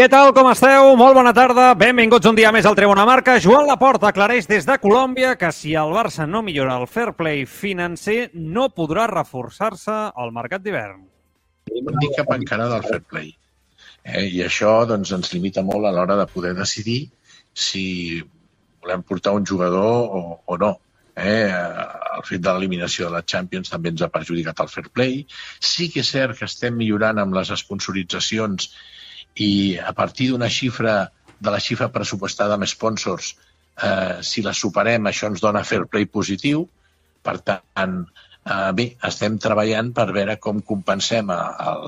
Què tal, com esteu? Molt bona tarda. Benvinguts un dia més al Tribuna Marca. Joan Laporta aclareix des de Colòmbia que si el Barça no millora el fair play financer, no podrà reforçar-se al mercat d'hivern. Dic cap encara del fair play. Eh? I això doncs, ens limita molt a l'hora de poder decidir si volem portar un jugador o, o no. Eh? El fet de l'eliminació de la Champions també ens ha perjudicat el fair play. Sí que és cert que estem millorant amb les sponsoritzacions i a partir d'una xifra, de la xifra pressupostada amb sponsors, eh, si la superem, això ens dona fair play positiu. Per tant, eh, bé, estem treballant per veure com compensem el,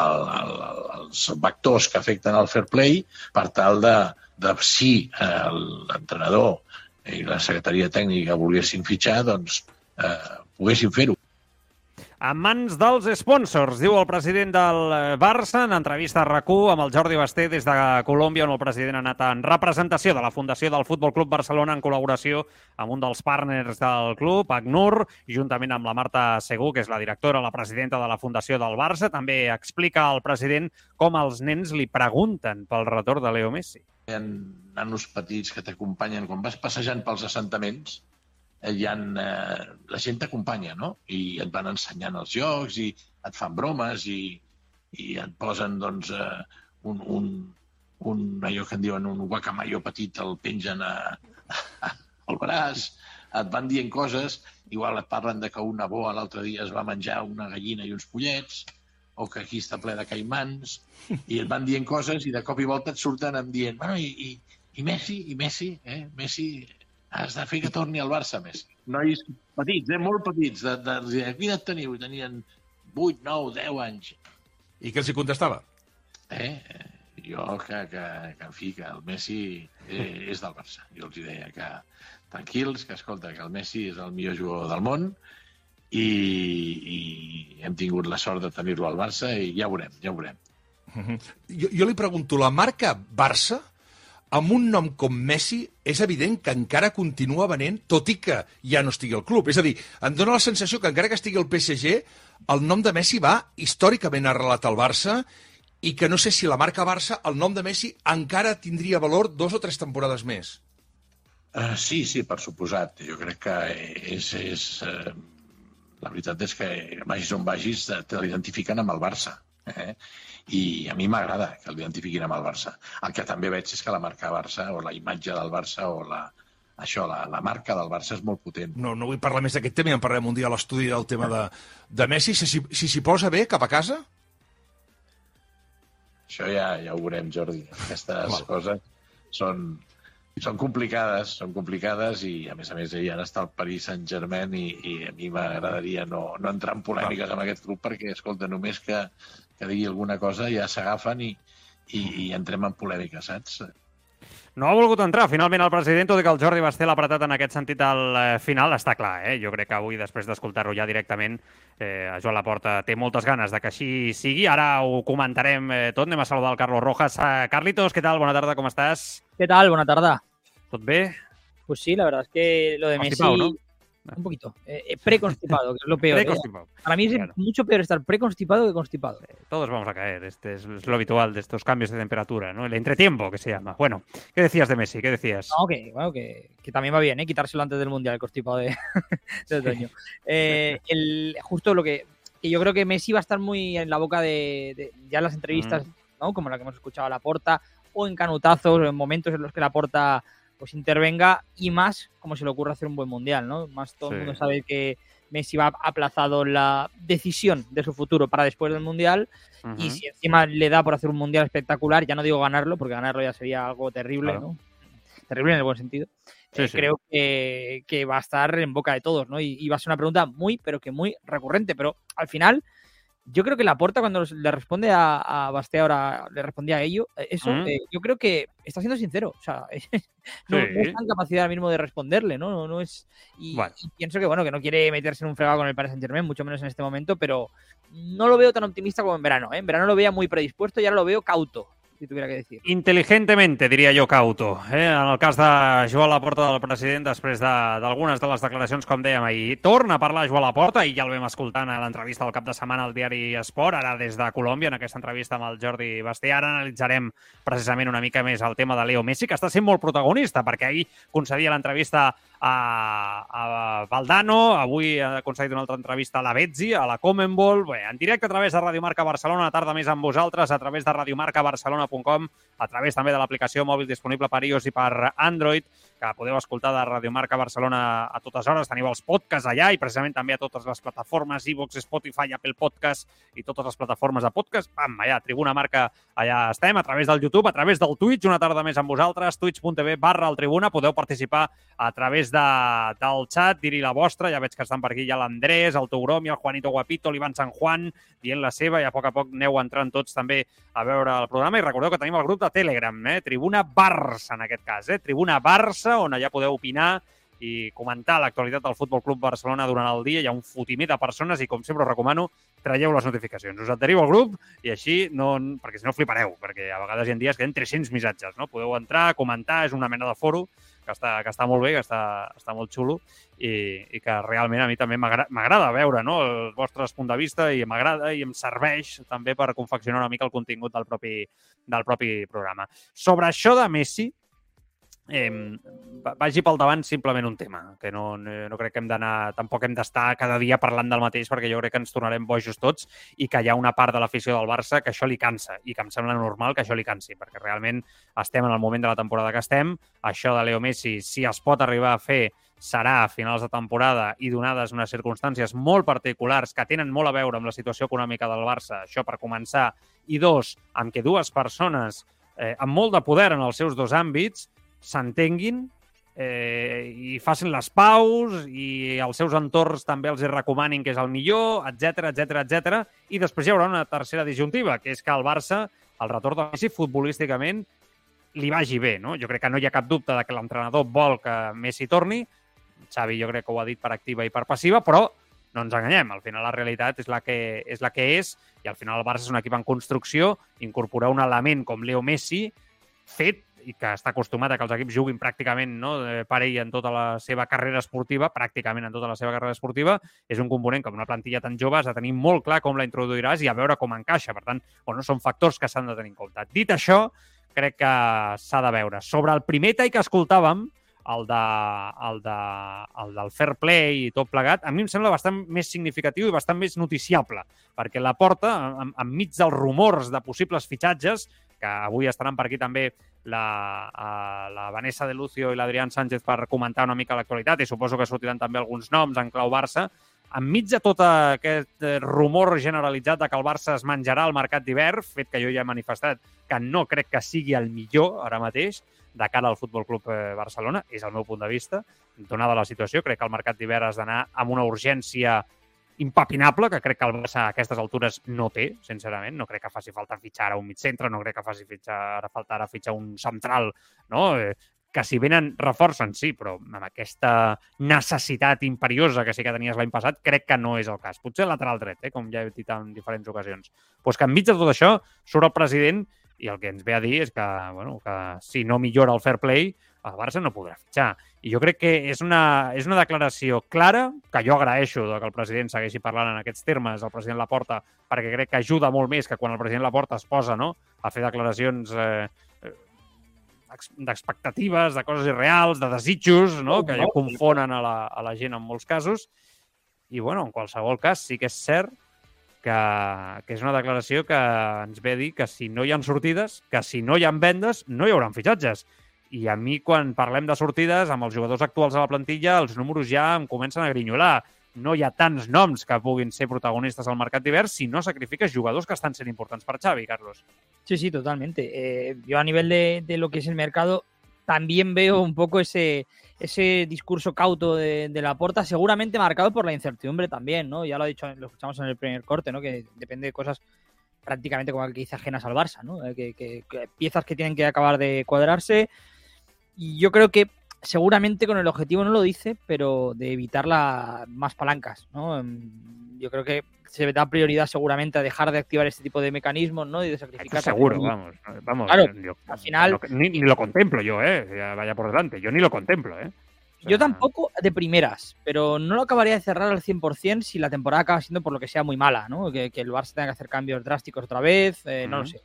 el, el, els vectors que afecten el fair play per tal de, de si eh, l'entrenador i la secretaria tècnica volguessin fitxar, doncs eh, poguessin fer-ho en mans dels sponsors, diu el president del Barça en entrevista a rac amb el Jordi Basté des de Colòmbia, on el president ha anat en representació de la Fundació del Futbol Club Barcelona en col·laboració amb un dels partners del club, ACNUR, juntament amb la Marta Segur, que és la directora, la presidenta de la Fundació del Barça. També explica al president com els nens li pregunten pel retorn de Leo Messi. Hi ha nanos petits que t'acompanyen quan vas passejant pels assentaments hi ha, eh, la gent t'acompanya, no? I et van ensenyant els jocs i et fan bromes i, i et posen, doncs, eh, un, un, un, allò que en diuen un guacamayo petit, el pengen a, a, al braç, et van dient coses, igual et parlen de que una boa l'altre dia es va menjar una gallina i uns pollets, o que aquí està ple de caimans, i et van dient coses i de cop i volta et surten em dient, bueno, i, i, i Messi, i Messi, eh? Messi has de fer que torni al Barça més. Nois petits, eh? molt petits, de, de, de, de quina teniu? Tenien 8, 9, 10 anys. I què els hi contestava? Eh? Jo, que, que, que en fi, que el Messi eh, és del Barça. Jo els deia que tranquils, que escolta, que el Messi és el millor jugador del món i, i hem tingut la sort de tenir-lo al Barça i ja veurem, ja veurem. Jo, jo li pregunto, la marca Barça amb un nom com Messi, és evident que encara continua venent, tot i que ja no estigui al club. És a dir, em dóna la sensació que encara que estigui al PSG, el nom de Messi va històricament arrelat al Barça i que no sé si la marca Barça, el nom de Messi, encara tindria valor dos o tres temporades més. Uh, sí, sí, per suposat. Jo crec que és... és uh, la veritat és que vagis on vagis te l'identifiquen amb el Barça. Eh? i a mi m'agrada que l'identifiquin amb el Barça. El que també veig és que la marca Barça o la imatge del Barça o la, això, la, la marca del Barça és molt potent. No, no vull parlar més d'aquest tema, ja en parlarem un dia a l'estudi del tema de, de Messi. Si s'hi si, si posa bé cap a casa? Això ja, ja ho veurem, Jordi. Aquestes Val. coses són, són complicades, són complicades i, a més a més, ja està el Paris Saint-Germain i, i a mi m'agradaria no, no entrar en polèmiques amb aquest club perquè, escolta, només que que digui alguna cosa ja s'agafen i, i, i entrem en polèmica, saps? No ha volgut entrar, finalment, el president, tot i que el Jordi Basté l'ha apretat en aquest sentit al eh, final, està clar, eh? Jo crec que avui, després d'escoltar-ho ja directament, eh, Joan Laporta té moltes ganes de que així sigui. Ara ho comentarem eh, tot. Anem a saludar el Carlos Rojas. Eh, Carlitos, què tal? Bona tarda, com estàs? Què tal? Bona tarda. Tot bé? Pues sí, la verdad es que lo de Messi... ¿no? Un poquito. Eh, eh, preconstipado, que es lo peor. ¿eh? Para mí es mucho peor estar preconstipado que constipado. Eh, todos vamos a caer. Este es, es, lo habitual de estos cambios de temperatura, ¿no? El entretiempo que se llama. Bueno, ¿qué decías de Messi? ¿Qué decías? No, que, bueno, que, que también va bien, ¿eh? Quitárselo antes del Mundial, el constipado de, de otoño. Eh, el, justo lo que, que, yo creo que Messi va a estar muy en la boca de, de ya en las entrevistas, mm. ¿no? Como la que hemos escuchado a la Porta, o en canutazos, o en momentos en los que la Porta pues intervenga y más como se le ocurre hacer un buen mundial, ¿no? Más todo el mundo sabe que Messi va aplazado la decisión de su futuro para después del mundial uh -huh. y si encima le da por hacer un mundial espectacular, ya no digo ganarlo, porque ganarlo ya sería algo terrible, claro. ¿no? Terrible en el buen sentido. Sí, eh, sí. Creo que, que, va a estar en boca de todos, ¿no? Y, y, va a ser una pregunta muy, pero que muy recurrente, pero al final yo creo que la porta cuando le responde a, a Basté ahora, le respondía a ello, eh, eso, Mm. eh, yo creo que está siendo sincero. O sea, no, no Sí. está en capacidad ahora mismo de responderle, ¿no? No, no es. Y, Bueno. y pienso que bueno, que no quiere meterse en un fregado con el Paris Saint Germain, mucho menos en este momento, pero no lo veo tan optimista como en verano. ¿eh? En verano lo veía muy predispuesto y ahora lo veo cauto, si tuviera que decir. Intel·ligentemente, diria jo, Cauto. Eh? En el cas de Joan Laporta del president, després de- d'algunes de, de les declaracions, com dèiem ahir, torna a parlar Joan Laporta, i ja el vam escoltant a l'entrevista del cap de setmana al diari Esport, ara des de Colòmbia, en aquesta entrevista amb el Jordi Basté. Ara analitzarem precisament una mica més el tema de Leo Messi, que està sent molt protagonista, perquè ahir concedia l'entrevista a, a Valdano, avui ha concedit una altra entrevista a la Betzi, a la Comenbol, bé, en directe a través de Radio Marca Barcelona, una tarda més amb vosaltres, a través de radiomarcabarcelona.com, a través també de l'aplicació mòbil disponible per iOS i per Android, que podeu escoltar de Radio Marca Barcelona a totes hores. Teniu els podcasts allà i precisament també a totes les plataformes, iVoox, Spotify, Apple Podcast i totes les plataformes de podcast. Pam, allà, Tribuna Marca, allà estem, a través del YouTube, a través del Twitch, una tarda més amb vosaltres, twitch.tv barra el Tribuna. Podeu participar a través de, del xat, dir-hi la vostra. Ja veig que estan per aquí ja l'Andrés, el Touromi, el Juanito Guapito, l'Ivan San Juan, dient la seva, i a poc a poc aneu entrant tots també a veure el programa. I recordeu que tenim el grup de Telegram, eh? Tribuna Barça, en aquest cas, eh? Tribuna Barça, on allà podeu opinar i comentar l'actualitat del Futbol Club Barcelona durant el dia. Hi ha un fotimer de persones i, com sempre us recomano, traieu les notificacions. Us adheriu al grup i així, no, perquè si no flipareu, perquè a vegades hi ha dies que hi ha 300 missatges, no? Podeu entrar, comentar, és una mena de foro que està, que està molt bé, que està, està molt xulo i, i que realment a mi també m'agra- m'agrada veure no? els vostres punts de vista i m'agrada i em serveix també per confeccionar una mica el contingut del propi, del propi programa. Sobre això de Messi, eh, va- vagi pel davant simplement un tema, que no, no, no crec que hem d'anar, tampoc hem d'estar cada dia parlant del mateix perquè jo crec que ens tornarem bojos tots i que hi ha una part de l'afició del Barça que això li cansa i que em sembla normal que això li cansi, perquè realment estem en el moment de la temporada que estem, això de Leo Messi, si es pot arribar a fer, serà a finals de temporada i donades unes circumstàncies molt particulars que tenen molt a veure amb la situació econòmica del Barça, això per començar, i dos, amb que dues persones eh, amb molt de poder en els seus dos àmbits s'entenguin eh, i facin les paus i els seus entorns també els hi recomanin que és el millor, etc etc etc. I després hi haurà una tercera disjuntiva, que és que el Barça, el retorn de Messi, futbolísticament, li vagi bé. No? Jo crec que no hi ha cap dubte de que l'entrenador vol que Messi torni. Xavi jo crec que ho ha dit per activa i per passiva, però no ens enganyem, al final la realitat és la que és, la que és i al final el Barça és un equip en construcció, incorporar un element com Leo Messi fet i que està acostumat a que els equips juguin pràcticament no, eh, per ell en tota la seva carrera esportiva, pràcticament en tota la seva carrera esportiva, és un component que amb una plantilla tan jove has de tenir molt clar com la introduiràs i a veure com encaixa. Per tant, bueno, són factors que s'han de tenir en compte. Dit això, crec que s'ha de veure. Sobre el primer tall que escoltàvem, el, de, el, de, el del fair play i tot plegat, a mi em sembla bastant més significatiu i bastant més noticiable, perquè la porta, en, enmig dels rumors de possibles fitxatges, que avui estaran per aquí també la, uh, la Vanessa de Lucio i l'Adrián Sánchez per comentar una mica l'actualitat i suposo que sortiran també alguns noms en clau Barça, enmig de tot aquest eh, rumor generalitzat de que el Barça es menjarà al mercat d'hivern, fet que jo ja he manifestat que no crec que sigui el millor ara mateix de cara al Futbol Club eh, Barcelona, és el meu punt de vista, donada la situació, crec que el mercat d'hivern has d'anar amb una urgència impapinable, que crec que el Barça a aquestes altures no té, sincerament. No crec que faci falta fitxar ara un mig centre, no crec que faci fitxar, ara falta ara fitxar un central, no? Eh, que si venen reforcen, sí, però amb aquesta necessitat imperiosa que sí que tenies l'any passat, crec que no és el cas. Potser lateral dret, eh, com ja he dit en diferents ocasions. Pues que enmig de tot això surt el president i el que ens ve a dir és que, bueno, que si no millora el fair play, el Barça no podrà fitxar. I jo crec que és una, és una declaració clara, que jo agraeixo que el president segueixi parlant en aquests termes, el president Laporta, perquè crec que ajuda molt més que quan el president Laporta es posa no, a fer declaracions eh, d'expectatives, de coses irreals, de desitjos, no? que allò confonen a la, a la gent en molts casos. I, bueno, en qualsevol cas, sí que és cert que, que és una declaració que ens ve a dir que si no hi ha sortides, que si no hi ha vendes, no hi haurà fitxatges. I a mi, quan parlem de sortides, amb els jugadors actuals a la plantilla, els números ja em comencen a grinyolar. No hi ha tants noms que puguin ser protagonistes al mercat d'hivern si no sacrifiques jugadors que estan sent importants per Xavi, Carlos. Sí, sí, totalmente. Eh, yo a nivel de, de, lo que es el mercado, también veo un poco ese, ese discurso cauto de, de la porta, seguramente marcado por la incertidumbre también, ¿no? Ya lo ha dicho, lo escuchamos en el primer corte, ¿no? Que depende de cosas prácticamente como que dice ajenas al Barça, ¿no? Eh, Que, que- que piezas que tienen que acabar de cuadrarse. Y yo creo que seguramente con el objetivo no lo dice, pero de evitar la, más palancas, ¿no? Em, Yo creo que se da prioridad seguramente a dejar de activar este tipo de mecanismos, ¿no? Y de sacrificar. Esto seguro, vamos. Vamos, Claro, yo- al final- no- ni, ni lo contemplo yo, ¿eh? Ya vaya por delante. Yo ni lo contemplo, ¿eh? O Yo tampoco de primeras, pero no lo acabaría de cerrar al 100% si la temporada acaba siendo por lo que sea muy mala, ¿no? Que, que el Barça tenga que hacer cambios drásticos otra vez, eh, no lo sé.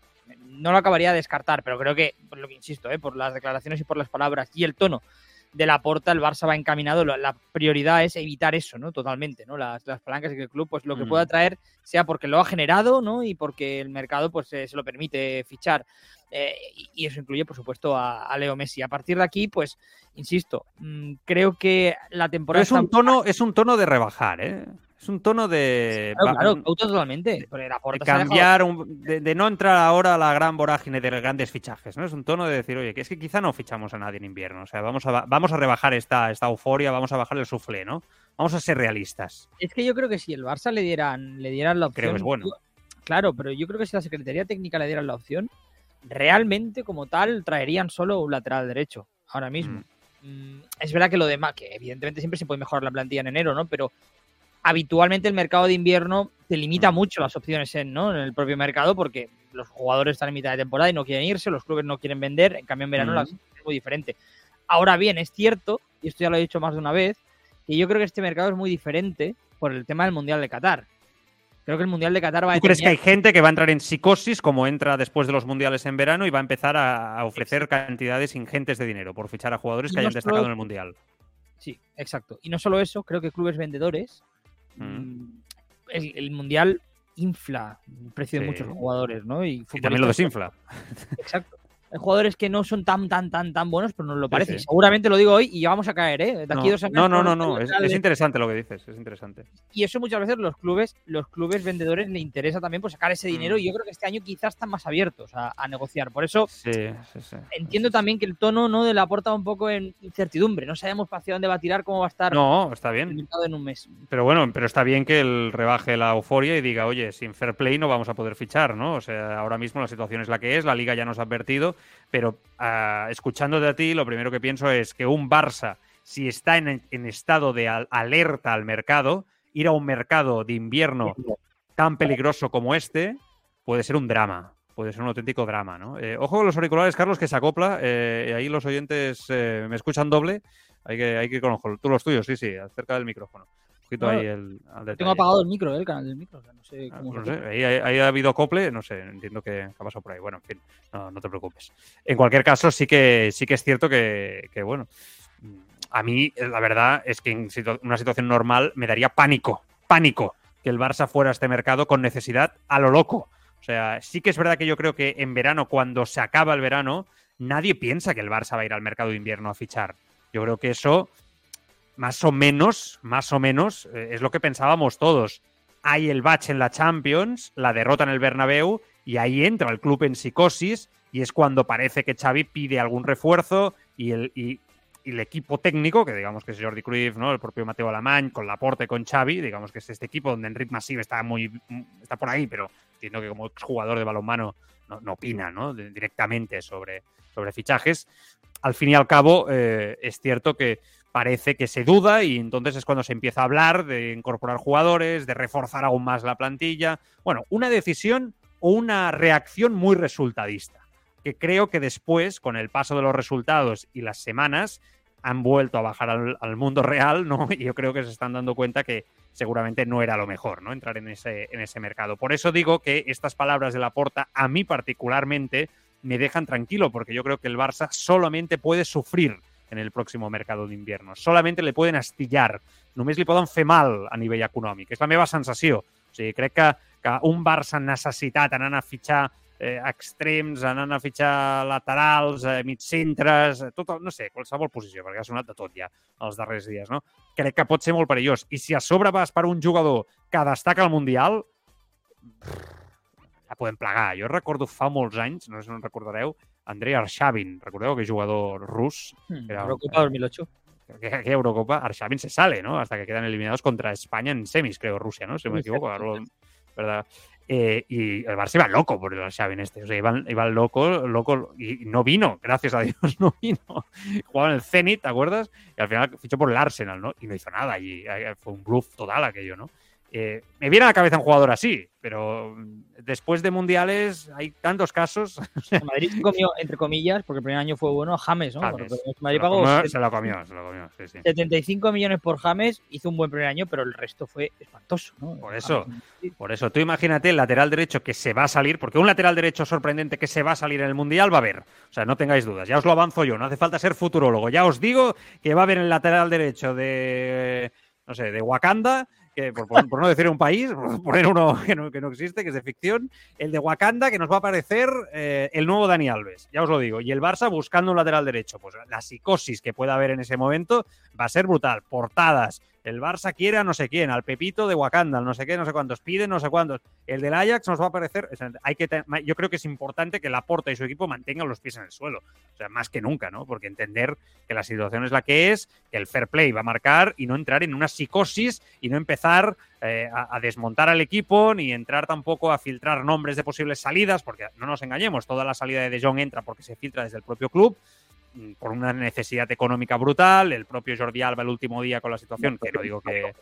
No lo acabaría de descartar, pero creo que, por lo que insisto, ¿eh? por las declaraciones y por las palabras y el tono de la porta, el Barça va encaminado. La, prioridad es evitar eso, ¿no? Totalmente, ¿no? Las, las palancas y que el club, pues lo que Mm. pueda traer sea porque lo ha generado, ¿no? Y porque el mercado, pues eh, se lo permite fichar. Eh, y, eso incluye, por supuesto, a, a Leo Messi. A partir de aquí, pues, insisto, mm, creo que la Pero temporada es un tono, es un tono de rebajar, ¿eh? Es un tono de. Claro, claro, un- totalmente. De cambiar, un- de, de no entrar ahora a la gran vorágine de grandes fichajes, ¿no? Es un tono de decir, oye, que es que quizá no fichamos a nadie en invierno, o sea, vamos a, vamos a rebajar esta, esta euforia, vamos a bajar el suflé, ¿no? Vamos a ser realistas. Es que yo creo que si el Barça le dieran, le dieran la opción. Creo que es bueno. Claro, pero yo creo que si la Secretaría Técnica le dieran la opción, realmente como tal traerían solo un lateral derecho ahora mismo. Mm, Es verdad que lo demás, que evidentemente siempre se puede mejorar la plantilla en enero, ¿no? Pero habitualmente el mercado de invierno te limita Mm. mucho las opciones en, ¿no? en el propio mercado porque los jugadores están en mitad de temporada y no quieren irse, los clubes no quieren vender, en cambio en verano Mm. la situación es muy diferente. Ahora bien, es cierto, y esto ya lo he dicho más de una vez, que yo creo que este mercado es muy diferente por el tema del Mundial de Qatar. Creo que el Mundial de Qatar va a ¿Tú crees que hay gente que va a entrar en psicosis como entra después de los mundiales en verano y va a empezar a, ofrecer cantidades ingentes de dinero por fichar a jugadores que No hayan solo- destacado en el mundial? Sí, exacto. Y no solo eso, creo que clubes vendedores, Mm. mm, el, el Mundial infla el precio de muchos jugadores, ¿no? Y, Y también lo desinfla. Exacto. Hay jugadores que no son tan, tan, tan, tan buenos, pero nos lo parece. sí. Seguramente lo digo hoy y ya vamos a caer, ¿eh? De aquí No, dos semanas no, no, no, no, Es, interesante lo que dices, es interesante. Y eso muchas veces los clubes, los clubes vendedores le interesa también por sacar ese dinero Mm. y yo creo que este año quizás están más abiertos a, a negociar. Por eso Sí, entiendo también que el tono no de la aporta un poco en incertidumbre. No sabemos hacia dónde va a tirar, cómo va a estar No, está el bien. en un mes. Pero bueno, pero está bien que él rebaje la euforia y diga, oye, sin fair play no vamos a poder fichar, ¿no? O sea, ahora mismo la situación es la que es, la liga ya nos ha advertido, pero ah, escuchándote a ti, lo primero que pienso es que un Barça, si está en, estado de al- alerta al mercado, ir a un mercado de invierno tan peligroso como este puede ser un drama. Puede ser un auténtico drama, ¿no? Eh, ojo con los auriculares, Carlos, que se acopla. eh, ahí los oyentes eh, me escuchan doble. Hay que, hay que ir con ojo. Tú los tuyos, sí, sí, acerca del micrófono. Poquito ahí el. Tengo apagado el micro, ¿eh? el canal del micro. o sea, no sé Ah, cómo no se sé, ahí, ha habido acople, no sé, entiendo que, ha pasado por ahí. Bueno, en fin, no, te preocupes. En cualquier caso, sí que, sí que es cierto que, que, bueno, a mí la verdad es que en situ- una situación normal me daría pánico, pánico que el Barça fuera a este mercado con necesidad a lo loco. O sea, sí que es verdad que yo creo que en verano, cuando se acaba el verano, nadie piensa que el Barça va a ir al mercado de invierno a fichar. Yo creo que eso, más o menos, más o menos, eh, es lo que pensábamos todos. Hay el bache en la Champions, la derrota en el Bernabéu, y ahí entra el club en psicosis, y es cuando parece que Xavi pide algún refuerzo y el, y, el equipo técnico, que digamos que es Jordi Cruyff, ¿no? el propio Mateo Alemán, con Laporte, con Xavi, digamos que es este equipo donde Enric Massive está muy está por ahí, pero entiendo que como exjugador de balonmano no, no opina ¿no? De- directamente sobre, sobre fichajes. Al fin y al cabo, eh, es cierto que parece que se duda y entonces es cuando se empieza a hablar de incorporar jugadores, de reforzar aún más la plantilla. Bueno, una decisión o una reacción muy resultadista, que creo que después, con el paso de los resultados y las semanas, han vuelto a bajar al, mundo real, ¿no? Y yo creo que se están dando cuenta que seguramente no era lo mejor, ¿no? Entrar en ese, en ese mercado. Por eso digo que estas palabras de Laporta, a mí particularmente, me dejan tranquilo, porque yo creo que el Barça solamente puede sufrir en el próximo mercado d'invierno. Solamente le poden astillar. Només li poden fer mal a nivell econòmic. És la meva sensació. O sigui, crec que, que un Barça necessitat anant a fitxar eh, extrems, anant a fitxar laterals, eh, migcentres, eh, tot, el- no sé, qualsevol posició, perquè ha sonat de tot ja els darrers dies, no? Crec que pot ser molt perillós. I si a sobre vas per un jugador que destaca al Mundial, la podem plegar. Jo recordo fa molts anys, no sé si no en recordareu, Andrei Arshavin. Recordeu que jugador rus. Hmm, Era- Eurocopa 2008. Que, que Eurocopa, Arshavin se sale, ¿no? Hasta que quedan eliminados contra España en semis, creo, Rusia, ¿no? Si no me equivoco. ¿verdad? Eh, y el Barça iba loco por el Arshavin este. O sea, iban, iban loco, loco. Y no vino, gracias a Dios, no vino. Jugaba en el Zenit, ¿te acuerdas? Y al final fichó por el Arsenal, ¿no? Y no hizo nada. Y eh, fue un bluff total aquello, ¿no? Eh, me viene a la cabeza un jugador así, pero después de mundiales hay tantos casos. Madrid se comió, entre comillas, porque el primer año fue bueno, James, ¿no? James. Se lo pagó comió, se lo comió, se lo comió, sí, sí. 75 millones por James, hizo un buen primer año, pero el resto fue espantoso, ¿no? Por eso. James, Por eso, tú imagínate el lateral derecho que se va a salir, porque un lateral derecho sorprendente que se va a salir en el Mundial va a haber. O sea, no tengáis dudas, ya os lo avanzo yo, no hace falta ser futurólogo. Ya os digo que va a haber el lateral derecho de, no sé, de Wakanda, que por, no decir un país, por poner uno que no, que no existe, que es de ficción, el de Wakanda, que nos va a parecer eh, el nuevo Dani Alves, ya os lo digo. Y el Barça buscando un lateral derecho. Pues la psicosis que pueda haber en ese momento va a ser brutal. Portadas. El Barça quiere a no sé quién, al Pepito de Wakanda, al no sé qué, no sé cuántos, piden no sé cuántos. El del Ajax nos va a parecer. o sea, hay que yo creo que es importante que Laporta y su equipo mantengan los pies en el suelo. O sea, más que nunca, ¿no? Porque entender que la situación es la que es, que el fair play va a marcar y no entrar en una psicosis y no empezar eh, a, a desmontar al equipo ni entrar tampoco a filtrar nombres de posibles salidas, porque no nos engañemos, toda la salida de De Jong entra porque se filtra desde el propio club por una necesidad económica brutal, el propio Jordi Alba el último día con la situación, que no digo que,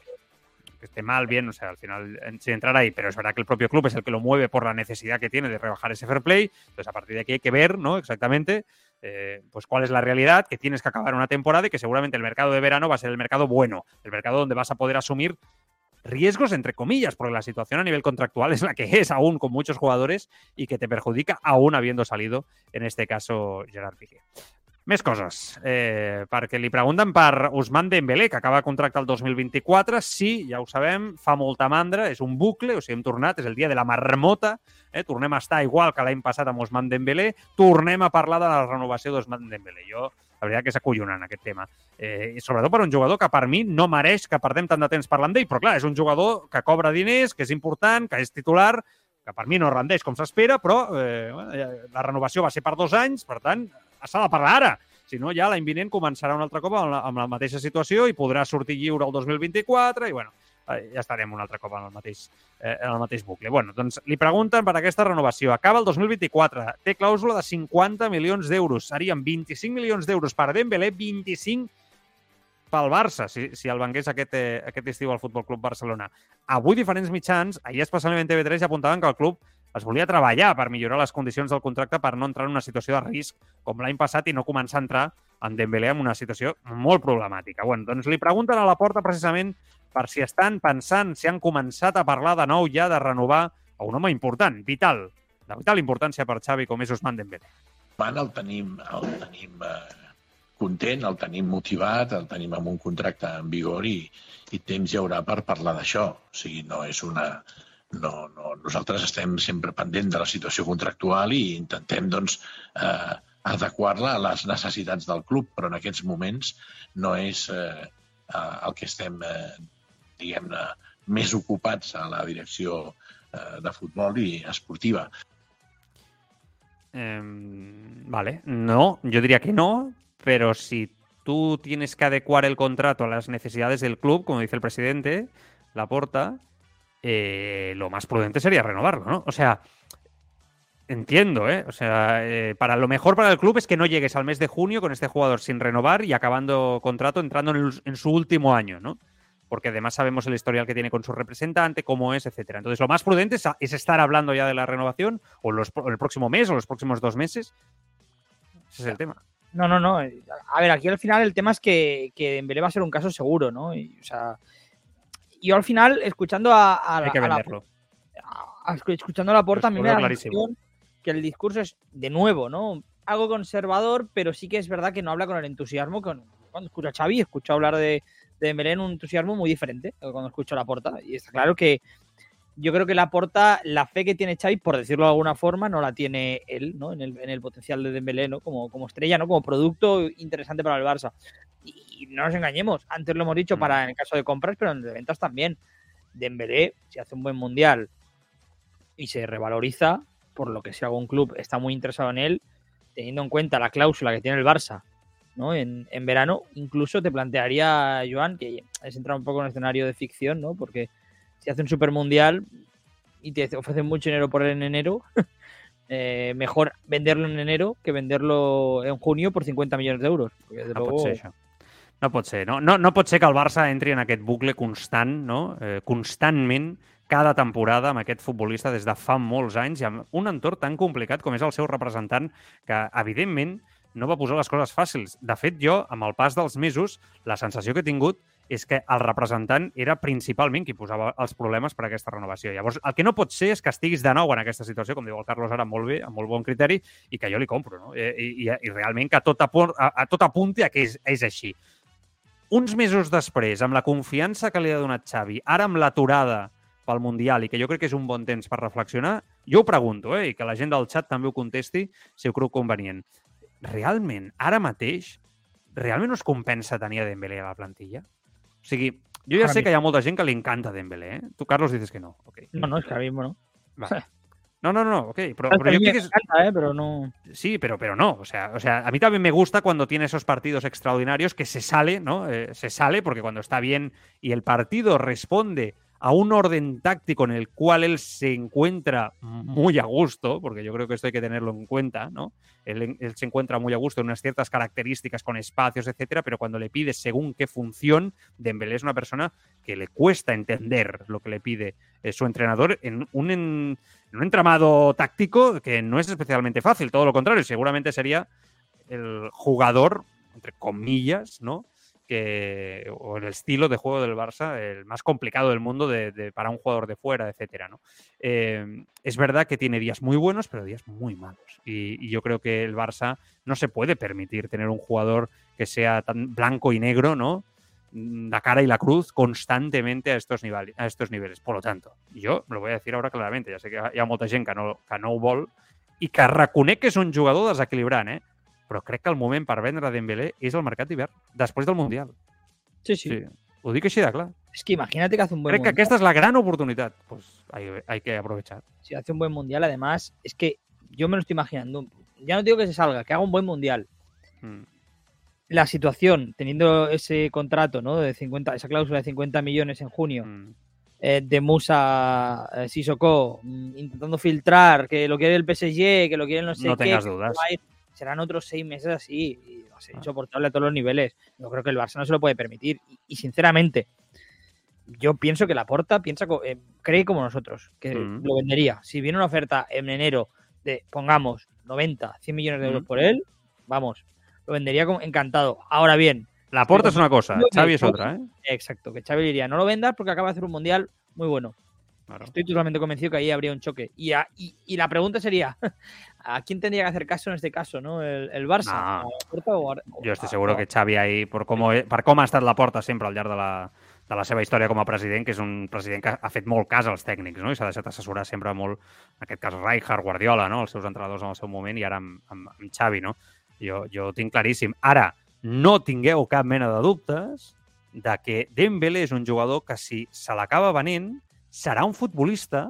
esté mal, bien, o sea, al final sin entrar ahí, pero es verdad que el propio club es el que lo mueve por la necesidad que tiene de rebajar ese fair play, entonces a partir de aquí hay que ver, ¿no? Exactamente, eh, pues cuál es la realidad, que tienes que acabar una temporada y que seguramente el mercado de verano va a ser el mercado bueno, el mercado donde vas a poder asumir riesgos entre comillas, porque la situación a nivel contractual es la que es aún con muchos jugadores y que te perjudica aún habiendo salido, en este caso, Gerard Piqué. Més coses, eh, perquè li pregunten per Ousmane Dembélé, que acaba contracte el 2024. Sí, ja ho sabem, fa molta mandra, és un bucle, o sigui, hem tornat, és el dia de la marmota, eh? tornem a estar igual que l'any passat amb Ousmane Dembélé, tornem a parlar de la renovació d'Ousmane Dembélé. Jo, la veritat que és acollonant aquest tema. Eh, i sobretot per un jugador que per mi no mereix que perdem tant de temps parlant d'ell, però clar, és un jugador que cobra diners, que és important, que és titular, que per mi no rendeix com s'espera, però eh, la renovació va ser per dos anys, per tant, s'ha de parlar ara. Si no, ja l'any vinent començarà un altre cop amb la, amb la mateixa situació i podrà sortir lliure el 2024 i, bueno, eh, ja estarem un altre cop en el mateix, eh, en el mateix bucle. Bueno, doncs li pregunten per aquesta renovació. Acaba el 2024, té clàusula de 50 milions d'euros. Serien 25 milions d'euros per Dembélé, 25 pel Barça, si, si el vengués aquest, eh, aquest estiu al Futbol Club Barcelona. Avui diferents mitjans, ahir especialment TV3, ja apuntaven que el club es volia treballar per millorar les condicions del contracte per no entrar en una situació de risc com l'any passat i no començar a entrar en Dembélé en una situació molt problemàtica. Bueno, doncs li pregunten a la porta precisament per si estan pensant, si han començat a parlar de nou ja de renovar a un home important, vital, de vital importància per Xavi com és Ousmane Dembélé. Man el tenim, el tenim eh, content, el tenim motivat, el tenim amb un contracte en vigor i, i temps hi haurà per parlar d'això. O sigui, no és una... No, no, nosaltres estem sempre pendent de la situació contractual i intentem doncs, eh, adequar-la a les necessitats del club, però en aquests moments no és eh, eh, el que estem, eh, diguem-ne, més ocupats a la direcció eh, de futbol i esportiva. Eh, vale, no, yo diría que no, pero si tú tienes que adecuar el contrato a las necesidades del club, como dice el presidente, Laporta, eh, lo más prudente sería renovarlo, ¿no? O sea, entiendo, ¿eh? O sea, eh, para lo mejor para el club es que no llegues al mes de junio con este jugador sin renovar y acabando contrato entrando en, el- en su último año, ¿no? Porque además sabemos el historial que tiene con su representante, cómo es, etcétera. Entonces, lo más prudente es, es estar hablando ya de la renovación o los, el próximo mes o los próximos dos meses. Ese es el tema. No, no, no. A ver, aquí al final el tema es que, que Dembélé va a ser un caso seguro, ¿no? Y, o sea, yo al final, escuchando a, a Hay la- que a la- venderlo. a- escuchando a la porta, a mí me da la que el discurso es, de nuevo, ¿no? Algo conservador, pero sí que es verdad que no habla con el entusiasmo. Con, cuando escucho a Xavi, escucho hablar de, de en un entusiasmo muy diferente cuando escucho a la porta. Y está claro que yo creo que la porta, la fe que tiene Xavi, por decirlo de alguna forma, no la tiene él, ¿no? En el, en el potencial de Dembélé, ¿no? Como, como estrella, ¿no? Como producto interesante para el Barça. Y, y no nos engañemos, antes lo hemos dicho Mm. para en el caso de compras, pero en el de ventas también. Dembélé, si hace un buen mundial y se revaloriza, por lo que si algún club está muy interesado en él, teniendo en cuenta la cláusula que tiene el Barça ¿no? en, en verano, incluso te plantearía, Joan, que es entrar un poco en un escenario de ficción, ¿no? Porque si hace un super mundial y te ofrecen mucho dinero por él en enero, eh, mejor venderlo en enero que venderlo en junio por 50 millones d'euros. Perquè, desde No luego, pot ser això. No pot ser. No, no, no pot ser que el Barça entri en aquest bucle constant, no? eh, constantment, cada temporada amb aquest futbolista des de fa molts anys i amb un entorn tan complicat com és el seu representant, que evidentment no va posar les coses fàcils. De fet, jo, amb el pas dels mesos, la sensació que he tingut és que el representant era principalment qui posava els problemes per a aquesta renovació. Llavors, el que no pot ser és que estiguis de nou en aquesta situació, com diu el Carlos ara molt bé, amb molt bon criteri, i que jo li compro, no? I, i, i realment que tot, apor, a, a tot apunti a que és, és així. Uns mesos després, amb la confiança que li ha donat Xavi, ara amb l'aturada pel Mundial i que jo crec que és un bon temps per reflexionar, jo ho pregunto, eh, i que la gent del xat també ho contesti si ho creu convenient. Realment, ara mateix, realment us compensa tenir a Dembélé a la plantilla? O sigui, jo ja Ara sé mi- que hi ha molta gent que li encanta Dembélé, eh? Tu, Carlos, dices que no. Okay. No, no, es que ahora mismo no. Va. No, no, no, ok. Pero, yo creo que es- encanta, ¿eh? pero no. Sí, pero, pero no. O sea, o sea, a mí también me gusta cuando tiene esos partidos extraordinarios que se sale, ¿no? Eh, se sale porque cuando está bien y el partido responde a un orden táctico en el cual él se encuentra muy a gusto, porque yo creo que esto hay que tenerlo en cuenta, ¿no? Él, él se encuentra muy a gusto en unas ciertas características con espacios, etcétera, pero cuando le pides según qué función, Dembélé es una persona que le cuesta entender lo que le pide eh, su entrenador en un, en, en un entramado táctico que no es especialmente fácil, todo lo contrario, seguramente sería el jugador, entre comillas, ¿no? Que, o el estilo de juego del Barça, el más complicado del mundo de, para un jugador de fuera, etcétera, ¿no? Eh, es verdad que tiene días muy buenos, pero días muy malos. Y yo creo que el Barça no se puede permitir tener un jugador que sea tan blanco y negro, ¿no? La cara y la cruz constantemente a estos, niveles, a estos niveles. Por lo tanto, yo lo voy a decir ahora claramente, ya sé que hi ha molta gent que no, que no ho vol i que reconec que és un jugador desequilibrant, eh? però crec que el moment per vendre Dembélé és el mercat d'hivern, després del Mundial. Sí, sí, Sí. Ho dic així de clar. Es que imagínate que hace un buen que mundial. aquesta és la gran oportunitat. Pues hay, hay que aprovechar. Si hace un buen mundial, además, es que yo me lo estoy imaginando. Ya no digo que se salga, que haga un buen mundial. Mm. La situación, teniendo ese contrato, ¿no? De 50, esa cláusula de 50 millones en junio, Mm. eh, de Musa eh, Sissoko, mm, intentando filtrar que lo quiere el PSG, que lo quiere no sé No qué, tengas dudas. ir. serán otros seis meses así y va a ser Ah. insoportable a todos los niveles. Yo creo que el Barça no se lo puede permitir y, y, sinceramente yo pienso que la Porta piensa co- eh, cree como nosotros que Mm. lo vendería. Si viene una oferta en enero de pongamos 90, 100 millones de euros Mm. por él, vamos, lo vendería como encantado. Ahora bien, La porta és una cosa, Xavi és otra, eh? exacto, que Xavi diría, no lo vendas porque acaba de hacer un mundial muy bueno. Claro. Estoy totalmente convencido que ahí habría un choque. Y, a- y, y la pregunta sería, ¿a quién tendría que hacer caso en este caso? ¿no? ¿El, el Barça? No. ¿A la Porta o Jo estic a- que Xavi ahí, per com, per com ha estat la porta sempre al llarg de la, de la seva història com a president, que és un president que ha fet molt cas als tècnics, no? i s'ha deixat assessorar sempre molt, en aquest cas, Rijkaard, Guardiola, no? els seus entrenadors en el seu moment, i ara amb, amb, amb Xavi, no? Jo, jo ho tinc claríssim. Ara, no tingueu cap mena de dubtes de que Dembélé és un jugador que si se l'acaba venent, serà un futbolista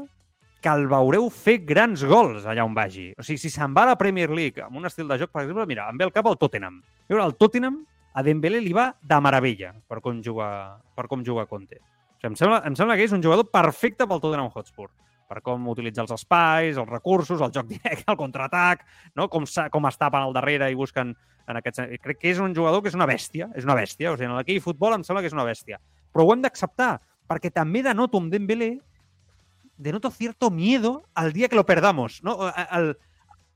que el veureu fer grans gols allà on vagi. O sigui, si se'n va a la Premier League amb un estil de joc, per exemple, mira, em ve al cap el Tottenham. Veure, el Tottenham a Dembélé li va de meravella per com juga, per com juga Conte. O sigui, em, sembla, em sembla que és un jugador perfecte pel Tottenham Hotspur per com utilitzar els espais, els recursos, el joc directe, el contraatac, no? com, com es tapen al darrere i busquen en aquest sentit. Crec que és un jugador que és una bèstia, és una bèstia. O sigui, en aquell futbol em sembla que és una bèstia. Però ho hem d'acceptar, perquè també denoto amb Dembélé denoto cierto miedo al día que lo perdamos, ¿no? Al-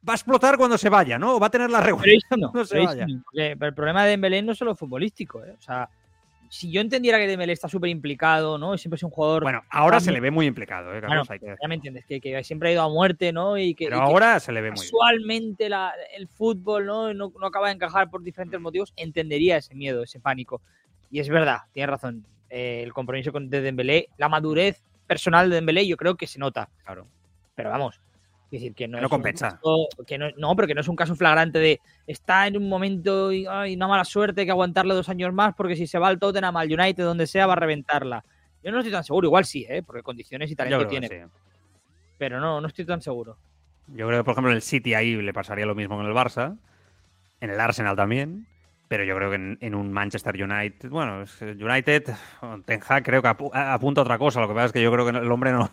va a explotar cuando se vaya, ¿no? O va a tener la Pero regularidad. no, No se vaya. no, el problema de Dembélé no es solo futbolístico, ¿eh? O sea, si yo entendiera que Dembélé está súper implicado, ¿no? Siempre es un jugador... Bueno, ahora se le ve muy implicado, ¿eh, Carlos? Hay que ya me entiendes, que, que siempre ha ido a muerte, ¿no? Y que, Pero y que ahora se le ve muy la- el fútbol ¿no? No, no acaba de encajar por diferentes motivos, entendería ese miedo, ese pánico. Y es verdad, tienes razón. eh, el compromiso con de Dembélé, la madurez personal de Dembélé, yo creo que se nota. Claro. Pero vamos, es decir, que no, no es compensa. caso- que no, no, pero que no es un caso flagrante de está en un momento y ay, una mala suerte hay que aguantarle dos años más porque si se va al Tottenham, al United, donde sea, va a reventarla. Yo no estoy tan seguro, igual sí, ¿eh? porque condiciones y talento tiene, sí. pero no, no estoy tan seguro. Yo creo que, por ejemplo, en el City ahí le pasaría lo mismo que en el Barça. En el Arsenal también. Pero yo creo que en, en un Manchester United, bueno, United, Ten Hag creo que apu- a- apunta a otra cosa. Lo que pasa es que yo creo que el hombre no,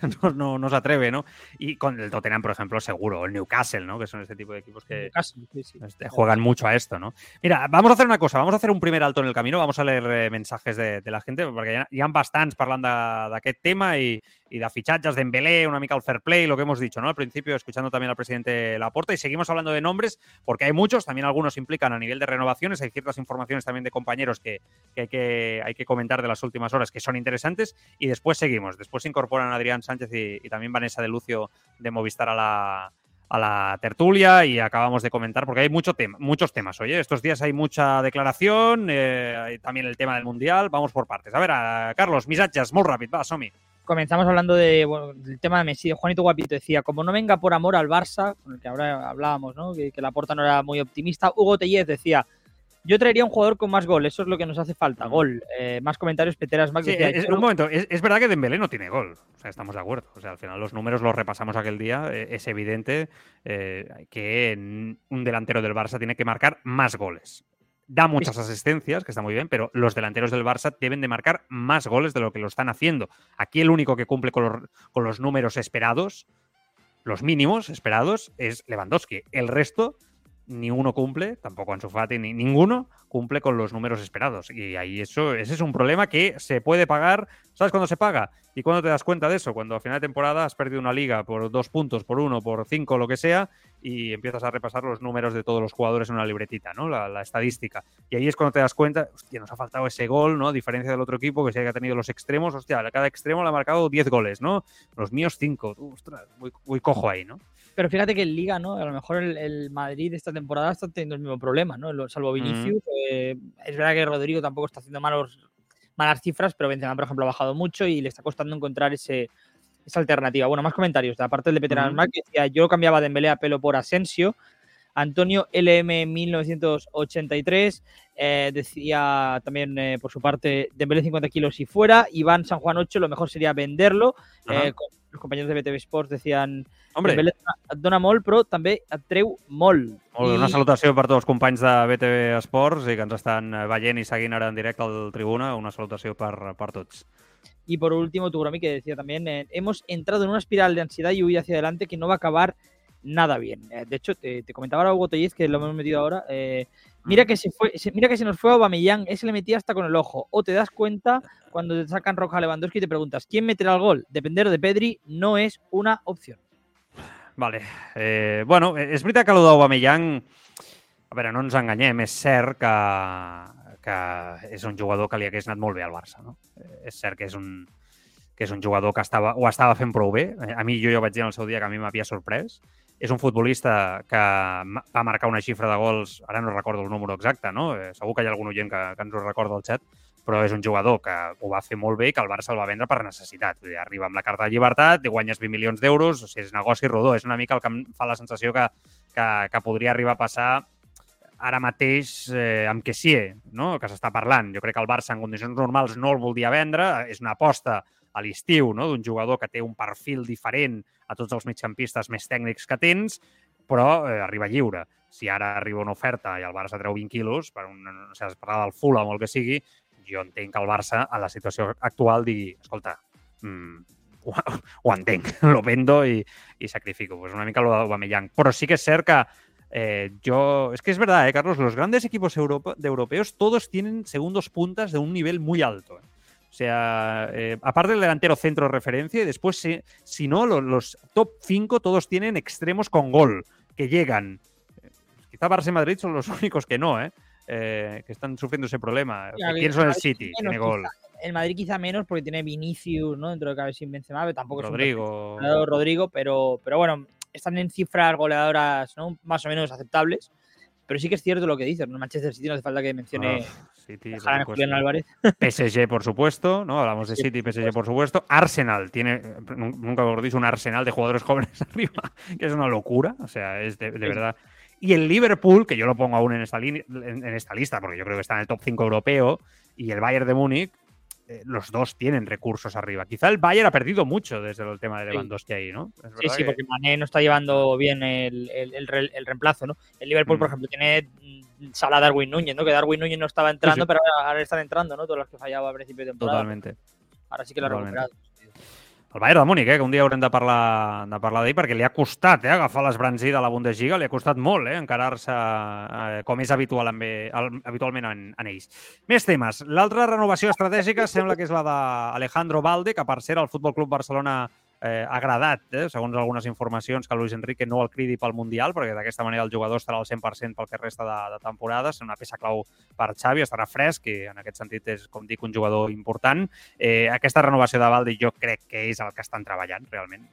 no, no- no se atreve, ¿no? Y con el Tottenham, por ejemplo, seguro. El Newcastle, ¿no? Que son este tipo de equipos que, Casi, sí, sí. este, juegan mucho a esto, ¿no? Mira, vamos a hacer una cosa, vamos a hacer un primer alto en el camino, vamos a leer eh, mensajes de, de la gente, perquè hi ha, hi ha bastants parlant de- d'aquest tema i, y de fichajes de Embelé, una mica al fair play, lo que hemos dicho, ¿no? Al principio, escuchando también al presidente Laporta, y seguimos hablando de nombres, porque hay muchos, también algunos implican a nivel de renovaciones, hay ciertas informaciones también de compañeros que, que hay, que hay que comentar de las últimas horas que son interesantes, y después seguimos. Después se incorporan Adrián Sánchez y, y también Vanessa de Lucio de Movistar a la, a la tertulia y acabamos de comentar, porque hay mucho tema, muchos temas. Oye, estos días hay mucha declaración, eh, hay también el tema del Mundial, vamos por partes. A ver, a Carlos, missatges, molt ràpid, va, som -hi. Comenzamos hablando de, bueno, del tema de Messi. Juanito Guapito decía, como no venga por amor al Barça, con el que ahora hablábamos, ¿no? que, que la porta no era muy optimista. Hugo Tellez decía, yo traería un jugador con más gol, eso es lo que nos hace falta, gol. Eh, más comentarios, Peteras Max Sí, decía, es- "Yo- un momento, es, es verdad que Dembélé no tiene gol, o sea, estamos de acuerdo. O sea, al final los números los repasamos aquel día, eh, es evidente eh, que un delantero del Barça tiene que marcar más goles. Da muchas asistencias, que está muy bien, pero los delanteros del Barça deben de marcar más goles de lo que lo están haciendo. Aquí el único que cumple con los, con los números esperados, los mínimos esperados, es Lewandowski. El resto, ni uno cumple, tampoco Ansu Fati, ni ninguno cumple con los números esperados. Y ahí eso, ese es un problema que se puede pagar. ¿Sabes cuándo se paga? ¿Y cuándo te das cuenta de eso? Cuando a final de temporada has perdido una liga por dos puntos, por uno, por cinco, lo que sea, y empiezas a repasar los números de todos los jugadores en una libretita, ¿no? La, estadística. Y ahí es cuando te das cuenta, hostia, nos ha faltado ese gol, ¿no? A diferencia del otro equipo que sí que ha tenido los extremos, hostia, cada extremo le ha marcado 10 goles, ¿no? Los míos 5. Ostras, muy cojo ahí, ¿no? Pero fíjate que en Liga, ¿no? A lo mejor el, el Madrid esta temporada está teniendo el mismo problema, ¿no? Salvo Vinicius. eh, es verdad que Rodrigo tampoco está haciendo malos, malas cifras, pero Benzema, por ejemplo, ha bajado mucho y le está costando encontrar ese, esa alternativa. Bueno, más comentarios. De aparte de Peter Ujú. Mark, que decía, yo cambiaba de Dembélé a pelo por Asensio. Antonio LM 1983 eh, decía también eh, por su parte Dembélé 50 kilos y fuera. Iván San Juan 8, lo mejor sería venderlo. Eh, con- los compañeros de BTV Sports decían Hombre, Dembélé et dona molt, però també et treu molt. Molt bé, una salutació per tots els companys de BTV Esports i que ens estan veient i seguint ara en directe al Tribuna. Una salutació per, per tots. Y por último, Tugromi que decía también, eh, hemos entrado en una espiral de ansiedad y huida hacia adelante que no va a acabar nada bien. Eh, de hecho, te, te comentaba ahora Hugo Tellez, que lo hemos metido ahora, eh, mira que se fue, mira que se nos fue Aubameyang, ese le metía hasta con el ojo. O te das cuenta cuando te sacan roja a Lewandowski y te preguntas, ¿quién meterá el gol? Depender de Pedri no es una opción. Vale. Eh, bueno, és veritat que el d'Aubameyang... A veure, no ens enganyem, és cert que, que és un jugador que li hagués anat molt bé al Barça. No? És cert que és un, que és un jugador que estava, ho estava fent prou bé. A mi, jo ja vaig dir en el seu dia que a mi m'havia sorprès. És un futbolista que va marcar una xifra de gols, ara no recordo el número exacte, no? Eh, segur que hi ha algun oient que, que ens ho recorda al xat, però és un jugador que ho va fer molt bé i que el Barça el va vendre per necessitat. Vull dir, arriba amb la carta de llibertat, guanyes 20 milions d'euros, o sigui, és negoci rodó. És una mica el que em fa la sensació que, que, que podria arribar a passar ara mateix eh, amb Kessier, no? que s'està parlant. Jo crec que el Barça en condicions normals no el voldria vendre, és una aposta a l'estiu no? d'un jugador que té un perfil diferent a tots els migcampistes més tècnics que tens, però eh, arriba lliure. Si ara arriba una oferta i el Barça treu 20 quilos, per un, no sé, es parla del Fulham o el que sigui, jo entenc que el Barça, a la situació actual, digui, escolta, mm, ho, ho entenc, lo vendo i, i sacrifico. Pues una mica lo d'Aubameyang. Però sí que és cert que eh, yo... Es que es verdad, eh, Carlos, los grandes equipos de europeos todos tienen segundos puntas de un nivel muy alto. eh. O sea, eh, aparte del delantero centro de referencia, y después, si, si no, lo- los, top 5 todos tienen extremos con gol, que llegan. Eh, Quizá Barça y Madrid son los únicos que no, ¿eh? Eh, que están sufriendo ese problema. Que Pienso en el City, tiene gol. El Madrid quizá menos porque tiene Vinicius, ¿no? Dentro de cabe sin Benzema, pero tampoco es un Rodrigo. Rodrigo, pero, pero bueno, están en cifras goleadoras ¿no? más o menos aceptables. Pero sí que es cierto lo que dices, ¿no? Manchester City no hace falta que mencione City, por. Julián Álvarez. PSG, por supuesto, ¿no? Hablamos de Sí, City, por PSG, por supuesto. Arsenal tiene, nun- nunca mejor dicho, un arsenal de jugadores jóvenes arriba, que es una locura, o sea, es de, de Sí. verdad. Y el Liverpool, que yo lo pongo aún en esta, en, en esta lista, porque yo creo que está en el top 5 europeo, y el Bayern de Múnich, eh, los dos tienen recursos arriba. Quizá el Bayern ha perdido mucho desde el tema de Sí. Lewandowski ahí, ¿no? Sí, sí, que- porque Mané no está llevando bien el, el- el re- el reemplazo, ¿no? El Liverpool, por Mm. ejemplo, tiene sala a Darwin Núñez, ¿no? Que Darwin Núñez no estaba entrando, sí. pero ahora, están entrando, ¿no? Todos los que fallaba a principio de temporada. Totalmente. Ahora sí que lo ha Totalmente. recuperado. El Bayern de Múnich, eh, que un dia haurem de parlar, de parlar d'ell, perquè li ha costat eh, agafar l'esbranzí de la Bundesliga, li ha costat molt eh, encarar-se eh, com és habitual amb, el, habitualment en, en ells. Més temes. L'altra renovació estratègica sembla que és la d'Alejandro Valde, que per cert el Futbol Club Barcelona eh, agradat, eh, segons algunes informacions, que Luis Enrique no el cridi pel Mundial, perquè d'aquesta manera el jugador estarà al 100% pel que resta de, de temporada, serà una peça clau per Xavi, estarà fresc, i en aquest sentit és, com dic, un jugador important. Eh, aquesta renovació de Valde jo crec que és el que estan treballant, realment.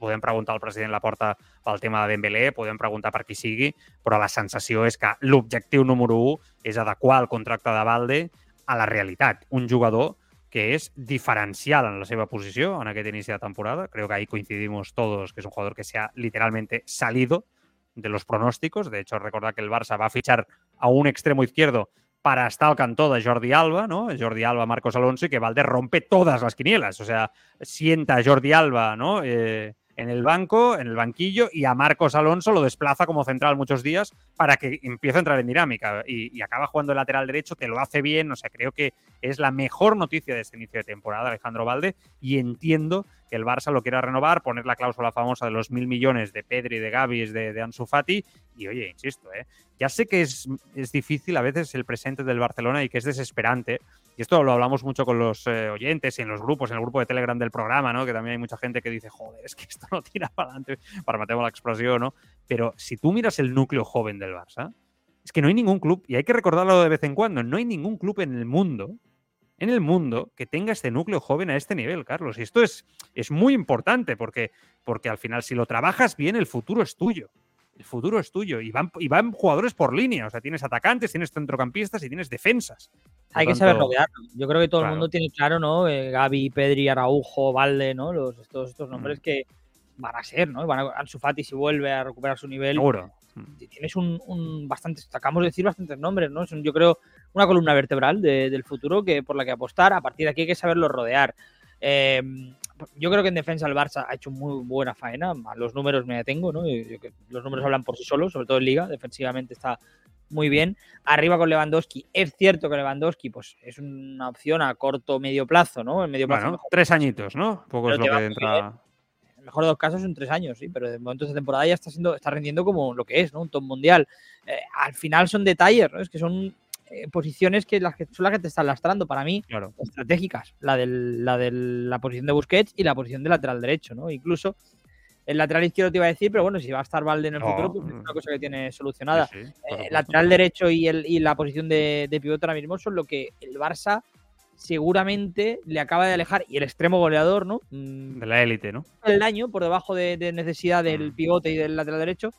Podem preguntar al president Laporta pel tema de Dembélé, podem preguntar per qui sigui, però la sensació és que l'objectiu número 1 és adequar el contracte de Valde a la realitat. Un jugador que es diferencial en la seva posició en aquest inici de temporada. Creo que ahí coincidimos todos que es un jugador que se ha literalmente salido de los pronósticos. De hecho, recordar que el Barça va a fichar a un extremo izquierdo para estar al cantó de Jordi Alba, ¿no? Jordi Alba, Marcos Alonso, y que Valde rompe todas las quinielas. O sea, sienta Jordi Alba, ¿no? Eh, en el banco, en el banquillo, y a Marcos Alonso lo desplaza como central muchos días para que empiece a entrar en dinámica. Y, acaba jugando el lateral derecho, te lo hace bien, o sea, creo que es la mejor noticia de este inicio de temporada, Alejandro Valde, y entiendo que el Barça lo quiera renovar, poner la cláusula famosa de los mil millones de Pedri, de Gavi, de, de Ansu Fati, y oye, insisto, ¿eh? ya sé que es, es difícil a veces el presente del Barcelona y que es desesperante, y esto lo hablamos mucho con los eh, oyentes y en los grupos, en el grupo de Telegram del programa, ¿no? que también hay mucha gente que dice, joder, es que esto no tira para adelante, para matemos la expresión, ¿no? Pero si tú miras el núcleo joven del Barça, es que no hay ningún club, y hay que recordarlo de vez en cuando, no hay ningún club en el mundo, en el mundo, que tenga este núcleo joven a este nivel, Carlos. Y esto es, es muy importante porque, porque al final, si lo trabajas bien, el futuro es tuyo. El futuro es tuyo. Y van, y van jugadores por línea. O sea, tienes atacantes, tienes centrocampistas y tienes defensas. Hay que saber rodearlo. Yo creo que todo claro. el mundo tiene claro, ¿no? Eh, Gaby, Pedri, Araujo, Valde, ¿no? Los, estos, estos nombres Mm. que van a ser, ¿no? Van a, Ansu Fati si vuelve a recuperar su nivel. Seguro. Tienes un, un bastante, acabamos de decir bastantes nombres, ¿no? Yo creo una columna vertebral de- del futuro que por la que apostar. A partir de aquí hay que saberlo rodear. Eh, yo creo que en defensa el Barça ha hecho muy buena faena. Los números me atengo, ¿no? Yo- yo que los números hablan por sí solos, sobre todo en Liga. Defensivamente está muy bien. Arriba con Lewandowski. Es cierto que Lewandowski pues, es una opción a corto medio plazo, ¿no? En medio plazo Bueno, tres añitos, ¿no? Poco Pero es lo que entra. En el mejor de los casos son tres años, sí, pero de momento esta temporada ya está siendo, está rindiendo como lo que es, ¿no? Un top mundial. Eh, al final son detalles, ¿no? Es que son eh, posiciones que, las que son las que te están lastrando para mí, Claro. estratégicas. La de la, del- la posición de Busquets y la posición de lateral derecho, ¿no? Incluso el lateral izquierdo te iba a decir, pero bueno, si va a estar Valde en el No, futuro, pues es una cosa que tiene solucionada. Sí, sí, por Eh, lateral derecho y, el, y la posición de, de pivote ahora mismo son lo que el Barça seguramente le acaba de alejar. Y el extremo goleador, ¿no? Mm, De la élite, ¿no? el año por debajo de, de necesidad del Mm. pivote y del lateral derecho.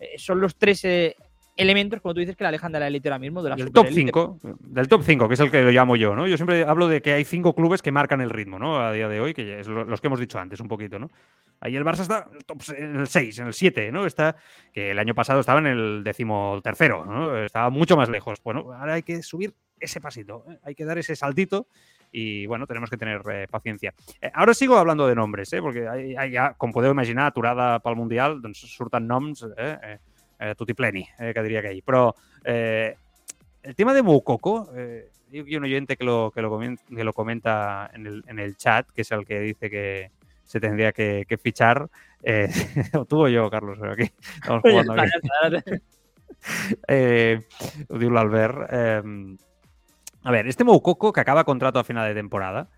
eh, son los tres eh, elementos, como tú dices, que la alejan de la élite ahora mismo. De la Del top superélite. 5, del top 5, que es el que lo llamo yo, ¿no? Yo siempre hablo de que hay cinco clubes que marcan el ritmo, ¿no? A día de hoy, que ya es lo- los que hemos dicho antes un poquito, ¿no? Ahí el Barça está en el, top se- en el 6, en el 7, ¿no? Está, que el año pasado estaba en el decimotercero, ¿no? Estaba mucho más lejos. Bueno, ahora hay que subir ese pasito, ¿eh? hay que dar ese saltito y, bueno, tenemos que tener eh, paciencia. Eh, ara sigo hablando de nombres, eh? perquè hi, hi ha, com podeu imaginar, aturada pel Mundial, doncs surten noms eh? eh, eh, tutipleni, eh, que diria aquell. Però eh, el tema de Moukoko, eh, digo hay un oyente que lo, que lo, comen- que lo comenta en el, en el chat, que es el que dice que se tendría que, que fichar. Eh, o tú o yo, Carlos, aquí estamos jugando. aquí. Eh, ho diu l'Albert. Eh, a ver, este Moukoko que acaba contrato a final de temporada,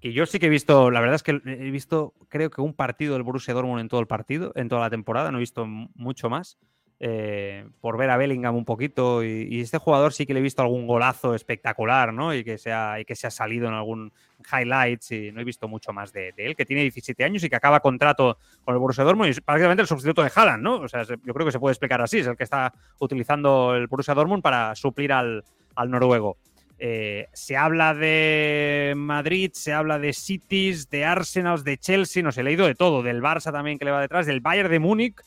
que yo sí que he visto, la verdad es que he visto, creo que un partido del Borussia Dortmund en todo el partido, en toda la temporada, no he visto mucho más. Eh, por ver a Bellingham un poquito y, este jugador sí que le he visto algún golazo espectacular, ¿no? Y que se ha, y que se ha salido en algún highlights y no he visto mucho más de, él, que tiene 17 años y que acaba contrato con el Borussia Dortmund y es prácticamente el sustituto de Haaland, ¿no? O sea, se- yo creo que se puede explicar así, es el que está utilizando el Borussia Dortmund para suplir al, noruego. Eh, se habla de Madrid, se habla de Cities, de Arsenal, de Chelsea, no sé, he leído de todo, del Barça también que le va detrás, del Bayern de Múnich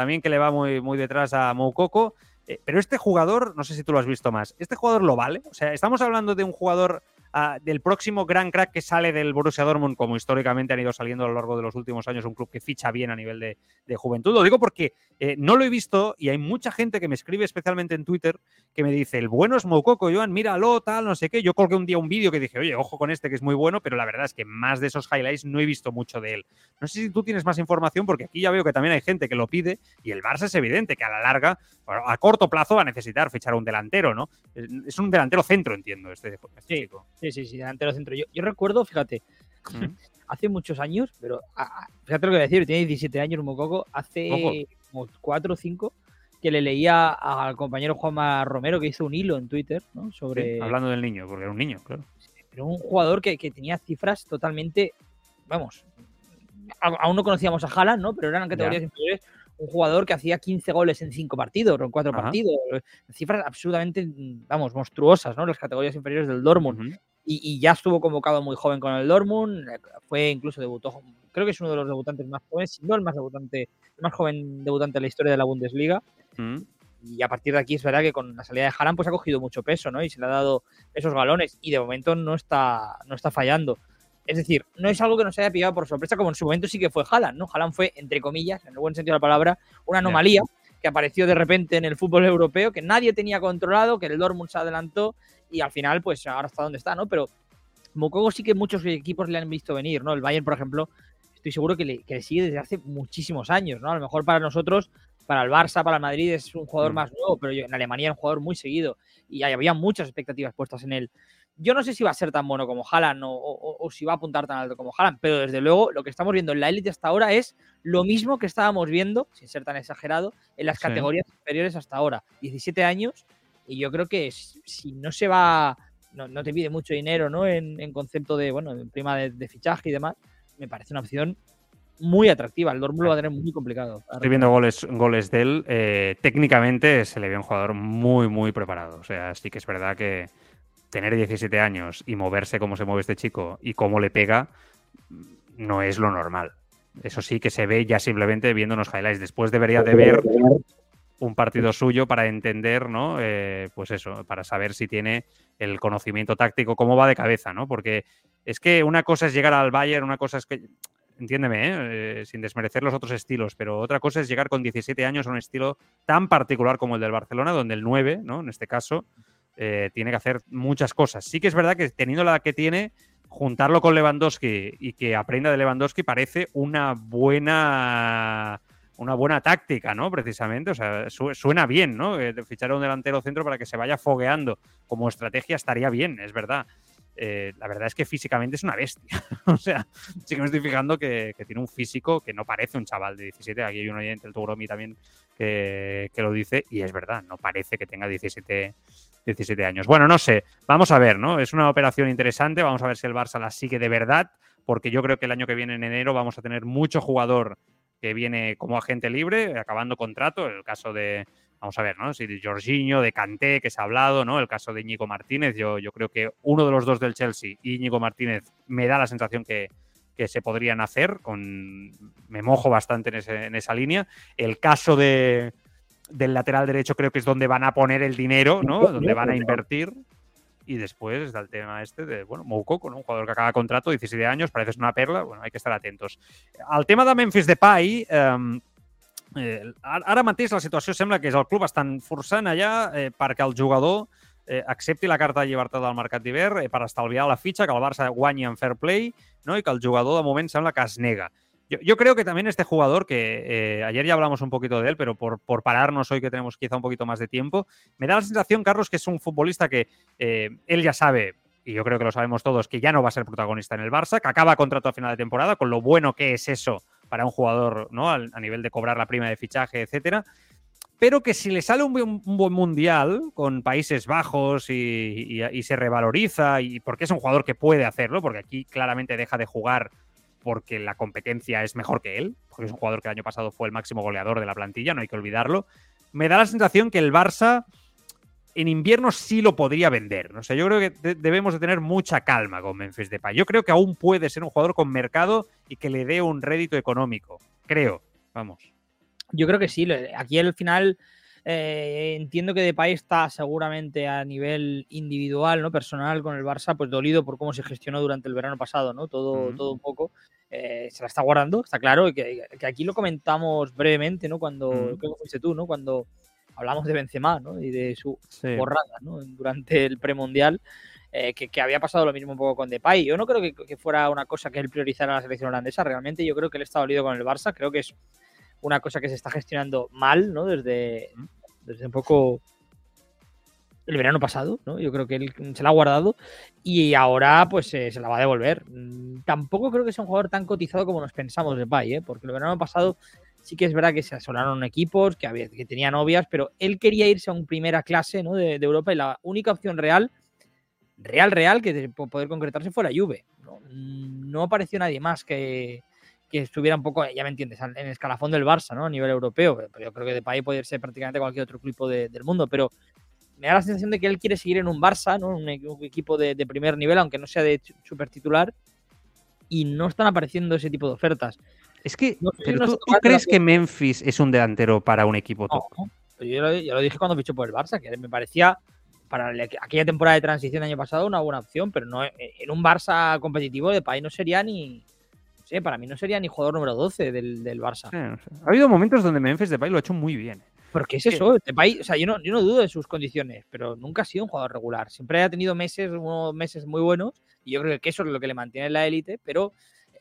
también que le va muy, muy detrás a Moukoko. Eh, pero este jugador, no sé si tú lo has visto más, ¿este jugador lo vale? O sea, estamos hablando de un jugador ah, del próximo gran crack que sale del Borussia Dortmund, como históricamente han ido saliendo a lo largo de los últimos años, un club que ficha bien a nivel de, de juventud. Lo digo porque eh, no lo he visto y hay mucha gente que me escribe, especialmente en Twitter, que me dice, el bueno es Moukoko, Joan, míralo, tal, no sé qué. Yo colgué un día un vídeo que dije, oye, ojo con este que es muy bueno, pero la verdad es que más de esos highlights no he visto mucho de él. No sé si tú tienes más información, porque aquí ya veo que también hay gente que lo pide y el Barça es evidente que a la larga, bueno, a corto plazo va a necesitar fichar un delantero, ¿no? Es un delantero centro, entiendo, este, este sí, chico. Sí, sí, sí, delantero centro. Yo, yo recuerdo, fíjate, Mm. hace muchos años, pero a- a- fíjate lo que voy a decir, tiene 17 años Mococo, hace Ojo. como 4 o 5 que le leía al compañero Juanma Romero que hizo un hilo en Twitter ¿no? sobre Sí, hablando del niño, porque era un niño, claro. pero un jugador que, que tenía cifras totalmente, vamos, aún no conocíamos a Haaland, ¿no? Pero eran categorías inferiores. Un jugador que hacía 15 goles en 5 partidos o en 4 Ajá. partidos. Cifras absolutamente, vamos, monstruosas, ¿no? Las categorías inferiores del Dortmund. Ujú. Y, y ya estuvo convocado muy joven con el Dortmund. eh, Fue incluso debutó, creo que es uno de los debutantes más jóvenes, si no el más debutante, el más joven debutante de la historia de la Bundesliga. Mm. Y a partir de aquí es verdad que con la salida de Haaland pues ha cogido mucho peso, ¿no? Y se le ha dado esos galones y de momento no está, no está fallando. Es decir, no es algo que nos haya pillado por sorpresa, como en su momento sí que fue Haaland, ¿no? Haaland fue, entre comillas, en el buen sentido de la palabra, una anomalía que apareció de repente en el fútbol europeo, que nadie tenía controlado, que el Dortmund se adelantó y al final, pues ahora está donde está, ¿no? Pero Mokogo sí que muchos equipos le han visto venir, ¿no? El Bayern, por ejemplo, estoy seguro que le, que le sigue desde hace muchísimos años, ¿no? A lo mejor para nosotros, para el Barça, para el Madrid es un jugador Mm. más nuevo, pero yo- en Alemania era un jugador muy seguido y había muchas expectativas puestas en él. Yo no sé si va a ser tan bueno como Haaland o, o- o si va a apuntar tan alto como Haaland, pero desde luego lo que estamos viendo en la élite hasta ahora es lo mismo que estábamos viendo, sin ser tan exagerado, en las Sí. categorías inferiores hasta ahora. 17 años y yo creo que si no se va, no, te pide mucho dinero, ¿no? En, concepto de, bueno, en prima de, fichaje y demás, me parece una opción muy atractiva. El Dortmund lo va a tener muy complicado. Estoy viendo goles, goles de él. eh, técnicamente se le ve un jugador muy, muy preparado. O sea, sí que es verdad que tener 17 años y moverse como se mueve este chico y cómo le pega no es lo normal. Eso sí que se ve ya simplemente viendo unos highlights. Después debería de ver un partido suyo para entender, ¿no? Eh, pues eso, para saber si tiene el conocimiento táctico, cómo va de cabeza, ¿no? Porque es que una cosa es llegar al Bayern, una cosa es que, entiéndeme, ¿eh? Eh, sin desmerecer los otros estilos, pero otra cosa es llegar con 17 años a un estilo tan particular como el del Barcelona, donde el 9, ¿no? En este caso, eh, tiene que hacer muchas cosas. Sí que es verdad que teniendo la edad que tiene, juntarlo con Lewandowski y que aprenda de Lewandowski parece una buena una buena táctica, ¿no? Precisamente, o sea, su- suena bien, ¿no? Eh, fichar a un delantero centro para que se vaya fogueando como estrategia estaría bien, es verdad. Eh, la verdad es que físicamente es una bestia. o sea, sí que me estoy fijando que, tiene un físico que no parece un chaval de 17. Aquí hay un oyente, el Tugromi también, que, que lo dice, y es verdad, no parece que tenga 17, 17 años. Bueno, no sé, vamos a ver, ¿no? Es una operación interesante, vamos a ver si el Barça la sigue de verdad, porque yo creo que el año que viene, en enero, vamos a tener mucho jugador que viene como agente libre, acabando contrato, el caso de, vamos a ver, ¿no? Si de Jorginho, de Kanté, que se ha hablado, ¿no? El caso de Íñigo Martínez, yo, yo creo que uno de los dos del Chelsea y Íñigo Martínez me da la sensación que, que se podrían hacer, con, me mojo bastante en, ese- en esa línea. El caso de, del lateral derecho creo que es donde van a poner el dinero, ¿no? Donde van a invertir. Y después está el tema este de, bueno, Moukoko, ¿no? un jugador que acaba contrato, 17 años, parece una perla, bueno, hay que estar atentos. Al tema de Memphis Depay, eh, eh, ara mateix la situació sembla que és el club estan forçant allà eh, perquè el jugador eh, accepti la carta de llibertat del mercat d'hivern eh, per estalviar la fitxa, que el Barça guanyi en fair play no? i que el jugador de moment sembla que es nega. Yo, creo que también este jugador, que eh, ayer ya hablamos un poquito de él, pero por, por pararnos hoy que tenemos quizá un poquito más de tiempo, me da la sensación, Carlos, que es un futbolista que eh, él ya sabe, y yo creo que lo sabemos todos, que ya no va a ser protagonista en el Barça, que acaba contrato a final de temporada, con lo bueno que es eso para un jugador, ¿no? A nivel de cobrar la prima de fichaje, etcétera. Pero que si le sale un, buen- un buen mundial con Países Bajos y- y se revaloriza, y porque es un jugador que puede hacerlo, porque aquí claramente deja de jugar porque la competencia es mejor que él, porque es un jugador que el año pasado fue el máximo goleador de la plantilla, no hay que olvidarlo. Me da la sensación que el Barça en invierno sí lo podría vender. ¿no? Sea, yo creo que de- debemos de tener mucha calma con Memphis Depay. Yo creo que aún puede ser un jugador con mercado y que le dé un rédito económico. Creo, vamos. Yo creo que sí. Aquí al final Eh, entiendo que Depay está seguramente a nivel individual, ¿no? Personal con el Barça, pues dolido por cómo se gestionó durante el verano pasado, ¿no? Todo, todo un poco. Eh, se la está guardando, está claro, que, que aquí lo comentamos brevemente, ¿no? Cuando, creo que fuiste tú, ¿no? Cuando hablamos de Benzema, ¿no? Y de su borrada, ¿no? Durante el premundial. Eh, que, que, había pasado lo mismo un poco con Depay. Yo no creo que, que, fuera una cosa que él priorizara a la selección holandesa. Realmente yo creo que él está dolido con el Barça. Creo que es una cosa que se está gestionando mal, ¿no? Desde, desde un poco el verano pasado, ¿no? Yo creo que él se la ha guardado y ahora pues eh, se la va a devolver. Mm, tampoco creo que sea un jugador tan cotizado como nos pensamos de Pay, ¿eh? porque el verano pasado sí que es verdad que se asolaron equipos, que, había, que tenía novias, pero él quería irse a un primera clase ¿no? de, de Europa y la única opción real real, real, que de poder concretarse fue la Juve. No, no apareció nadie más que, que, estuviera un poco, ya me entiendes, en el escalafón del Barça, ¿no? A nivel europeo. Pero yo creo que de país puede ser prácticamente cualquier otro equipo de, del mundo, pero me da la sensación de que él quiere seguir en un Barça, ¿no? Un, un equipo de, de, primer nivel, aunque no sea de super titular, y no están apareciendo ese tipo de ofertas. Es que, no pero no tú, ¿tú crees que Memphis es un delantero para un equipo top? No, yo, lo, yo, lo, dije cuando fichó por el Barça, que me parecía para aquella temporada de transición del año pasado una buena opción, pero no en un Barça competitivo de país no sería ni. Sé, para mí no sería ni jugador número 12 del, del Barça. Sí, no sé. Ha habido momentos donde Memphis Depay lo ha hecho muy bien. ¿Pero qué es eso? Depay, o sea, yo no, yo no dudo de sus condiciones, pero nunca ha sido un jugador regular. Siempre ha tenido meses, unos meses muy buenos, y yo creo que eso es lo que le mantiene en la élite, pero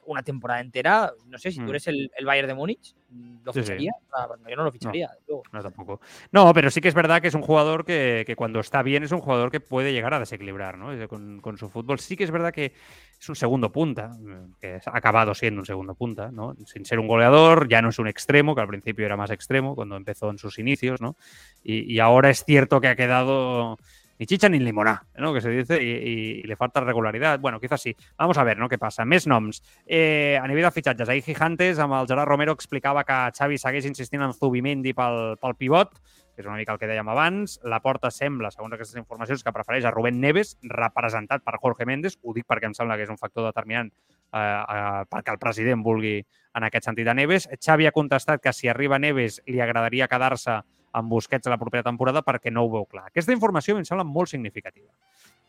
una temporada entera, no sé, si tú eres el, el Bayern de Múnich, ¿lo Sí, sí. ficharía? Ah, bueno, yo no lo ficharía. luego. No, tampoco. No, pero sí que es verdad que es un jugador que, que cuando está bien es un jugador que puede llegar a desequilibrar ¿no? con, con su fútbol. Sí que es verdad que es un segundo punta, que ha acabado siendo un segundo punta, ¿no? Sin ser un goleador, ya no es un extremo, que al principio era más extremo cuando empezó en sus inicios, ¿no? Y, y ahora es cierto que ha quedado ni chicha ni limoná, ¿no? que se dice, i, i, i li falta regularitat. Bueno, quizás sí. Vamos a ver no? què passa. Més noms. Eh, a nivell de fitxatges, ahir Gigantes, amb el Gerard Romero, explicava que Xavi segueix insistint en Zubimendi pel, pel pivot, que és una mica el que dèiem abans. La porta sembla, segons aquestes informacions, que prefereix a Rubén Neves, representat per Jorge Méndez. Ho dic perquè em sembla que és un factor determinant eh, eh, perquè el president vulgui en aquest sentit a Neves. Xavi ha contestat que si arriba Neves li agradaria quedar-se amb Busquets a la propera temporada perquè no ho veu clar. Aquesta informació em sembla molt significativa.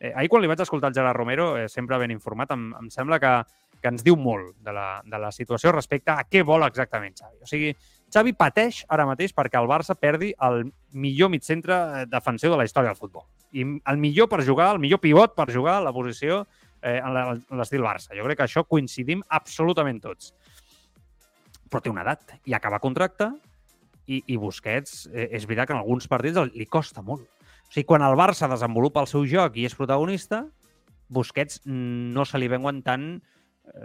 Eh, ahir quan li vaig escoltar el Gerard Romero, eh, sempre ben informat, em, em sembla que, que ens diu molt de la, de la situació respecte a què vol exactament Xavi. O sigui, Xavi pateix ara mateix perquè el Barça perdi el millor mitcentre defensiu de la història del futbol. I el millor per jugar, el millor pivot per jugar a la posició eh, en l'estil Barça. Jo crec que això coincidim absolutament tots. Però té una edat i acaba contracte i, i Busquets, eh, és veritat que en alguns partits li costa molt. O sigui, quan el Barça desenvolupa el seu joc i és protagonista, Busquets no se li veuen tant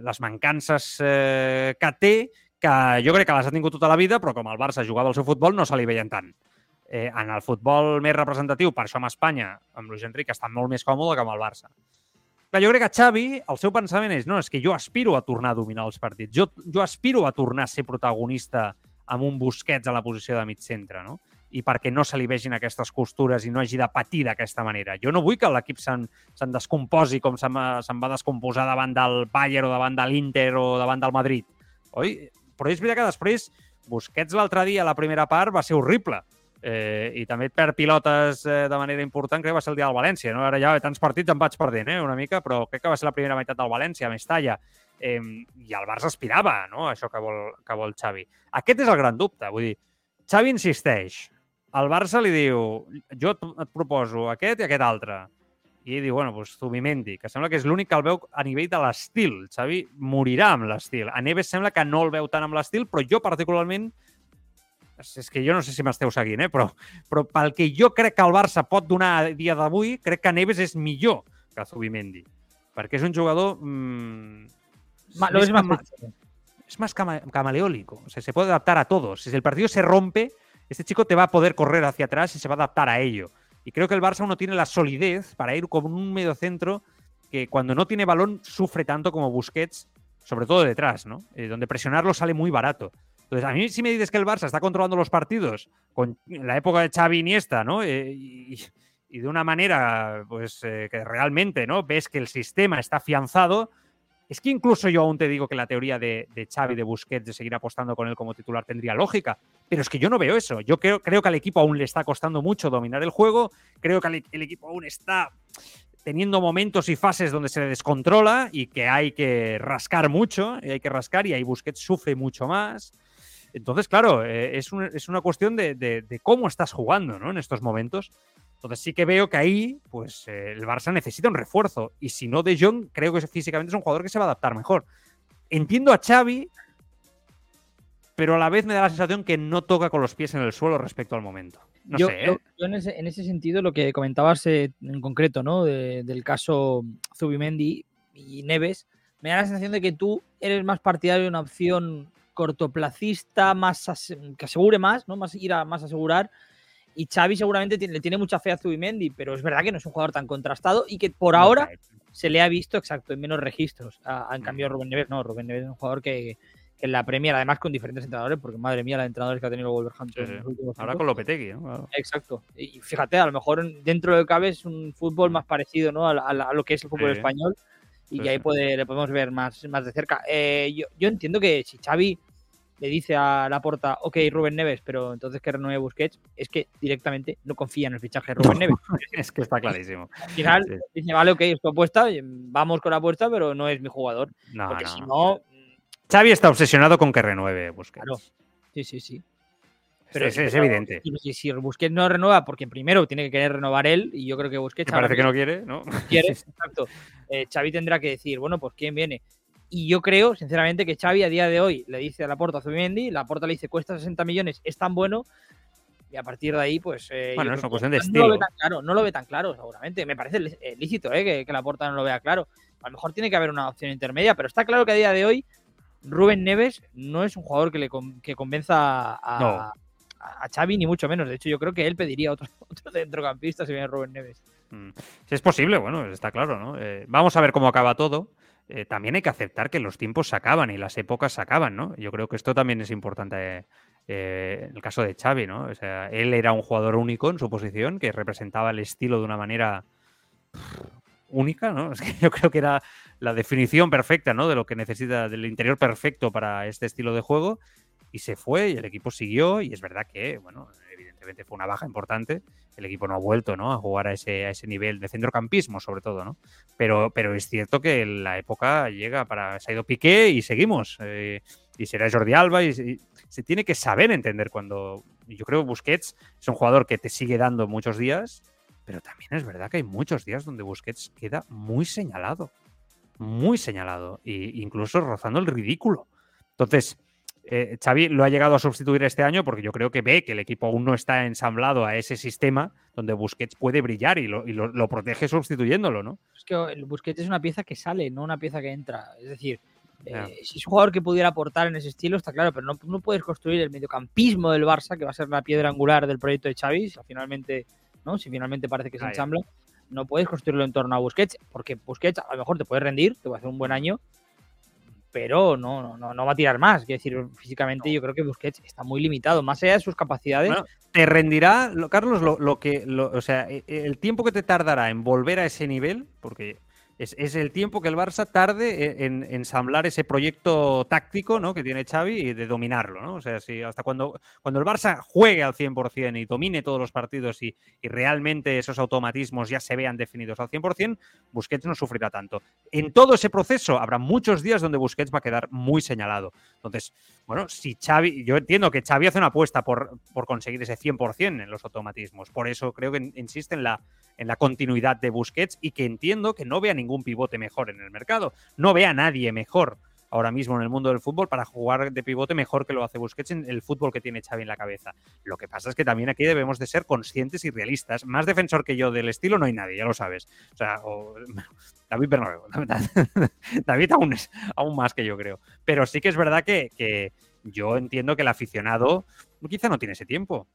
les mancances eh, que té, que jo crec que les ha tingut tota la vida, però com el Barça jugava el seu futbol no se li veien tant. Eh, en el futbol més representatiu, per això amb Espanya, amb Luis Enrique, està molt més còmode que amb el Barça. Però jo crec que Xavi, el seu pensament és no, és que jo aspiro a tornar a dominar els partits. Jo, jo aspiro a tornar a ser protagonista amb un Busquets a la posició de mig centre, no? i perquè no se li vegin aquestes costures i no hagi de patir d'aquesta manera. Jo no vull que l'equip se'n se descomposi com se'n se va descomposar davant del Bayern o davant de l'Inter o davant del Madrid. Oi? Però és veritat que després Busquets l'altre dia, a la primera part, va ser horrible. Eh, I també et perd pilotes eh, de manera important, crec que va ser el dia del València. No? Ara ja tants partits em vaig perdent, eh, una mica, però crec que va ser la primera meitat del València, a Mestalla. Eh, I el Barça aspirava, no?, això que vol, que vol Xavi. Aquest és el gran dubte. Vull dir, Xavi insisteix, el Barça li diu, jo et proposo aquest i aquest altre. I ell diu, bueno, doncs Zubimendi, que sembla que és l'únic que el veu a nivell de l'estil. Xavi morirà amb l'estil. A Neves sembla que no el veu tant amb l'estil, però jo particularment, és que jo no sé si m'esteu seguint, eh? però, però pel que jo crec que el Barça pot donar a dia d'avui, crec que Neves és millor que Zubimendi. Perquè és un jugador... Mmm, lo es más, es más cama, camaleólico. O sea, se puede adaptar a todos. Si el partido se rompe, este chico te va a poder correr hacia atrás y se va a adaptar a ello. Y creo que el Barça no tiene la solidez para ir con un medio centro que cuando no tiene balón sufre tanto como Busquets, sobre todo detrás, ¿no? Eh, donde presionarlo sale muy barato. Entonces, a mí si me dices que el Barça está controlando los partidos con la época de Xavi Iniesta, ¿no? Eh, y, y, de una manera, pues, eh, que realmente, ¿no? Ves que el sistema está afianzado, Es que incluso yo aún te digo que la teoría de, de Xavi, de Busquets, de seguir apostando con él como titular tendría lógica, pero es que yo no veo eso. Yo creo, creo que al equipo aún le está costando mucho dominar el juego, creo que el equipo aún está teniendo momentos y fases donde se descontrola y que hay que rascar mucho, y hay que rascar y ahí Busquets sufre mucho más. Entonces, claro, eh, es, es, una cuestión de, de, cómo estás jugando ¿no? en estos momentos. Entonces sí que veo que ahí, pues eh, el Barça necesita un refuerzo. Y si no De Jong, creo que físicamente es un jugador que se va a adaptar mejor. Entiendo a Xavi, pero a la vez me da la sensación que no toca con los pies en el suelo respecto al momento. No yo, sé, ¿eh? yo en, ese, en, ese, sentido, lo que comentabas eh, en concreto, ¿no? del caso Zubimendi y Neves, me da la sensación de que tú eres más partidario de una opción cortoplacista, más que asegure más, ¿no? Más ir a más asegurar. Y Xavi seguramente tiene, le tiene mucha fe a Zubimendi, pero es verdad que no es un jugador tan contrastado y que por ahora se le ha visto exacto en menos registros. en cambio, Rubén Neves no, Rubén Neves es un jugador que, que en la Premier, además con diferentes entrenadores, porque madre mía, la entrenadores que ha tenido Wolverhampton. Sí, sí. Ahora con Lopetegui, ¿no? Exacto. Y fíjate, a lo mejor dentro de cabe es un fútbol más parecido ¿no? a, a, a lo que es el fútbol español y que ahí puede, le podemos ver más, más de cerca. Eh, yo, yo, entiendo que si Xavi le dice a la porta, ok, Rubén Neves, pero entonces que renueve Busquets, es que directamente no confía en el fichaje de Rubén Neves. es que está clarísimo. Al final sí. dice, vale, ok, esto apuesta, vamos con la apuesta, pero no es mi jugador. No, porque no. si no. Xavi está obsesionado con que renueve Busquets. Claro. Sí, sí, sí. Pero es, es evidente. Si, si, Busquets no renueva, porque primero tiene que querer renovar él, y yo creo que Busquets. Me parece que no quiere, ¿no? Quiere, exacto. Eh, Xavi tendrá que decir, bueno, pues quién viene. Y yo creo, sinceramente, que Xavi a día de hoy le dice a Laporta a Zubimendi, Laporta le dice cuesta 60 millones, es tan bueno, y a partir de ahí, pues. Eh, bueno, es una cuestión de no estilo. Lo ve tan claro, no lo ve tan claro, seguramente. Me parece lícito eh, que, que Laporta no lo vea claro. A lo mejor tiene que haber una opción intermedia, pero está claro que a día de hoy Rubén Neves no es un jugador que le que convenza a, No. a, a Xavi, ni mucho menos. De hecho, yo creo que él pediría otro, otro centrocampista si viene Rubén Neves. Mm. Si es posible, bueno, está claro, ¿no? Eh, vamos a ver cómo acaba todo. Eh, también hay que aceptar que los tiempos se acaban y las épocas se acaban, ¿no? Yo creo que esto también es importante eh, en el caso de Xavi, ¿no? O sea, él era un jugador único en su posición, que representaba el estilo de una manera única, ¿no? Es que yo creo que era la definición perfecta, ¿no? De lo que necesita, del interior perfecto para este estilo de juego. Y se fue y el equipo siguió y es verdad que, bueno, evidentemente fue una baja importante. El equipo no ha vuelto, ¿no? A jugar a ese, a ese nivel de centrocampismo, sobre todo, ¿no? Pero, pero es cierto que la época llega para... Se ha ido Piqué y seguimos. Eh, y será Jordi Alba y, y, se tiene que saber entender cuando... Yo creo que Busquets es un jugador que te sigue dando muchos días, pero también es verdad que hay muchos días donde Busquets queda muy señalado. Muy señalado. E incluso rozando el ridículo. Entonces, eh, Xavi lo ha llegado a sustituir este año porque yo creo que ve que el equipo aún no está ensamblado a ese sistema donde Busquets puede brillar y lo, y lo, lo protege sustituyéndolo, ¿no? Es que el Busquets es una pieza que sale, no una pieza que entra. Es decir, eh, si es un jugador que pudiera aportar en ese estilo, está claro, pero no, no puedes construir el mediocampismo del Barça, que va a ser la piedra angular del proyecto de Xavi, si finalmente, ¿no? Si finalmente parece que se ensambla, no puedes construirlo en torno a Busquets, porque Busquets a lo mejor te puede rendir, te va a hacer un buen año, pero no, no, no, no va a tirar más. Quiero decir, físicamente yo creo que Busquets está muy limitado, más allá de sus capacidades. Bueno, te rendirá, lo- Carlos, lo, lo que, lo- o sea, e- el tiempo que te tardará en volver a ese nivel, porque es, es el tiempo que el Barça tarde e, en, en ensamblar ese proyecto táctico ¿no? que tiene Xavi y de dominarlo, ¿no? O sea, si hasta cuando, cuando el Barça juegue al 100% y domine todos los partidos y, y realmente esos automatismos ya se vean definidos al 100%, Busquets no sufrirá tanto. En todo ese proceso habrá muchos días donde Busquets va a quedar muy señalado. Entonces, bueno, si Xavi, yo entiendo que Xavi hace una apuesta por, por conseguir ese 100% en los automatismos. Por eso creo que insiste en la, en la continuidad de Busquets y que entiendo que no vea pivote mejor en el mercado. No vea a nadie mejor ahora mismo en el mundo del fútbol para jugar de pivote mejor que lo hace Busquets en el fútbol que tiene Xavi en la cabeza. Lo que pasa es que también aquí debemos de ser conscientes y realistas. Más defensor que yo del estilo no hay nadie, ya lo sabes. O sea, o- David Bernabéu. David aún, es, aún más que yo creo. Pero sí que es verdad que, que yo entiendo que el aficionado quizá no tiene ese tiempo.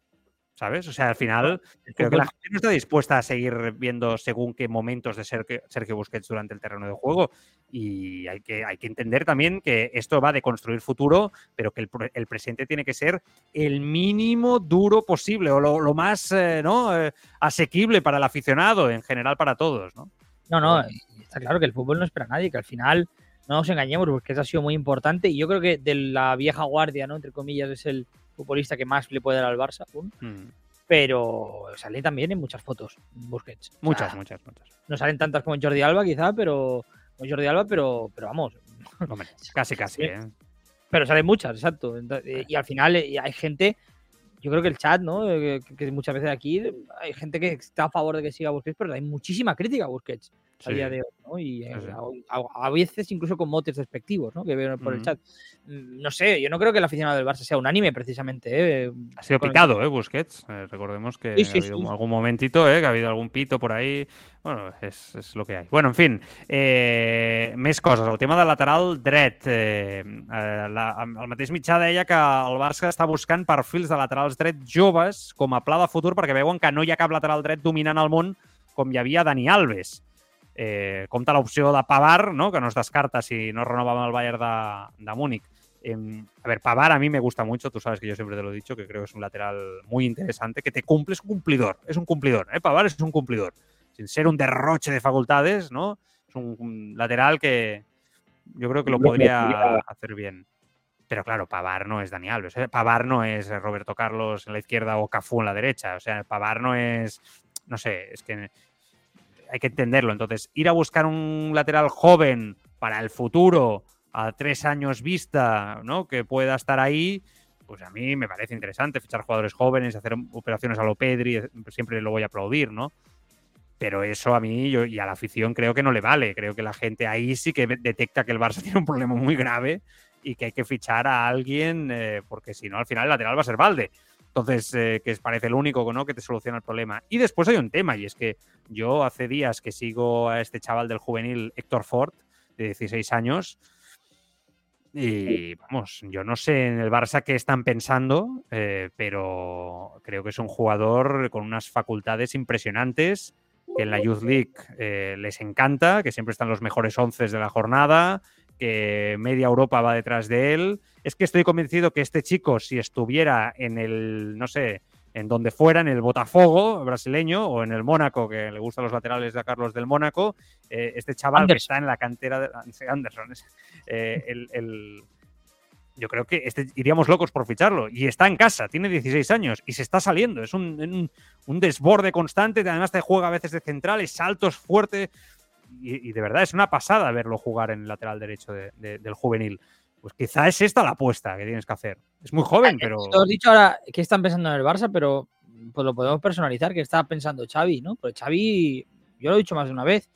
¿Sabes? O sea, al final creo que la gente no está dispuesta a seguir viendo según qué momentos de Sergio, Busquets durante el terreno de juego. Y hay que, hay que entender también que esto va de construir futuro, pero que el, el presente tiene que ser el mínimo duro posible o lo, lo más eh, ¿no? Eh, asequible para el aficionado, en general para todos. ¿no? No, no, está claro que el fútbol no espera a nadie, que al final no nos engañemos, porque eso ha sido muy importante y yo creo que de la vieja guardia, ¿no? Entre comillas, es el futbolista que más le puede dar al Barça. aún. Mm. Pero sale también en muchas fotos, Busquets. O sea, Muchas, muchas, muchas. No salen tantas como Jordi Alba, quizá, pero. Como Jordi Alba, pero, pero vamos. Hombre, casi, casi. ¿eh? Pero salen muchas, exacto. Eh, Y al final eh, hay gente. Yo creo que el chat, ¿no? Eh, Que, que muchas veces aquí hay gente que está a favor de que siga Busquets, pero hay muchísima crítica a Busquets a Sí. día de hoy, ¿no? Y eh, Sí, sí. a, a- a veces incluso con motes despectivos, ¿no? Que veo por el Ujú. chat. Mm, No sé, yo no creo que el aficionado del Barça sea unánime, precisamente. ¿eh? Ha sido Con el- picado, ¿eh? Busquets. Eh, recordemos que ha habido algún momentito, ¿eh? Que ha habido algún pito por ahí. Bueno, és, és el que hi ha. Bueno, en fin, eh, més coses. El tema del lateral dret. Eh, eh, la, el mateix mitjà deia que el Barça està buscant perfils de laterals dret joves com a pla de futur perquè veuen que no hi ha cap lateral dret dominant al món com hi havia Dani Alves. Eh, compta l'opció de Pavar, ¿no? que no es descarta si no renova amb el Bayern de, de Múnich. Eh, a ver, Pavar a mí me gusta mucho, tú sabes que yo siempre te lo he dicho, que creo que es un lateral muy interesante, que te cumple, es un cumplidor, es un cumplidor, ¿eh? Pavar es un cumplidor, sin ser un derroche de facultades, ¿no? Es un, un lateral que yo creo que lo podría hacer bien. Pero claro, Pavar no es Dani Alves, ¿eh? Pavar no es Roberto Carlos en la izquierda o Cafú en la derecha, o sea, Pavar no es, no sé, es que hay que entenderlo. Entonces, ir a buscar un lateral joven para el futuro, a tres años vista, ¿no? Que pueda estar ahí, pues a mí me parece interesante fichar jugadores jóvenes, hacer operaciones a lo Pedri, siempre lo voy a aplaudir, ¿no? Pero eso a mí y a la afición creo que no le vale. Creo que la gente ahí sí que detecta que el Barça tiene un problema muy grave y que hay que fichar a alguien eh, porque si no, al final el lateral va a ser Valde. Entonces, eh, que parece el único ¿no? que te soluciona el problema. Y después hay un tema, y es que yo hace días que sigo a este chaval del juvenil, Héctor Ford, de 16 años, y vamos, yo no sé en el Barça qué están pensando, eh, pero creo que es un jugador con unas facultades impresionantes, que en la Youth League eh, les encanta, que siempre están los mejores once de la jornada, que media Europa va detrás de él. Es que estoy convencido que este chico, si estuviera en el, no sé, en donde fuera, en el Botafogo brasileño o en el Mónaco, que le gustan los laterales de a Carlos del Mónaco, eh, este chaval que está en la cantera de Anderson, eh, el, el- yo creo que este, iríamos locos por ficharlo. Y está en casa, tiene 16 años y se está saliendo. Es un, un- un desborde constante, además te juega a veces de central, es saltos fuerte. Y, y de verdad es una pasada verlo jugar en el lateral derecho de- de- del juvenil. Pues quizá es esta la apuesta que tienes que hacer. Es muy joven, pero. Tú has dicho ahora que están pensando en el Barça, pero pues lo podemos personalizar, que está pensando Xavi, ¿no? Pues Xavi, yo lo he dicho más de una vez,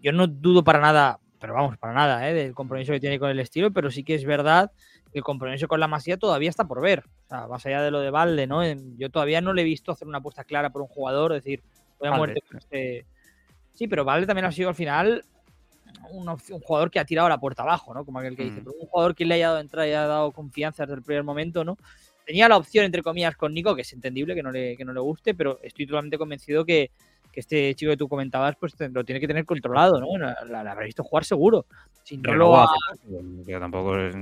yo no dudo para nada, pero vamos, para nada, ¿eh? del compromiso que tiene con el estilo, pero sí que es verdad que el compromiso con la Masía todavía está por ver. O sea, más allá de lo de Valde, ¿no? Yo todavía no le he visto hacer una apuesta clara por un jugador, decir, voy a muerte con este. Sí, pero Valde también ha sido al final un, jugador que ha tirado la puerta abajo, ¿no? Como aquel que dice, Mm. pero un jugador que le haya dado entrada y haya dado confianza desde el primer momento, ¿no? Tenía la opción, entre comillas, con Nico, que es entendible que no le, que no le guste, pero estoy totalmente convencido que, que este chico que tú comentabas, pues lo tiene que tener controlado, ¿no? La, la- la habrá visto jugar seguro. Si no lo ha- que tampoco es-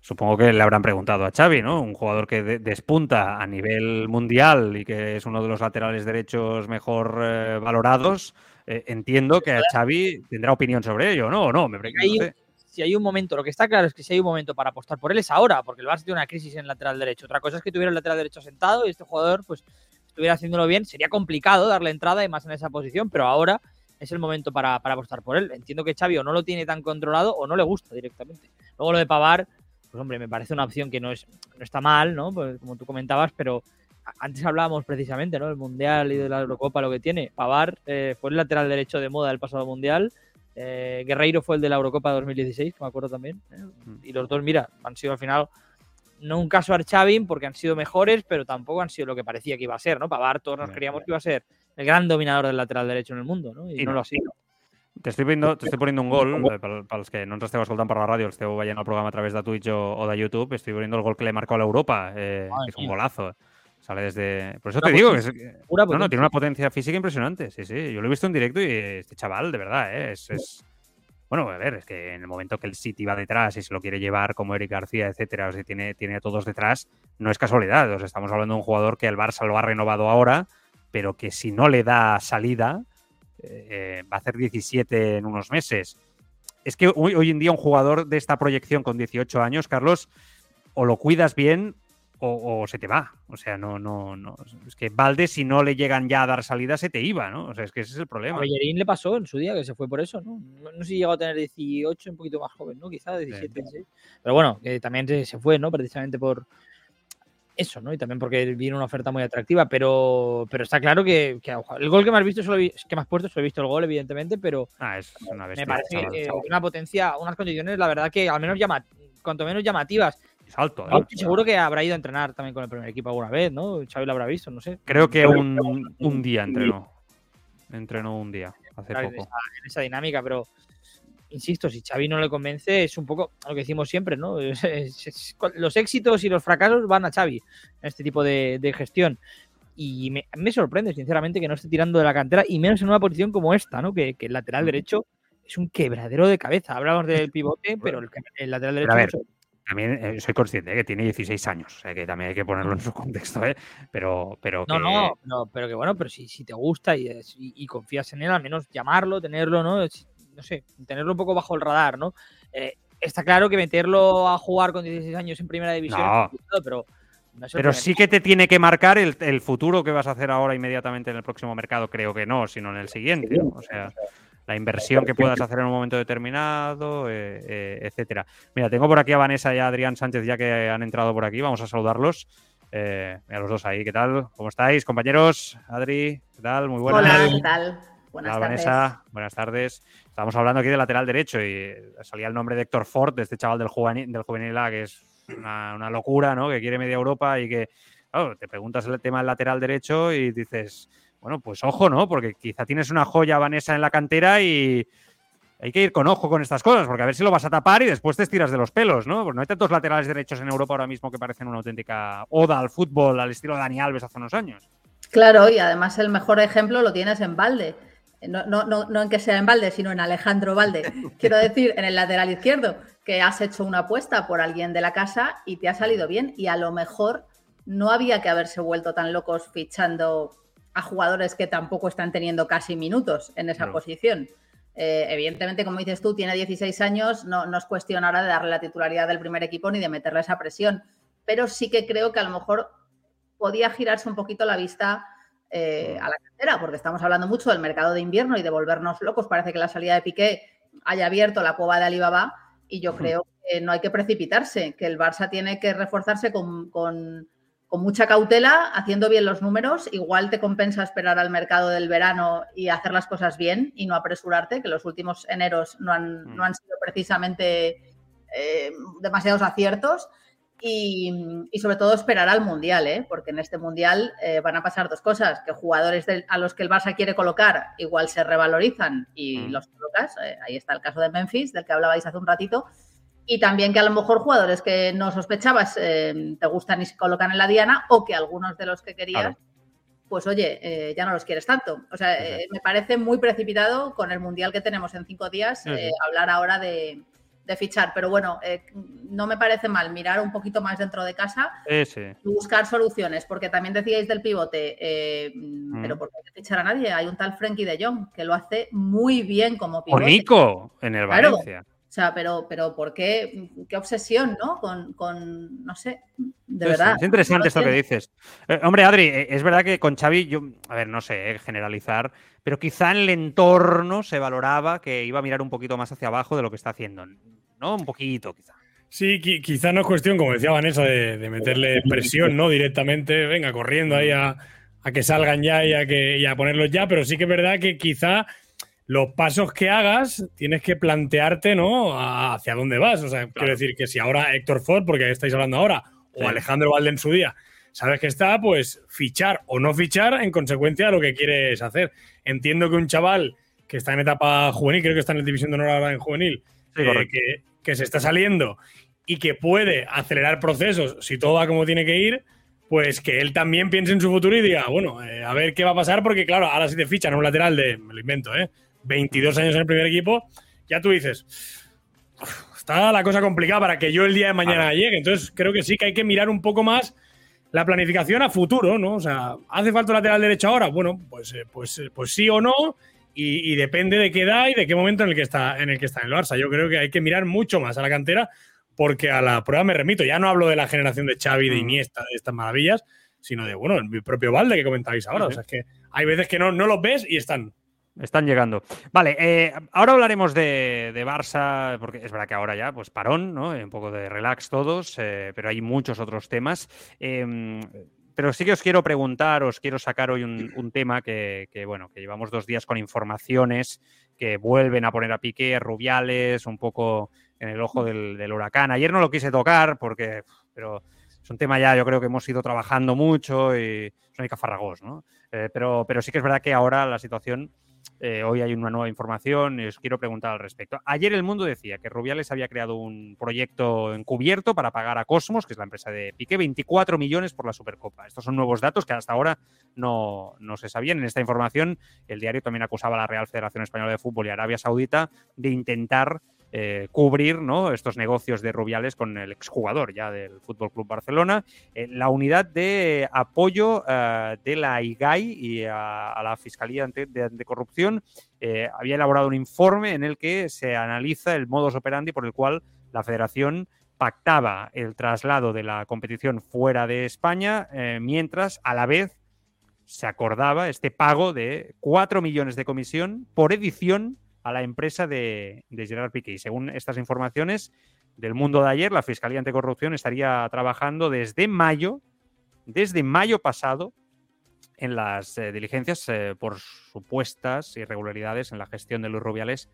Supongo que le habrán preguntado a Xavi, ¿no? Un jugador que de- despunta a nivel mundial y que es uno de los laterales derechos mejor eh, valorados. Eh, entiendo que a Xavi tendrá opinión sobre ello, ¿no? ¿O no? Me no Hay- sé. si hay un momento, lo que está claro es que si hay un momento para apostar por él es ahora, porque el Barça tiene una crisis en el lateral derecho. Otra cosa es que tuviera el lateral derecho sentado y este jugador pues estuviera haciéndolo bien. Sería complicado darle entrada y más en esa posición, pero ahora es el momento para, para apostar por él. Entiendo que Xavi o no lo tiene tan controlado o no le gusta directamente. Luego lo de Pavar, pues hombre, me parece una opción que no, es, no está mal, ¿no? Pues, como tú comentabas, pero antes hablábamos precisamente, ¿no? Del Mundial y de la Eurocopa, lo que tiene. Pavar eh, fue el lateral derecho de moda del pasado Mundial. Eh, Guerreiro fue el de la Eurocopa 2016, que me acuerdo también. ¿eh? Y los dos, mira, han sido al final no un caso Archavin porque han sido mejores, pero tampoco han sido lo que parecía que iba a ser, ¿no? Pavar todos nos creíamos que iba a ser el gran dominador del lateral derecho en el mundo, ¿no? Y, Y no, no. lo ha sido. T'estic poniendo, t'estic poniendo un gol, eh, pel- pels que no ens esteu escoltant per la ràdio, esteu veient el programa a través de Twitch o, o de YouTube, estoy poniendo el gol que le marcó a l'Europa, eh, que es un golazo. Sale desde... Por eso Una te digo que es, No, no, tiene una potencia física impresionante. Sí, sí. Yo lo he visto en directo y este chaval, de verdad, ¿eh? es, es- Bueno, a ver, es que en el momento que el City va detrás y se lo quiere llevar como Eric García, etcétera, o sea, tiene, tiene a todos detrás, no es casualidad. O sea, estamos hablando de un jugador que el Barça lo ha renovado ahora, pero que si no le da salida, eh, va a hacer 17 en unos meses. es que hoy, hoy en día un jugador de esta proyección con 18 años, Carlos, o lo cuidas bien o, o, se te va. O sea, no, no, no. Es que Valde, si no le llegan ya a dar salida, se te iba, ¿no? O sea, es que ese es el problema. A Bellerín le pasó en su día, que se fue por eso, ¿no? No, no sé si llegó a tener 18, un poquito más joven, ¿no? Quizá 17, sí. sí. Pero bueno, que también se fue, ¿no? Precisamente por eso, ¿no? Y también porque viene una oferta muy atractiva, pero, pero está claro que, que el gol que has visto, solo que me has puesto, solo he visto el gol, evidentemente, pero ah, es una bestia, me parece chaval, chaval. una potencia, unas condiciones, la verdad que al menos llama, cuanto menos llamativas. Es alto, ¿eh? Seguro que habrá ido a entrenar también con el primer equipo alguna vez, ¿no? Xavi lo habrá visto, no sé. Creo que un, un día entrenó. Entrenó un día, hace claro, poco. En esa, en esa, dinámica, pero insisto, si Xavi no le convence, es un poco lo que decimos siempre, ¿no? Es, es, es, los éxitos y los fracasos van a Xavi en este tipo de, de gestión. Y me, me, sorprende, sinceramente, que no esté tirando de la cantera y menos en una posición como esta, ¿no? Que, que el lateral derecho es un quebradero de cabeza. Hablamos del pivote, pero el, el lateral derecho. Pero a ver, también eh, soy consciente de que tiene 16 años, o sea, que también hay que ponerlo en su contexto, ¿eh? Pero, pero no, que... no, no, pero que bueno, pero si, si te gusta y, y, y, confías en él, al menos llamarlo, tenerlo, ¿no? No sé, tenerlo un poco bajo el radar, ¿no? Eh, está claro que meterlo a jugar con 16 años en primera división no. es complicado, pero. No pero sí que te tiene que marcar el, el, futuro que vas a hacer ahora inmediatamente en el próximo mercado, creo que no, sino en el siguiente. ¿no? O sea, la inversión que puedas hacer en un momento determinado, eh, eh, etcétera. Mira, tengo por aquí a Vanessa y a Adrián Sánchez ya que han entrado por aquí, vamos a saludarlos. Eh, a los dos ahí, ¿qué tal? ¿Cómo estáis, compañeros? Adri, ¿qué tal? Muy buenas. Hola, ¿qué tal? Buenas Hola, tardes. Vanessa, buenas tardes. Estamos hablando aquí de lateral derecho y salía el nombre de Héctor Ford, de este chaval del juvenil, del juvenil A, que es una, una, locura, ¿no? Que quiere media Europa y que, claro, te preguntas el tema del lateral derecho y dices, bueno, pues ojo, ¿no? Porque quizá tienes una joya, Vanessa, en la cantera y hay que ir con ojo con estas cosas, porque a ver si lo vas a tapar y después te estiras de los pelos, ¿no? Porque no hay tantos laterales derechos en Europa ahora mismo que parecen una auténtica oda al fútbol, al estilo de Dani Alves hace unos años. Claro, y además el mejor ejemplo lo tienes en Valde. No, no, no, no en que sea en Valde, sino en Alejandro Valde. Quiero decir, en el lateral izquierdo, que has hecho una apuesta por alguien de la casa y te ha salido bien. Y a lo mejor no había que haberse vuelto tan locos fichando a jugadores que tampoco están teniendo casi minutos en esa no. posición. Eh, evidentemente, como dices tú, tiene 16 años, no, no es cuestión ahora de darle la titularidad del primer equipo ni de meterle esa presión, pero sí que creo que a lo mejor podía girarse un poquito la vista eh, a la cantera, porque estamos hablando mucho del mercado de invierno y de volvernos locos. Parece que la salida de Piqué haya abierto la cueva de Alibaba y yo creo que no hay que precipitarse, que el Barça tiene que reforzarse con, con, con, mucha cautela, haciendo bien los números. Igual te compensa esperar al mercado del verano y hacer las cosas bien y no apresurarte, que los últimos eneros no han, no han sido precisamente eh, demasiados aciertos. Y, y, sobre todo esperar al Mundial, ¿eh? porque en este Mundial eh, van a pasar dos cosas, que jugadores de, a los que el Barça quiere colocar igual se revalorizan y mm. los colocas, eh, ahí está el caso de Memphis, del que hablabais hace un ratito, y también que a lo mejor jugadores que no sospechabas eh, te gustan y se colocan en la diana, o que algunos de los que querías, pues oye, eh, ya no los quieres tanto. O sea, me parece muy precipitado con el Mundial que tenemos en cinco días, eh, hablar ahora de de fichar, pero bueno, eh, no me parece mal mirar un poquito más dentro de casa y buscar soluciones, porque también decíais del pivote, eh, mm. pero ¿por qué hay que fichar a nadie? Hay un tal Frenkie de Jong que lo hace muy bien como pivote. O Nico en el. Valencia. Sea, pero, pero ¿por qué? ¿Qué obsesión, no? Con, con no sé, de es, verdad. Es interesante no esto que dices. Eh, hombre, Adri, eh, es verdad que con Xavi, yo, a ver, no sé, eh, generalizar, pero quizá en el entorno se valoraba que iba a mirar un poquito más hacia abajo de lo que está haciendo. ¿no? Un poquito, quizá. Sí, quizá no es cuestión, como decía Vanessa, de, de meterle presión, ¿no? Directamente, venga, corriendo ahí a, a que salgan ya y a, que, y a ponerlos ya, pero sí que es verdad que quizá los pasos que hagas tienes que plantearte, ¿no? Hacia dónde vas. O sea, claro. quiero decir que si ahora Héctor Ford, porque estáis hablando ahora, o. Alejandro Valde en su día, sabes que está, pues fichar o no fichar en consecuencia de lo que quieres hacer. Entiendo que un chaval que está en etapa juvenil, creo que está en la división de honor ahora en juvenil, Sí, eh, que, que, se está saliendo y que puede acelerar procesos si todo va como tiene que ir, pues que él también piense en su futuro y diga, bueno, eh, a ver qué va a pasar, porque claro, ahora si te fichan a un lateral de, me lo invento, ¿eh? 22 años en el primer equipo, ya tú dices, está la cosa complicada para que yo el día de mañana llegue. Entonces creo que sí que hay que mirar un poco más la planificación a futuro, ¿no? O sea, ¿hace falta lateral derecho ahora? Bueno, pues, eh, pues, pues sí o no y, y, depende de qué edad y de qué momento en el que está en el que está en el Barça. Yo creo que hay que mirar mucho más a la cantera porque a la prueba me remito. Ya no hablo de la generación de Xavi, de Iniesta, de estas maravillas, sino de, bueno, el propio Valde que comentáis ahora. O sea, es que hay veces que no, no los ves y están. Están llegando. Vale, eh, ahora hablaremos de, de, Barça, porque es verdad que ahora ya, pues parón, ¿no? Un poco de relax todos, eh, pero hay muchos otros temas. Eh, pero sí que os quiero preguntar, os quiero sacar hoy un, un tema que, que, bueno, que llevamos dos días con informaciones que vuelven a poner a Piqué, Rubiales, un poco en el ojo del, huracán. Ayer no lo quise tocar porque, pero es un tema ya, yo creo que hemos ido trabajando mucho y son cafarragos, ¿no? Eh, pero, pero sí que es verdad que ahora la situación eh, hoy hay una nueva información y os quiero preguntar al respecto. Ayer El Mundo decía que Rubiales había creado un proyecto encubierto para pagar a Cosmos, que es la empresa de Piqué, 24 millones por la Supercopa. Estos son nuevos datos que hasta ahora no, no se sabían. En esta información, el diario también acusaba a la Real Federación Española de Fútbol y Arabia Saudita de intentar eh, cubrir ¿no? estos negocios de Rubiales con el exjugador ya del Fútbol Club Barcelona. Eh, la unidad de apoyo eh, de la IGAI y a, la Fiscalía Anticorrupción había elaborado un informe en el que se analiza el modus operandi por el cual la Federación pactaba el traslado de la competición fuera de España, mientras a la vez se acordaba este pago de 4 millones de comisión por edición a la empresa de, Gerard Piqué. Y según estas informaciones del mundo de ayer, la Fiscalía Anticorrupción estaría trabajando desde mayo, desde mayo pasado, en las eh, diligencias eh, por supuestas irregularidades en la gestión de Luis Rubiales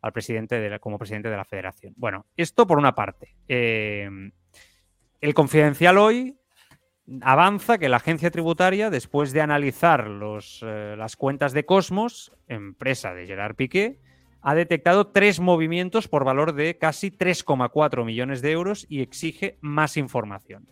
al presidente de la, como presidente de la federación. Bueno, esto por una parte. Eh, el confidencial hoy avanza que la agencia tributaria, después de analizar los, eh, las cuentas de Cosmos, empresa de Gerard Piqué, ha detectado tres movimientos por valor de casi 3,4 millones de euros y exige más información.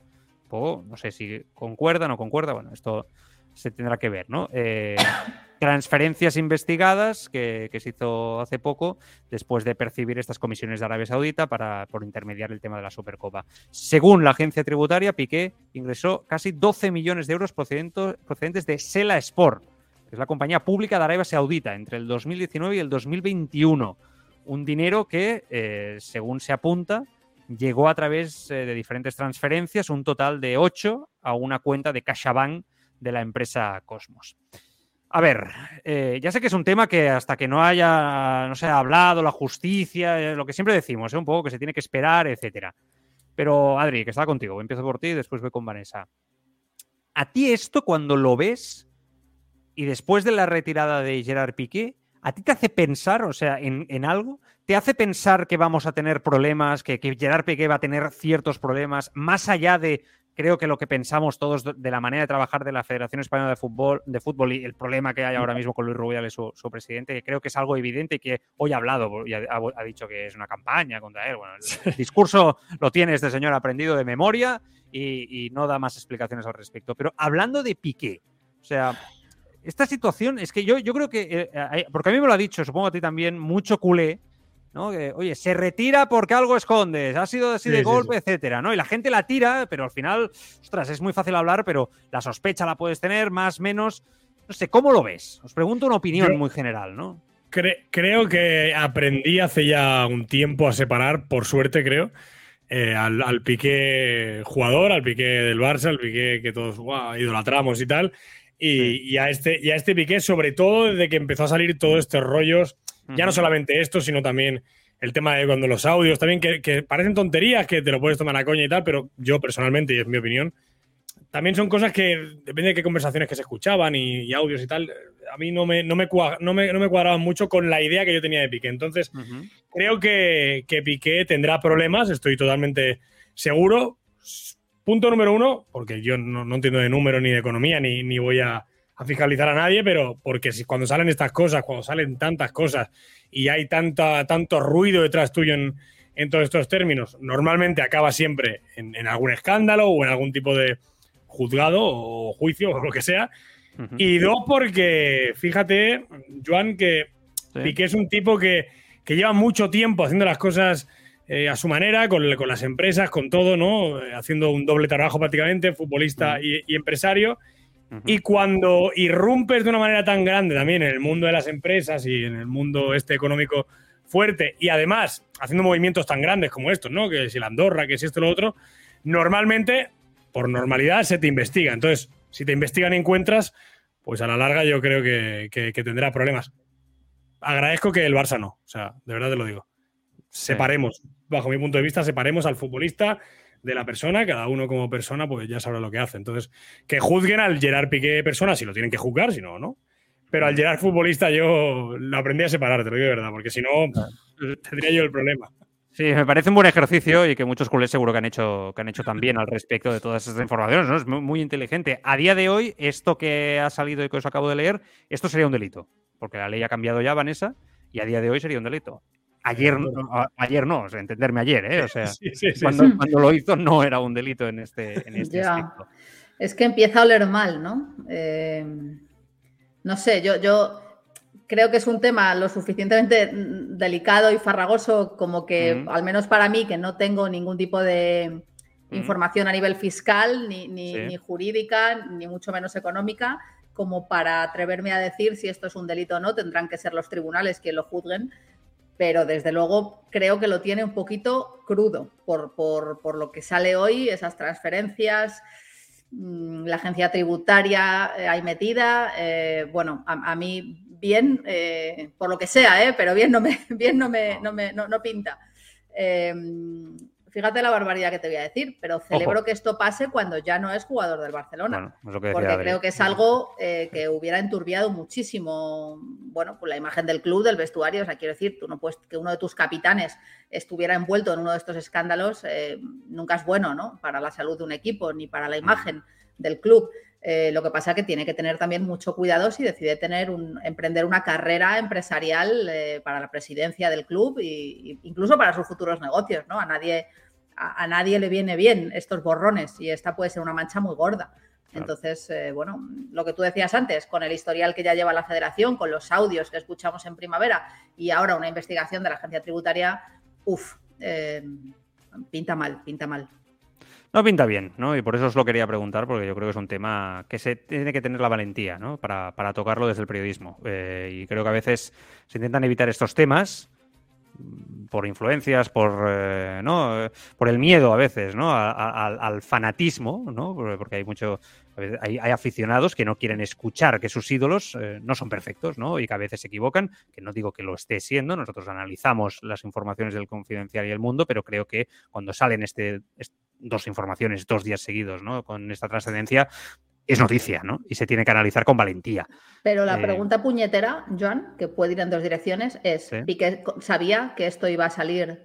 O, no sé si concuerda o no concuerda, bueno, esto se tendrá que ver, ¿no? Eh, transferencias investigadas que, que, se hizo hace poco después de percibir estas comisiones de Arabia Saudita para por intermediar el tema de la Supercopa. Según la agencia tributaria, Piqué ingresó casi 12 millones de euros procedentes de Sela Sport, es la compañía pública de Arabia Saudita, entre el 2019 y el 2021. Un dinero que, eh, según se apunta, llegó a través eh, de diferentes transferencias, un total de 8 a una cuenta de CaixaBank de la empresa Cosmos. A ver, eh, ya sé que es un tema que hasta que no haya, no se haya hablado, la justicia, lo que siempre decimos, un poco que se tiene que esperar, etcétera. Pero Adri, que está contigo, empiezo por ti y después voy con Vanessa. A ti esto cuando lo ves y después de la retirada de Gerard Piqué, ¿a ti te hace pensar, o sea, en, en algo? ¿Te hace pensar que vamos a tener problemas, que, que Gerard Piqué va a tener ciertos problemas, más allá de creo que lo que pensamos todos de la manera de trabajar de la Federación Española de Fútbol, de fútbol y el problema que hay ahora mismo con Luis Rubiales, su, su presidente, que creo que es algo evidente y que hoy ha hablado y ha, ha dicho que es una campaña contra él. Bueno, el discurso lo tiene este señor aprendido de memoria y, y no da más explicaciones al respecto. Pero hablando de Piqué, o sea, esta situación es que yo, yo creo que, eh, porque a mí me lo ha dicho, supongo a ti también, mucho culé, ¿no? Que, oye, se retira porque algo escondes, ha sido así de sí, golpe, sí. etcétera, ¿no? Y la gente la tira, pero al final, ostras, es muy fácil hablar, pero la sospecha la puedes tener, más, menos. No sé, ¿cómo lo ves? Os pregunto una opinión Yo muy general, ¿no? Cre creo que aprendí hace ya un tiempo a separar, por suerte, creo. Eh, al, al, Piqué jugador, al Piqué del Barça, al Piqué que todos wow, idolatramos y tal, y, y, a este, y a este Piqué, sobre todo desde que empezó a salir todos estos rollos ya no solamente esto, sino también el tema de cuando los audios, también que, que, parecen tonterías, que te lo puedes tomar a coña y tal, pero yo personalmente, y es mi opinión, también son cosas que, depende de qué conversaciones que se escuchaban y, y audios y tal, a mí no me, no, me, no, me, no me cuadraban mucho con la idea que yo tenía de Piqué. Entonces, uh -huh. creo que, que Piqué tendrá problemas, estoy totalmente seguro. Punto número uno, porque yo no, no entiendo de número ni de economía, ni, ni voy a, a fiscalizar a nadie, pero porque si cuando salen estas cosas, cuando salen tantas cosas y hay tanta, tanto ruido detrás tuyo en, en todos estos términos, normalmente acaba siempre en, en, algún escándalo o en algún tipo de juzgado o juicio o lo que sea. Uh -huh. Y dos, porque fíjate, Joan, que sí. Piqué es un tipo que, que, lleva mucho tiempo haciendo las cosas eh, a su manera, con, con, las empresas, con todo, ¿no? Haciendo un doble trabajo prácticamente, futbolista uh -huh. y, y empresario Y cuando irrumpes de una manera tan grande también en el mundo de las empresas y en el mundo este económico fuerte, y además haciendo movimientos tan grandes como estos, ¿no? Que si la Andorra, que si esto lo otro, normalmente, por normalidad, se te investiga. Entonces, si te investigan y encuentras, pues a la larga yo creo que, que, tendrá problemas. Agradezco que el Barça no, o sea, de verdad te lo digo. Separemos, bajo mi punto de vista, separemos al futbolista de la persona, cada uno como persona, pues ya sabrá lo que hace. Entonces, que juzguen al Gerard Piqué persona si lo tienen que juzgar, si no, no. Pero al Gerard futbolista yo lo aprendí a separar, te lo digo de verdad, porque si no, tendría yo el problema. Sí, me parece un buen ejercicio y que muchos culés seguro que han hecho, que han hecho también al respecto de todas esas informaciones, ¿no? Es muy, inteligente. A día de hoy, esto que ha salido y que os acabo de leer, esto sería un delito, porque la ley ha cambiado ya, Vanessa, y a día de hoy sería un delito. Ayer, no, ayer no, entenderme ayer, ¿eh? O sea, cuando, lo hizo no era un delito en este, en este aspecto. Es que empieza a oler mal, ¿no? Eh, no sé, yo, yo creo que es un tema lo suficientemente delicado y farragoso como que, al menos para mí, que no tengo ningún tipo de información a nivel fiscal, ni, ni, jurídica, ni mucho menos económica, como para atreverme a decir si esto es un delito o no, tendrán que ser los tribunales quienes lo juzguen, pero desde luego creo que lo tiene un poquito crudo por, por lo que sale hoy, esas transferencias, mm, la agencia tributaria eh, ahí metida. Eh, bueno, a, mí bien, eh, por lo que sea, ¿eh? pero bien no me, bien no me, no me no, no pinta. Fíjate la barbaridad que te voy a decir, pero celebro que esto pase cuando ya no es jugador del Barcelona. porque creo que es algo eh, que hubiera enturbiado muchísimo, bueno, pues la imagen del club, del vestuario. O sea, quiero decir, tú no puedes que uno de tus capitanes estuviera envuelto en uno de estos escándalos, nunca es bueno, ¿no? Para la salud de un equipo ni para la imagen del club. Eh, lo que pasa es que tiene que tener también mucho cuidado si decide tener un, emprender una carrera empresarial eh, para la presidencia del club e incluso para sus futuros negocios, ¿no? A nadie, a, nadie le viene bien estos borrones y esta puede ser una mancha muy gorda. Entonces, eh, bueno, lo que tú decías antes, con el historial que ya lleva la federación, con los audios que escuchamos en primavera y ahora una investigación de la agencia tributaria, uff, pinta mal, pinta mal. No pinta bien, ¿no? Y por eso os lo quería preguntar, porque yo creo que es un tema que se tiene que tener la valentía, ¿no? Para, para tocarlo desde el periodismo. Eh, y creo que a veces se intentan evitar estos temas por influencias, por, eh, ¿no? por el miedo a veces, ¿no? al fanatismo, ¿no? Porque hay mucho, hay, aficionados que no quieren escuchar que sus ídolos eh, no son perfectos, ¿no? Y que a veces se equivocan, que no digo que lo esté siendo, nosotros analizamos las informaciones del Confidencial y el Mundo, pero creo que cuando salen este, dos informaciones dos días seguidos, ¿no? Con esta trascendencia, es noticia, ¿no? Y se tiene que analizar con valentía. Pero la eh, pregunta puñetera, Joan, que puede ir en dos direcciones, es, ¿y que sabía que esto iba a salir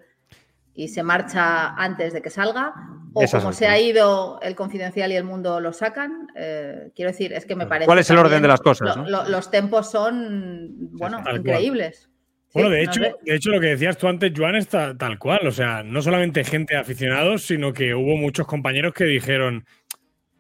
y se marcha antes de que salga? ¿O como se ha ido el confidencial y el mundo lo sacan? Eh, quiero decir, es que me parece... ¿Cuál es el orden de las cosas? los tempos son, bueno, increíbles. Bueno, de hecho, de hecho, lo que decías tú antes, Joan, está tal cual. O sea, no solamente gente de aficionados, sino que hubo muchos compañeros que dijeron,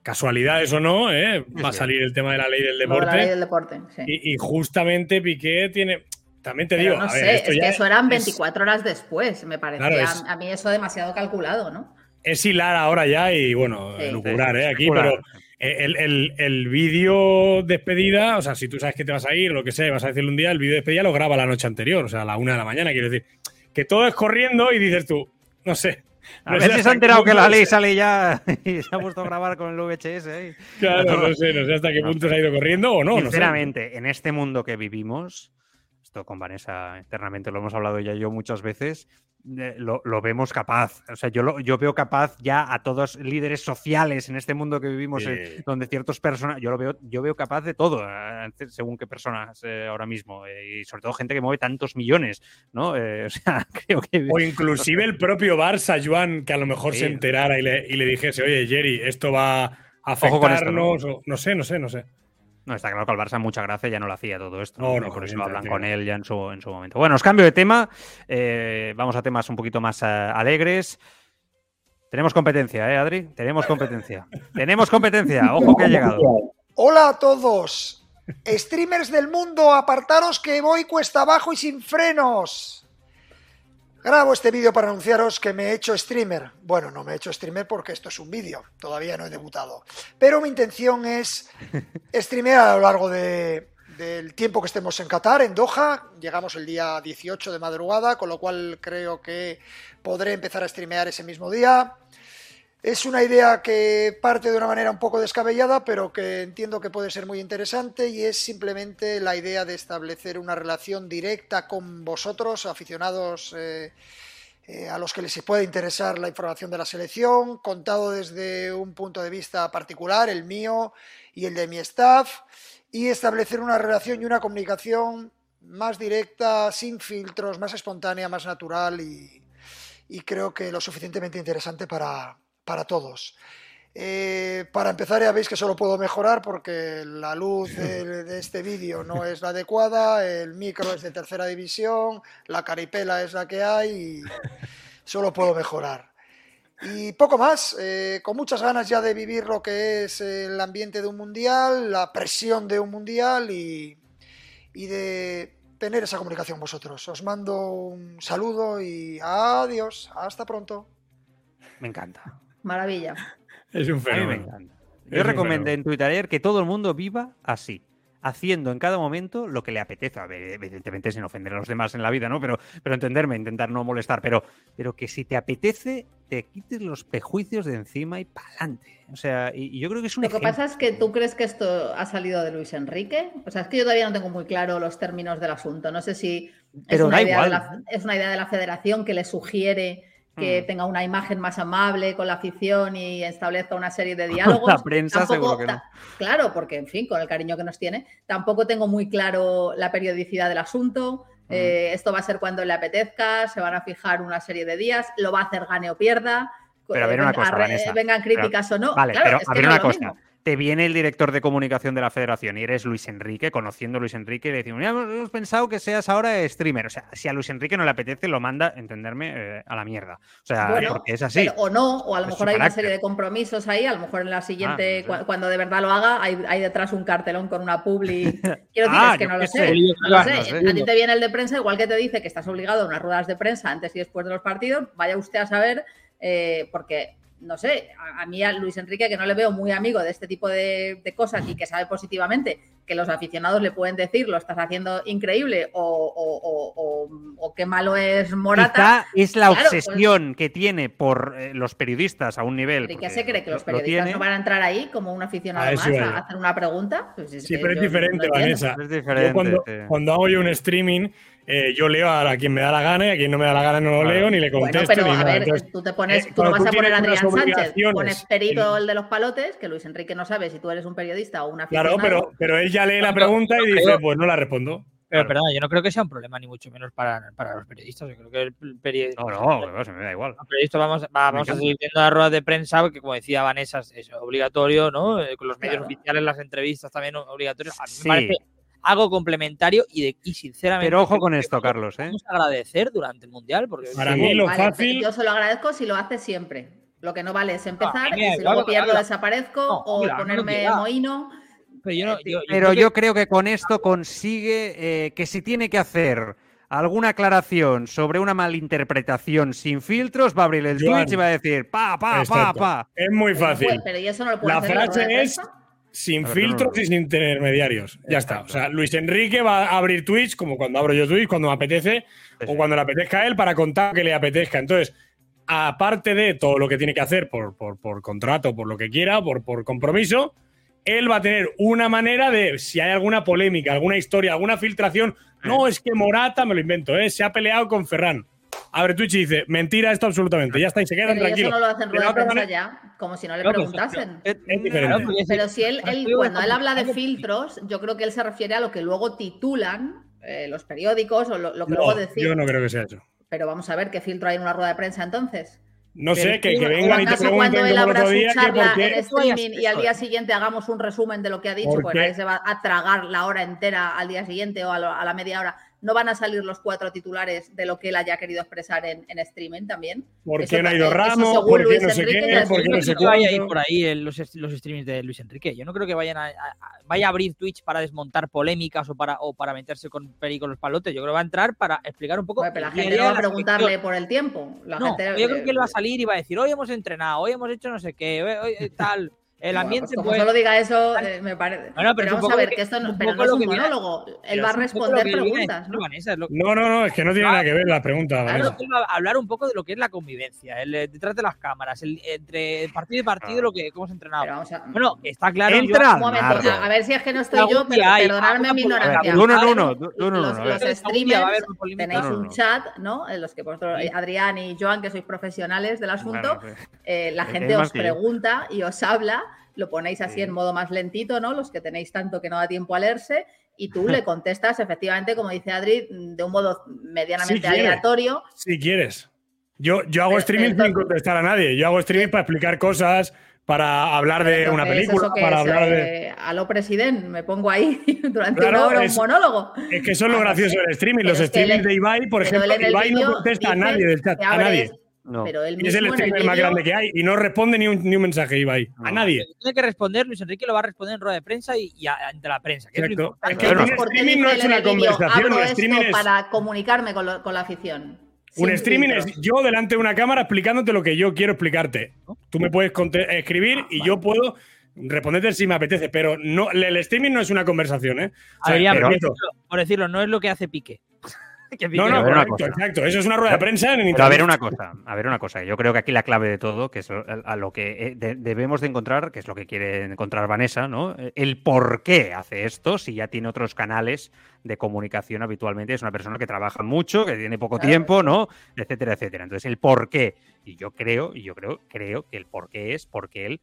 casualidades o no, ¿eh? va a salir el tema de la ley del deporte. La ley del deporte, sí. y, justamente Piqué tiene. También te digo. No sé, es que eso eran 24 horas después, me parecía. a mí eso demasiado calculado, ¿no? Es hilar ahora ya y bueno, lucubrar, ¿eh? Aquí, pero el, el, vídeo despedida, o sea, si tú sabes que te vas a ir, lo que sea, vas a decirle un día, el vídeo despedida lo graba la noche anterior, o sea, a la una de la mañana, quiero decir. Que todo es corriendo y dices tú, no sé. A ver si se ha enterado que la ley sale ya y se ha puesto a grabar con el VHS. ¿eh? Claro, no sé, no sé hasta qué punto se ha ido corriendo o no. Sinceramente, en este mundo que vivimos, esto con Vanessa eternamente lo hemos hablado ya yo muchas veces, lo, lo, vemos capaz. O sea, yo, lo, yo veo capaz ya a todos líderes sociales en este mundo que vivimos, eh, donde ciertos personas, yo lo veo, yo veo capaz de todo, eh, según qué personas eh, ahora mismo, y sobre todo gente que mueve tantos millones, ¿no? o sea, creo que... O inclusive el propio Barça, Joan, que a lo mejor se enterara y le, y le, dijese, oye, Jerry, esto va a afectarnos, no sé, no sé, no sé. No, está claro que al Barça mucha gracia ya no lo hacía todo esto. No, no, por eso hablan con él ya en su, en su momento. Bueno, os cambio de tema. Eh, vamos a temas un poquito más eh, alegres. Tenemos competencia, ¿eh, Adri? Tenemos competencia. Tenemos competencia. Ojo que ha llegado. Hola a todos. Streamers del mundo, apartaros que voy cuesta abajo y sin frenos. Grabo este vídeo para anunciaros que me he hecho streamer. Bueno, no me he hecho streamer porque esto es un vídeo, todavía no he debutado. Pero mi intención es streamear a lo largo de, del tiempo que estemos en Qatar, en Doha. Llegamos el día 18 de madrugada, con lo cual creo que podré empezar a streamear ese mismo día. Es una idea que parte de una manera un poco descabellada, pero que entiendo que puede ser muy interesante y es simplemente la idea de establecer una relación directa con vosotros, aficionados eh, eh, a los que les puede interesar la información de la selección, contado desde un punto de vista particular, el mío y el de mi staff, y establecer una relación y una comunicación más directa, sin filtros, más espontánea, más natural y, y creo que lo suficientemente interesante para para todos. Eh, para empezar ya veis que solo puedo mejorar porque la luz de, este vídeo no es la adecuada, el micro es de tercera división, la caripela es la que hay y solo puedo mejorar. Y poco más, eh, con muchas ganas ya de vivir lo que es el ambiente de un mundial, la presión de un mundial y de tener esa comunicación vosotros. Os mando un saludo y adiós, hasta pronto. Me encanta. Maravilla. Es un A mí me fenómeno. Yo recomendé fenómeno. en Twitter ayer que todo el mundo viva así, haciendo en cada momento lo que le apetece. A ver, evidentemente sin ofender a los demás en la vida, ¿no? Pero, pero entenderme, intentar no molestar, pero, pero que si te apetece, te quites los prejuicios de encima y pa'lante. O sea, y, y yo creo que es un Lo que ejemplo. pasa es que tú crees que esto ha salido de Luis Enrique. O sea, es que yo todavía no tengo muy claro los términos del asunto. No sé si es, Pero una, da idea de igual. la, es una idea de la federación que le sugiere que Mm. tenga una imagen más amable con la afición y establezca una serie de diálogos. La prensa seguro que no. Claro, porque, en fin, con el cariño que nos tiene, tampoco tengo muy claro la periodicidad del asunto. Mm. Eh, esto va a ser cuando le apetezca, se van a fijar una serie de días, lo va a hacer gane o pierda. Pero a ver eh, una cosa, Vanessa. vengan críticas o no. Vale, Claro, pero a ver no una cosa. mismo. Te viene el director de comunicación de la federación y eres Luis Enrique, conociendo a Luis Enrique, y le decimos, "Ya hemos pensado que seas ahora streamer. O sea, si a Luis Enrique no le apetece, lo manda, entenderme, eh, a la mierda. O sea, Bueno, porque es así. pero- o no, o a lo Es mejor hay una serie de compromisos ahí, a lo mejor en la siguiente, Ah, no sé. cua- cuando de verdad lo haga, hay, hay detrás un cartelón con una publi. Quiero decir, Ah, es que no lo qué sé. sé. No lo sé. No sé. A ti te viene el de prensa, igual que te dice que estás obligado a unas ruedas de prensa antes y después de los partidos, vaya usted a saber, eh, porque, no sé, a, a mí a Luis Enrique, que no le veo muy amigo de este tipo de, de cosas y que sabe positivamente que los aficionados le pueden decir lo estás haciendo increíble o, o- o- o- o qué malo es Morata. Quizá es la Claro, pues- obsesión que tiene por eh, los periodistas a un nivel. ¿Y qué se cree? ¿Que lo- los lo periodistas no van a entrar ahí como un aficionado A más a hacer una pregunta? Pues es Sí, que pero es diferente, no. Vanessa. Es Yo diferente. cuando, sí. cuando hago yo un streaming, eh, yo leo a, quien me da la gana y a quien no me da la gana no lo leo ni le Bueno, contesto pero ni a nada. ver, Entonces, tú te pones, eh, tú no vas tú a poner a Adrián Sánchez, pones Perito el de los palotes, que Luis Enrique no sabe si tú eres un periodista o un Claro, pero, pero él ya lee la pregunta y dice, pues no la respondo. Pero Claro. perdona, yo no creo que sea un problema, ni mucho menos para, para los periodistas. Yo creo que el peri- No, no, que va, me da igual. los periodistas vamos, va- vamos a seguir viendo las ruedas de prensa, porque como decía Vanessa, es, obligatorio, ¿no? Eh, Con los medios Claro. oficiales, las entrevistas también obligatorias. A mí Sí. me parece algo complementario y, de, y sinceramente. Pero ojo con esto, Carlos, ¿eh? Vamos a agradecer durante el Mundial, porque Para Sí. mí lo Vale, fácil... Yo se lo agradezco si lo hace siempre. Lo que no vale es empezar a mí me y da si luego pierdo desaparezco No, o no ponerme mohino. pero yo, no- yo- yo Pero creo que- yo creo que con esto consigue eh, que si tiene que hacer alguna aclaración sobre una malinterpretación sin filtros, va a abrir el Joan. Twitch y va a decir pa, pa, pa, Exacto. pa. Es muy fácil. Pues, pero ¿y eso no lo puede La hacer frase es? Sin ver, filtros no, no. y sin intermediarios. Ya está. O sea, Luis Enrique va a abrir Twitch como cuando abro yo Twitch, cuando me apetece, Sí, o cuando le apetezca a él para contar que le apetezca. Entonces, aparte de todo lo que tiene que hacer por, por, por contrato, por lo que quiera, por, por compromiso, él va a tener una manera de, si hay alguna polémica, alguna historia, alguna filtración, no es que Morata, me lo invento, ¿eh? se ha peleado con Ferran. Abre Twitch y dice, mentira esto absolutamente, ya está, y se quedan Pero ¿y eso tranquilos. no lo hacen rueda de prensa ya, como si no le pero- preguntasen. Es diferente. Claro, porque es- Pero si él, él- cuando él habla de filtros, yo creo que él se refiere a lo que luego titulan eh, los periódicos o lo, lo que No, luego deciden. yo no creo que sea eso. Pero vamos a ver qué filtro hay en una rueda de prensa entonces. No Pero sé, que, que ¿o ¿O vengan y te pregunten cuando él como el abra otro su día que charla por qué- en streaming y al día siguiente hagamos un resumen de lo que ha dicho, ¿Por pues se va a tragar la hora entera al día siguiente o a, lo- a la media hora no van a salir los cuatro titulares de lo que él haya querido expresar en, en streaming también. ¿Por Eso qué no ha ido Ramos? según ¿Por qué Luis no sé Enrique qué? ¿Por qué un- no sé que vaya a ir por ahí los, los streamings de Luis Enrique. Yo no creo que vayan a, vaya a abrir Twitch para desmontar polémicas o para, o para meterse con con los palotes. Yo creo que va a entrar para explicar un poco. Bueno, pero la gente no va a preguntarle por el tiempo. La No, gente, yo creo que él va a eh, salir y va a decir, hoy hemos entrenado, hoy hemos hecho no sé qué, hoy, hoy, eh, tal. El bueno, ambiente pues como pues, solo diga eso, eh, me parece. Bueno, pero pero vamos a ver, que- que esto no, pero no es un monólogo. Él va a responder preguntas, ¿no? Vanessa, es lo- No, no, no, es que no tiene nada que ver la pregunta. Claro, Vanessa. que él va a hablar un poco de lo que es la convivencia, el, eh, detrás de las cámaras, el, entre partido y partido, lo que cómo se ha entrenado. Pero vamos a- Bueno, está claro. yo- Entra. Un momento, a, ver si es que no estoy yo, pero hay, perdonadme alguna mi ignorancia. Uno Claro, uno, los, los streamers tenéis No, no, un no. chat, ¿no? En los que vosotros. Adrián y Joan, que sois profesionales del asunto, sí. eh, la gente os yo. pregunta y os habla, lo ponéis así Sí. en modo más lentito, ¿no? Los que tenéis tanto que no da tiempo a leerse, y tú le contestas efectivamente, como dice Adri, de un modo medianamente aleatorio. Si quieres. Yo, yo hago Pero- streaming entonces- sin contestar a nadie. Yo hago streaming para explicar cosas, para hablar de una película, para es, hablar de. eh, a lo presidente, me pongo ahí durante Claro, una hora es- un monólogo. Es que eso es lo Ah, gracioso sí. del streaming. Los streamings de Ibai, por ejemplo, Ibai no contesta a nadie del chat, a nadie. Es- No. Pero él Y es el streamer más grande que hay y no responde ni un, ni un mensaje Ibai. A No. nadie. Tiene que responder, Luis Enrique lo va a responder en rueda de prensa y, y a- ante la prensa. Que es lo. Es que Claro. un ¿Por qué streaming no es una conversación, un esto streaming es. para comunicarme con, lo- con la afición. Un Sin streaming filtros. es yo delante de una cámara explicándote lo que yo quiero explicarte. Tú me puedes conte- escribir Ah, y yo puedo responderte si me apetece, pero no, el streaming no es una conversación, ¿eh? O sea, por, decirlo, por decirlo, no es lo que hace Pique. No, no, correcto, exacto. Eso es una rueda de prensa en Pero a ver una cosa, a ver una cosa. Yo creo que aquí la clave de todo, que es a lo que eh, de- debemos de encontrar, que es lo que quiere encontrar Vanessa, ¿no? El por qué hace esto, si ya tiene otros canales de comunicación habitualmente, es una persona que trabaja mucho, que tiene poco tiempo, ¿no? Etcétera, etcétera. Entonces, el por qué. Y yo creo, y yo creo, creo que el por qué es porque él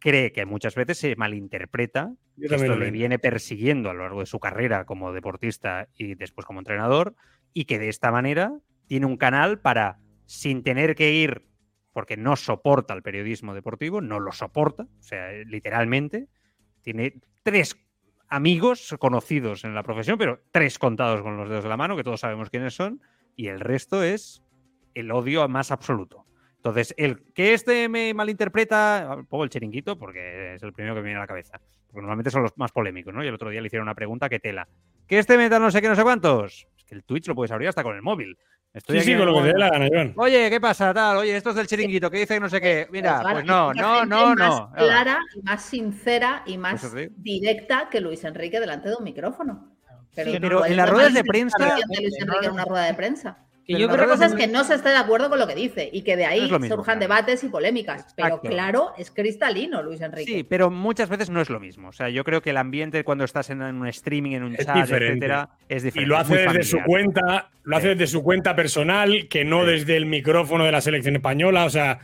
cree que muchas veces se malinterpreta que esto le viene persiguiendo a lo largo de su carrera como deportista y después como entrenador, y que de esta manera tiene un canal para, sin tener que ir, porque no soporta el periodismo deportivo, no lo soporta, o sea, literalmente, tiene tres amigos conocidos en la profesión, pero tres contados con los dedos de la mano, que todos sabemos quiénes son, y el resto es el odio más absoluto. Entonces, el que este me malinterpreta, ah, pongo el chiringuito porque es el primero que me viene a la cabeza. Porque normalmente son los más polémicos, ¿no? Y el otro día le hicieron una pregunta que tela. ¿Que este meta no sé qué, no sé cuántos? Que el Twitch lo puedes abrir hasta con el móvil. Estoy Sí, aquí sí, con lo que te dé la gana, Joan. Oye, ¿qué pasa? Tal, oye, esto es del chiringuito, que dice que no sé qué. Mira, pues no, no, gente no, más no. clara, y más sincera y más te digo. directa que Luis Enrique delante de un micrófono. Sí, no pero puedes en las ruedas de prensa- de Luis Enrique en una rueda de prensa. Que Pero yo Otra cosa es que no se esté de acuerdo con lo que dice y que de ahí lo mismo, surjan claro. debates y polémicas. Pero Exacto. claro, es cristalino Luis Enrique. Sí, pero muchas veces no es lo mismo. O sea, yo creo que el ambiente cuando estás en un streaming, en un Es chat, diferente. etcétera, es Y diferente. lo es hace desde su cuenta, lo hace Sí. desde su cuenta personal, que no Sí. desde el micrófono de la selección española. O sea,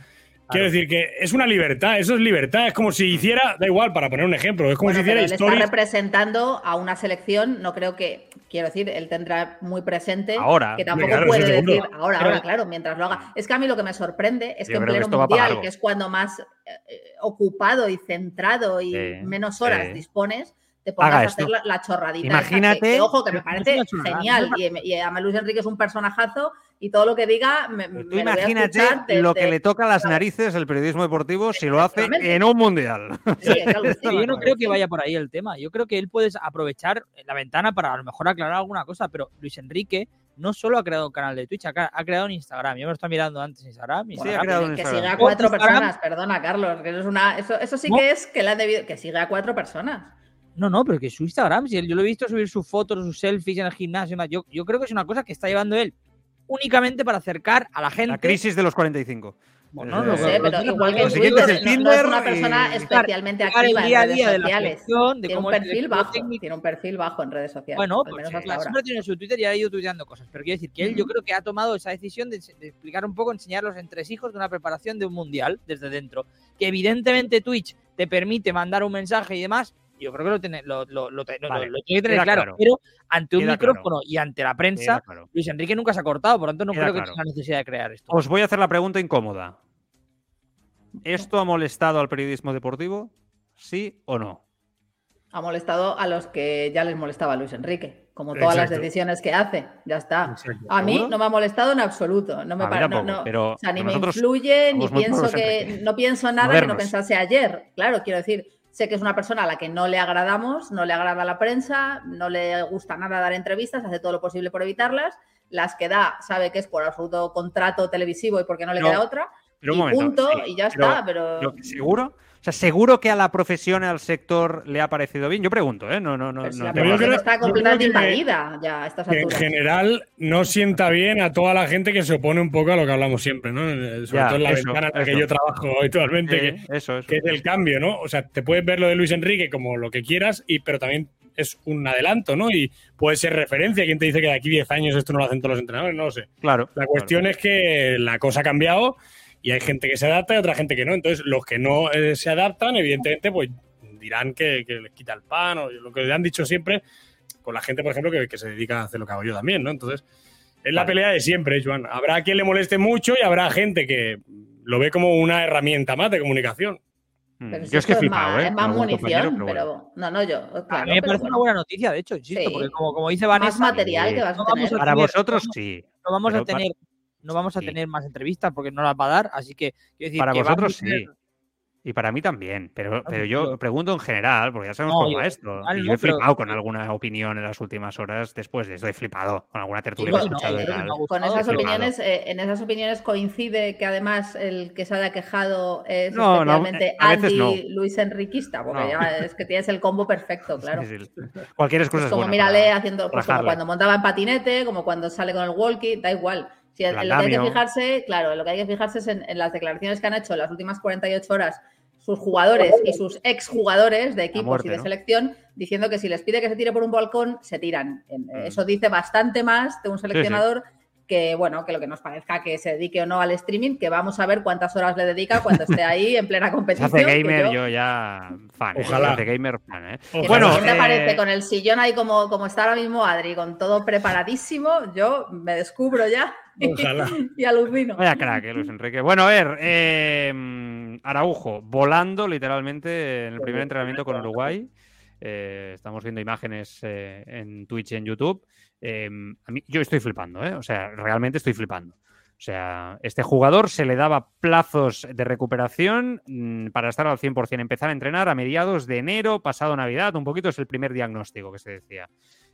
quiero decir que es una libertad, eso es libertad. Es como si hiciera, da igual, para poner un ejemplo, es como Bueno, si hiciera él está representando a una selección, no creo que, quiero decir, él tendrá muy presente Ahora. que tampoco Claro, puede decir ahora, Pero- ahora, claro, mientras lo haga. Es que a mí lo que me sorprende es Yo que en que pleno mundial, que es cuando más eh, eh, ocupado y centrado y menos horas dispones, te pongas Haga a hacer la, la chorradita. esa, Imagínate- que, que, ojo, que me parece genial. Y, y además Luis Enrique es un personajazo y todo lo que diga me, Tú lo voy a imagínate escuchar desde- lo que le toca a las narices el periodismo deportivo si lo hace en un mundial. Sí, claro sí. Yo no creo que vaya por ahí el tema. Yo creo que él puede aprovechar la ventana para a lo mejor aclarar alguna cosa, pero Luis Enrique no solo ha creado un canal de Twitch, ha, ha creado un Instagram. Yo me lo estaba mirando antes en Instagram. Sí, Instagram ha creado que, un que Instagram. sigue a cuatro Instagram- personas, perdona, Carlos, que eso es una, eso, eso sí No. que es que le han debido, que sigue a cuatro personas. No, no, pero que su Instagram, si él- yo lo he visto subir sus fotos, sus selfies en el gimnasio, y demás, yo, yo creo que es una cosa que está llevando él únicamente para acercar a la gente. La crisis de los 45. Bueno, No lo No sé, pero igual que en siguiente es el es Tinder una y- persona especialmente activa en día a redes día de la sociales. Tiene un es perfil bajo, técnico. tiene un perfil bajo en redes sociales, Bueno, al pues menos sí, hasta claro, ahora. siempre tiene su Twitter y ha ido tuiteando cosas. Pero quiero decir que él, yo creo que ha tomado esa decisión de, de explicar un poco, enseñar los entresijos de una preparación de un mundial desde dentro. Que evidentemente Twitch te permite mandar un mensaje y demás. Yo creo que lo tiene, lo, lo- lo- lo- Vale, lo tiene que tener claro, claro. Pero ante un Queda micrófono y ante la prensa, claro. Luis Enrique nunca se ha cortado. Por tanto, no Queda creo que claro. tenga necesidad de crear esto. Os voy a hacer la pregunta incómoda. ¿Esto ha molestado al periodismo deportivo? ¿Sí o no? Ha molestado a los que ya les molestaba Luis Enrique, como todas las decisiones que hace. Ya está. Exacto. A mí ¿Seguro? no me ha molestado en absoluto. No me A mí pare- no- tampoco, no- pero- o sea, ni me influye, ni pienso que no pienso nada que no pensase ayer. Claro, quiero decir, sé que es una persona a la que no le agradamos, no le agrada la prensa, no le gusta nada dar entrevistas, hace todo lo posible por evitarlas. Las que da, sabe que es por absoluto contrato televisivo y porque no le No, queda otra. Pero un momento, punto, sí, y ya pero- está. Pero pero ¿Seguro? O sea, ¿seguro que a la profesión, al sector, le ha parecido bien? Yo pregunto, ¿eh? No, no, no. si no la yo creo- está completamente invadida ya a estas en general no sienta bien a toda la gente que se opone un poco a lo que hablamos siempre, ¿no? Sobre Ya, todo en la eso, ventana en la que yo trabajo habitualmente, que, Sí, eso, eso. que es el cambio, ¿no? O sea, te puedes ver lo de Luis Enrique como lo que quieras, y, pero también es un adelanto, ¿no? Y puede ser referencia. ¿Quién te dice que de aquí 10 años esto no lo hacen todos los entrenadores? No lo sé. Claro. La cuestión es que la cosa ha cambiado y hay gente que se adapta y otra gente que no. Entonces, los que no eh, se adaptan, evidentemente, pues dirán que, que les quita el pan o lo que le han dicho siempre con la gente, por ejemplo, que, que se dedica a hacer lo que hago yo también, ¿no? Entonces, es la Vale. pelea de siempre, Joan. Habrá quien le moleste mucho y habrá gente que lo ve como una herramienta más de comunicación. Mm, Pero si Yo es que he flipado, más, ¿eh? Es más munición, pero, bueno. no, no, yo. Claro, a mí me parece bueno. una buena noticia, de hecho, insisto, Sí. porque como, como dice Vanessa, Más material que vas a No vamos tener. a Para tener- vosotros no- sí. no vamos pero a tener, no vamos a sí. tener más entrevistas porque no las va a dar, así que quiero decir Para que vosotros sí. Y para mí también. Pero, pero pero- yo pregunto en general, porque ya sabemos No, cómo va esto. vale, y yo he pero- flipado con alguna opinión en las últimas horas después de esto. He flipado con alguna tertulia que he no, escuchado tal. me ha Con esas opiniones, eh, en esas opiniones coincide que además el que se haya quejado es especialmente a veces no. anti Luis Enriquista, porque No. ya es que tienes el combo perfecto, claro. Sí, sí. Cualquier excusa Pues es como buena mírale para haciendo, pues como cuando montaba en patinete, como cuando sale con el walkie, da igual. Lo que hay que fijarse, claro, lo que hay que fijarse es en, en las declaraciones que han hecho en las últimas 48 horas sus jugadores y sus exjugadores de equipos muerte, y de ¿no? selección diciendo que si les pide que se tire por un balcón, se tiran. Mm. Eso dice bastante más de un seleccionador que, bueno, que lo que nos parezca que se dedique o no al streaming, que vamos a ver cuántas horas le dedica cuando esté ahí en plena Se competición. hace que gamer, yo- yo ya fan. ¿eh? Ojalá. Se hace gamer fan, ¿eh? que Bueno, me eh, parece con el sillón ahí como, como está ahora mismo Adri, con todo preparadísimo, yo me descubro ya y, Ojalá. y alucino. Vaya crack, eh, Luis Enrique. Bueno, a ver, eh, Araujo, volando literalmente en el primer entrenamiento con Uruguay. Eh, estamos viendo imágenes eh, en Twitch y en YouTube. Eh, a mí, yo estoy flipando, ¿eh? O sea, realmente estoy flipando. O sea, este jugador se le daba plazos de recuperación mm, para estar al 100%, empezar a entrenar a mediados de enero, pasado Navidad, un poquito es el primer diagnóstico que se decía.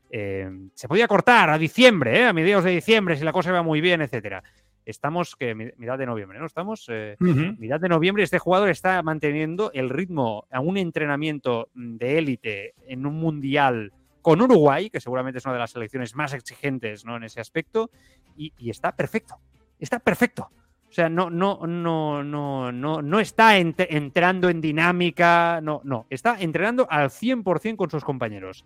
Eh, se podía cortar a diciembre, ¿eh? a mediados de diciembre, si la cosa iba muy bien, etcétera. Estamos, que mi- mitad de noviembre, ¿no? Estamos eh, mitad de noviembre. Este jugador está manteniendo el ritmo a un entrenamiento de élite en un mundial con Uruguay, que seguramente es una de las selecciones más exigentes ¿no? en ese aspecto, y, y está perfecto. Está perfecto. O sea, no, no, no, no, no, no está ent- entrando en dinámica, no, no. Está entrenando al 100% con sus compañeros.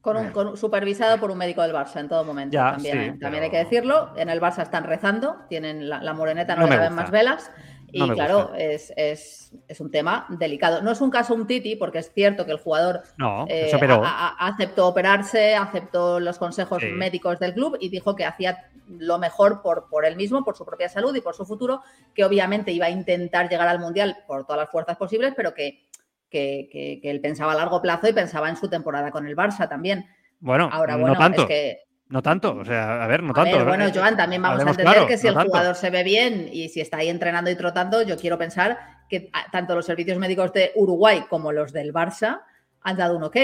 Con un, con un- supervisado por un médico del Barça en todo momento. Ya, también, sí, ¿eh? también pero- hay que decirlo. En el Barça están rezando, tienen la, la moreneta, no, No le caben más velas. Y No claro, es, es- es un tema delicado. No es un caso un Titi, porque es cierto que el jugador No, eh, a- a- aceptó operarse, aceptó los consejos Sí. médicos del club y dijo que hacía lo mejor por, por él mismo, por su propia salud y por su futuro, que obviamente iba a intentar llegar al Mundial por todas las fuerzas posibles, pero que, que, que- que él pensaba a largo plazo y pensaba en su temporada con el Barça también. bueno, Ahora, bueno, no tanto. es que No tanto, o sea, a ver, no tanto. ver, bueno, Eh, Joan, también vamos a entender claro, que si no el tanto. jugador se ve bien y si está ahí entrenando y trotando, yo quiero pensar que tanto los servicios médicos de Uruguay como los del Barça han dado un ok.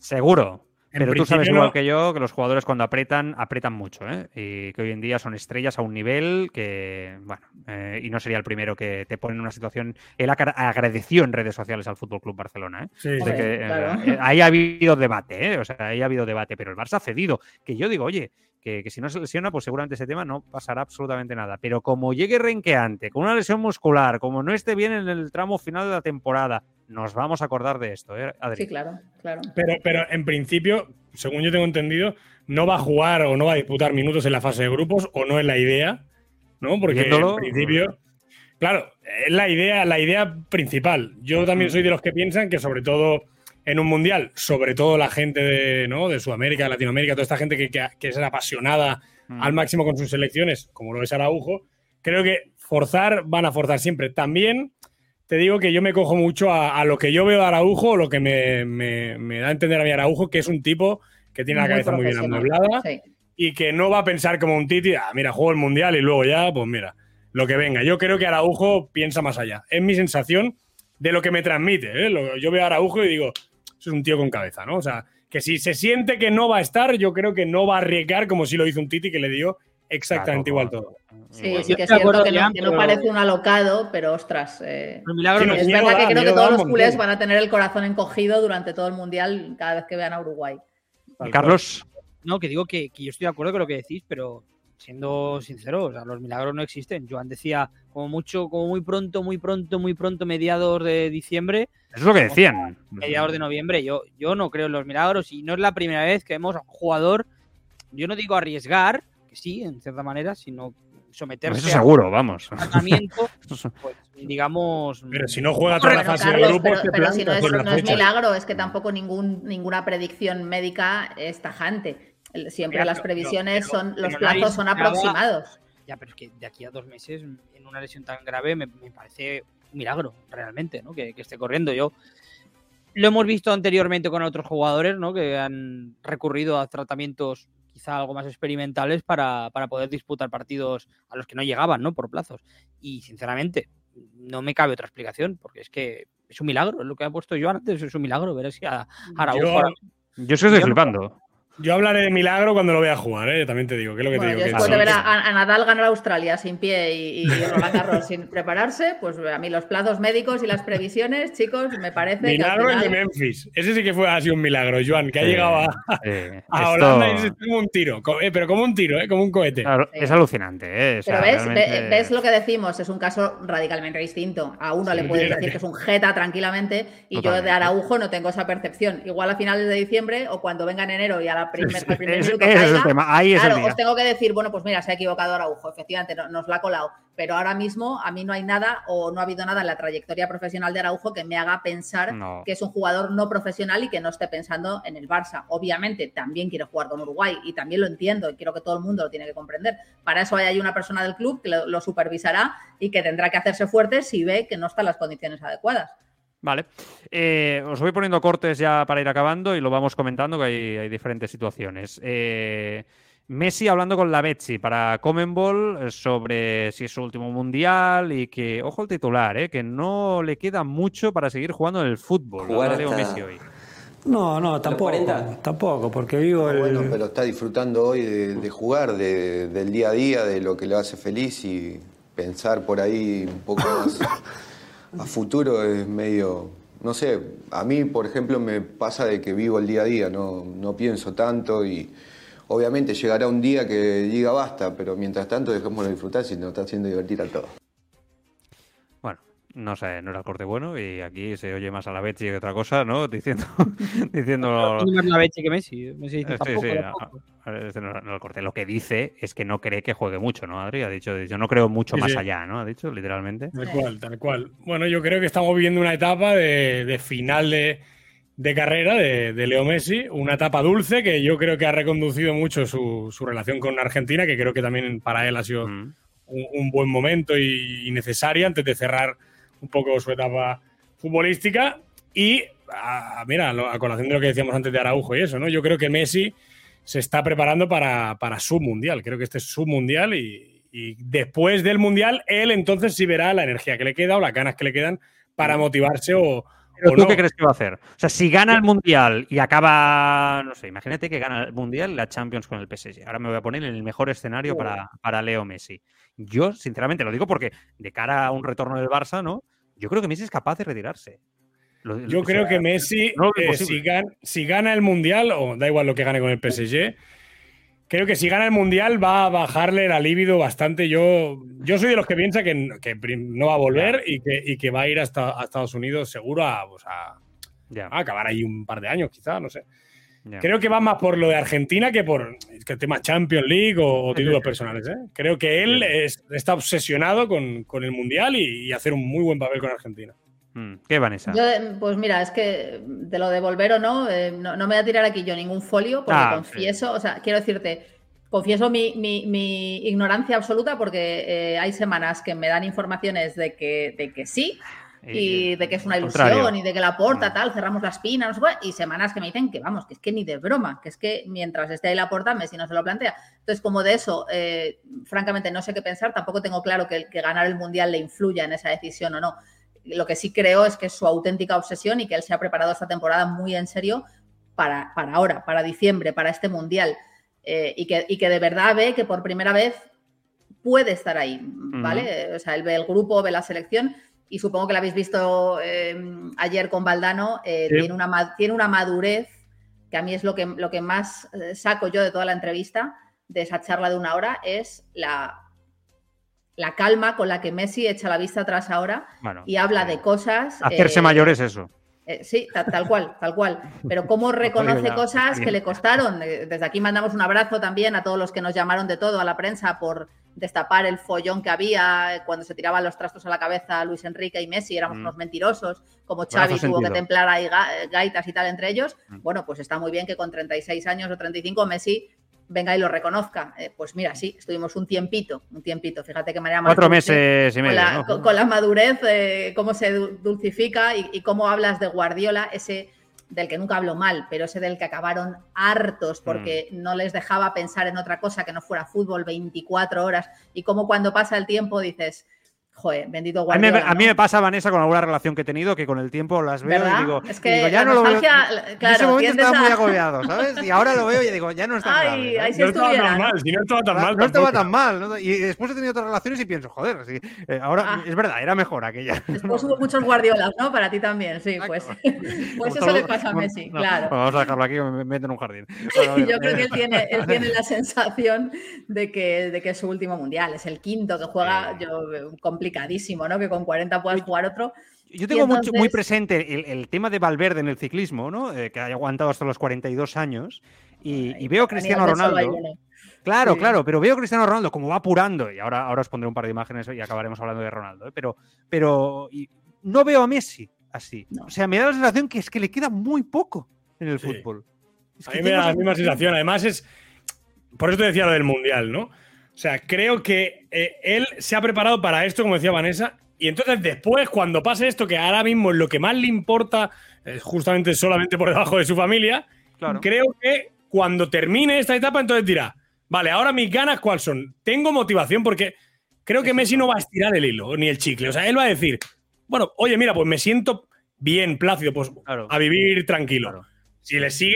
Seguro. Pero tú sabes igual no- que yo que los jugadores cuando apretan, apretan mucho, ¿eh? Y que hoy en día son estrellas a un nivel que, bueno, eh, y no sería el primero que te pone en una situación. Él agra- agradeció en redes sociales al Fútbol Club Barcelona, ¿eh? Sí, De sí. Que, eh, claro. eh, ahí ha habido debate, ¿eh? O sea, ahí ha habido debate, pero el Barça ha cedido. Que yo digo, oye, que, que si no se lesiona, pues seguramente ese tema no pasará absolutamente nada. Pero como llegue renqueante, con una lesión muscular, como no esté bien en el tramo final de la temporada, nos vamos a acordar de esto, ¿eh, Adri? Sí, claro, claro. Pero, pero en principio, según yo tengo entendido, no va a jugar o no va a disputar minutos en la fase de grupos o no es la idea, ¿no? Porque Viéndolo, en principio, claro, es la idea, la idea principal. Yo también soy de los que piensan que sobre todo en un mundial, sobre todo la gente de, ¿no? de Sudamérica, de Latinoamérica, toda esta gente que, que, que es apasionada Mm. al máximo con sus selecciones, como lo es Araujo, creo que forzar van a forzar siempre. También te digo que yo me cojo mucho a, a lo que yo veo de Araujo, lo que me, me- me da a entender a mi Araujo, que es un tipo que tiene la Muy cabeza muy bien amueblada Sí. y que no va a pensar como un Titi, ah, mira, juego el Mundial y luego ya, pues mira, lo que venga. Yo creo que Araujo piensa más allá. Es mi sensación de lo que me transmite. ¿eh? Lo- yo veo a Araujo y digo, eso es un tío con cabeza, ¿no? O sea, que si se siente que no va a estar, yo creo que no va a arriesgar como si lo hizo un Titi que le dio exactamente Claro, igual todo. Sí, Igual. sí que es cierto acuerdo, que no, que no parece un alocado, pero ostras. eh, milagro Sí, no es miedo verdad da, que creo que todos los culés van a tener el corazón encogido durante todo el mundial cada vez que vean a Uruguay. ¿Y Carlos? No, que digo que, que yo estoy de acuerdo con lo que decís, pero siendo sincero, o sea, los milagros no existen. Joan decía, como mucho, como muy pronto, muy pronto, muy pronto, mediados de diciembre, Eso es lo que decían. mediados de noviembre. Yo, yo no creo en los milagros y no es la primera vez que vemos a un jugador, yo no digo arriesgar, sí, en cierta manera, sino someterse Eso seguro, vamos. a un tratamiento, pues, digamos... Pero si no juega toda la fase de grupos, pero, pero si no es, no milagro, es que tampoco ningún, ninguna predicción médica es tajante. Siempre Pero- las previsiones pero- son, pero los plazos son aproximados. Ya, pero es que de aquí a dos meses, en una lesión tan grave, me, me parece un milagro, realmente, ¿no? Que, que esté corriendo. Yo lo hemos visto anteriormente con otros jugadores, ¿no? Que han recurrido a tratamientos quizá algo más experimentales para, para poder disputar partidos a los que no llegaban, ¿no? Por plazos. Y sinceramente, no me cabe otra explicación, porque es que es un milagro, lo que ha puesto yo antes, es un milagro. Ver si a Araujo Yo- ahora- Yo es que estoy flipando. Yo hablaré de milagro cuando lo vea jugar, ¿eh? también te digo. ¿Qué es lo que Bueno, te digo? después Que de ver a, a Nadal ganar a Australia sin pie y, y Roland Garros sin prepararse, pues a mí los plazos médicos y las previsiones, chicos, me parece que Milagro el de final- Memphis. Ese sí que fue así un milagro, Joan, que ha llegado a, sí. a Esto- Holanda y como un tiro. Eh, pero como un tiro, ¿eh? como un cohete. Claro, Sí. Es alucinante, ¿eh? O sea, Pero ves, realmente- ves lo que decimos, es un caso radicalmente distinto. A uno Sí, le puedes decir que- que es un jeta tranquilamente y yo de Araujo no tengo esa percepción. Igual a finales de diciembre o cuando venga en enero y a la primer, al primer Ese- minuto ese es el tema, ahí es el día. os tengo que decir, bueno, pues mira, se ha equivocado Araujo, efectivamente, no- nos la ha colado. Pero ahora mismo a mí no hay nada o no ha habido nada en la trayectoria profesional de Araujo que me haga pensar No. que es un jugador no profesional y que no esté pensando en el Barça. Obviamente también quiere jugar con Uruguay y también lo entiendo y quiero que todo el mundo lo tiene que comprender. Para eso hay una persona del club que lo, lo supervisará y que tendrá que hacerse fuerte si ve que no están las condiciones adecuadas. Vale. Eh, os voy poniendo cortes ya para ir acabando y lo vamos comentando, que hay, hay diferentes situaciones. Eh, Messi hablando con la Betsy para Comenbol eh, sobre si es su último mundial y que, ojo el titular, eh, que no le queda mucho para seguir jugando en el fútbol. Jugar Leo Messi hoy. No, no, tampoco. 40? Tampoco, porque vivo el. Bueno, pero está disfrutando hoy de, de jugar, de- del día a día, de lo que le hace feliz y pensar por ahí un poco más a futuro es medio, no sé, a mí por ejemplo me pasa de que vivo el día a día, no, no pienso tanto y obviamente llegará un día que diga basta, pero mientras tanto dejémoslo disfrutar si nos está haciendo divertir a todos. No sé, no era el corte bueno y aquí se oye más a la Betsy que otra cosa, ¿no? Diciendo, diciendo más la Beche que Messi. Messi dice Eh, sí, tampoco, sí, tampoco. a- a- este no, no lo corté. Lo que dice es que no cree que juegue mucho, ¿no, Adri? Ha dicho, yo no creo mucho Sí, más sí. allá, ¿no? Ha dicho, literalmente. Tal cual, tal cual. Bueno, yo creo que estamos viviendo una etapa de, de final de, de carrera de, de Leo Messi, una etapa dulce que yo creo que ha reconducido mucho su, su relación con Argentina, que creo que también para él ha sido Mm. un, un buen momento y, y necesaria antes de cerrar un poco su etapa futbolística. Y a- mira, a colación de lo que decíamos antes de Araujo y eso, ¿no? Yo creo que Messi se está preparando para, para su mundial. Creo que este es su mundial y, y después del mundial, él entonces sí verá la energía que le queda o las ganas que le quedan para motivarse o, ¿Pero o tú no. qué crees que va a hacer? O sea, si gana el Mundial y acaba, no sé, imagínate que gana el Mundial la Champions con el PSG. Ahora me voy a poner en el mejor escenario para, para Leo Messi. Yo, sinceramente, lo digo porque de cara a un retorno del Barça, ¿no? Yo creo que Messi es capaz de retirarse. Lo- Yo creo sea, que Messi, no lo veo eh, si, gan- si gana el Mundial, o da igual lo que gane con el PSG, creo que si gana el Mundial va a bajarle la libido bastante. Yo, yo soy de los que piensa que, que no va a volver y que, y que va a ir hasta a Estados Unidos seguro a, pues, a acabar ahí un par de años, quizá, no sé. Creo que va más por lo de Argentina que por que el tema Champions League o, o títulos personales. ¿eh? Creo que él es- está obsesionado con, con el Mundial y, y hacer un muy buen papel con Argentina. Mm, ¿Qué, Vanessa? Yo, pues mira, es que de lo de volver o no, eh, no, no me voy a tirar aquí yo ningún folio, porque Ah, confieso, o sea, quiero decirte, confieso mi, mi- mi ignorancia absoluta, porque eh, hay semanas que me dan informaciones de que, de que sí, y, de que es una ilusión contrario. y de que la porta, Mm. tal, cerramos la espina, no sé cuál, y semanas que me dicen que vamos, que es que ni de broma, que es que mientras esté ahí la porta, Messi no se lo plantea. Entonces, como de eso, eh, francamente, no sé qué pensar, tampoco tengo claro que, que ganar el Mundial le influya en esa decisión o no. Lo que sí creo es que es su auténtica obsesión y que él se ha preparado esta temporada muy en serio para, para ahora, para diciembre, para este Mundial. Eh, y, que, y que de verdad ve que por primera vez puede estar ahí, ¿vale? O sea, él ve el grupo, ve la selección y supongo que lo habéis visto eh, ayer con Valdano, eh, Sí. tiene, una, tiene una madurez que a mí es lo que, lo que más eh, saco yo de toda la entrevista, de esa charla de una hora, es la, la calma con la que Messi echa la vista atrás ahora Bueno, y habla de cosas... Hacerse eh, mayor es eso. Eh, sí, ta- tal, cual, tal cual. Pero cómo reconoce cosas que le costaron. Eh, Desde aquí mandamos un abrazo también a todos los que nos llamaron de todo a la prensa por destapar el follón que había eh, cuando se tiraban los trastos a la cabeza Luis Enrique y Messi, éramos Mm. unos mentirosos, como Xavi tuvo que templar ahí ga- gaitas y tal entre ellos. Mm. Bueno, pues está muy bien que con 36 años o 35 Messi venga y lo reconozca. Eh, pues mira, sí, estuvimos un tiempito, un tiempito. Fíjate que María Cuatro meses y con medio. la, ¿no? con- con la madurez, eh, cómo se du- dulcifica y, y cómo hablas de Guardiola, ese del que nunca hablo mal, pero ese del que acabaron hartos porque Mm. no les dejaba pensar en otra cosa que no fuera fútbol 24 horas y cómo cuando pasa el tiempo dices, joder, bendito A mí, Guardiola. me, a mí pasa, Vanessa, con alguna relación que he tenido que con el tiempo las veo ¿Verdad? y digo, es que digo, ya no lo veo. en ese momento estaba muy agobiado, ¿sabes? Y ahora lo veo y digo, ya no es tan grave. Ay, ¿sabes? ahí sí No estaba tan mal, si no estaba tan mal. no estaba tampoco. tan mal. ¿no? Y después he tenido otras relaciones y pienso, joder, sí, eh, ahora Ah. es verdad, era mejor aquella. Después hubo muchos Guardiolas, ¿no? Para ti también, sí, pues, pues eso le pasa a Messi, no, claro. Vamos a dejarlo aquí, que me meto en un jardín. Bueno, Yo creo que él eh, tiene, él tiene la sensación de que, de que es su último mundial. Es el quinto que juega, Sí. yo, complicadísimo, ¿no? Que con 40 puedas jugar otro. Yo tengo mucho- muy presente el, el tema de Valverde en el ciclismo, ¿no? Eh, que haya aguantado hasta los 42 años. Y, y veo a Cristiano Ronaldo. Claro, Sí. claro, pero veo a Cristiano Ronaldo como va apurando, y ahora, ahora os pondré un par de imágenes y acabaremos hablando de Ronaldo, ¿eh? pero, pero y no veo a Messi así. No. O sea, me da la sensación que es que le queda muy poco en el Sí. fútbol. Es A que mí me da la misma sensación. sensación. Además, es. Por eso te decía lo del mundial, ¿no? O sea, creo que eh, él se ha preparado para esto, como decía Vanessa, y entonces después, cuando pase esto, que ahora mismo es lo que más le importa, eh, justamente solamente por debajo de su familia, Claro. creo que cuando termine esta etapa, entonces dirá, vale, ahora mis ganas, ¿cuáles son? Tengo motivación porque creo que Messi no va a estirar el hilo ni el chicle. O sea, él va a decir, bueno, oye, mira, pues me siento bien, plácido, pues Claro. a vivir tranquilo. Claro. Si le sigue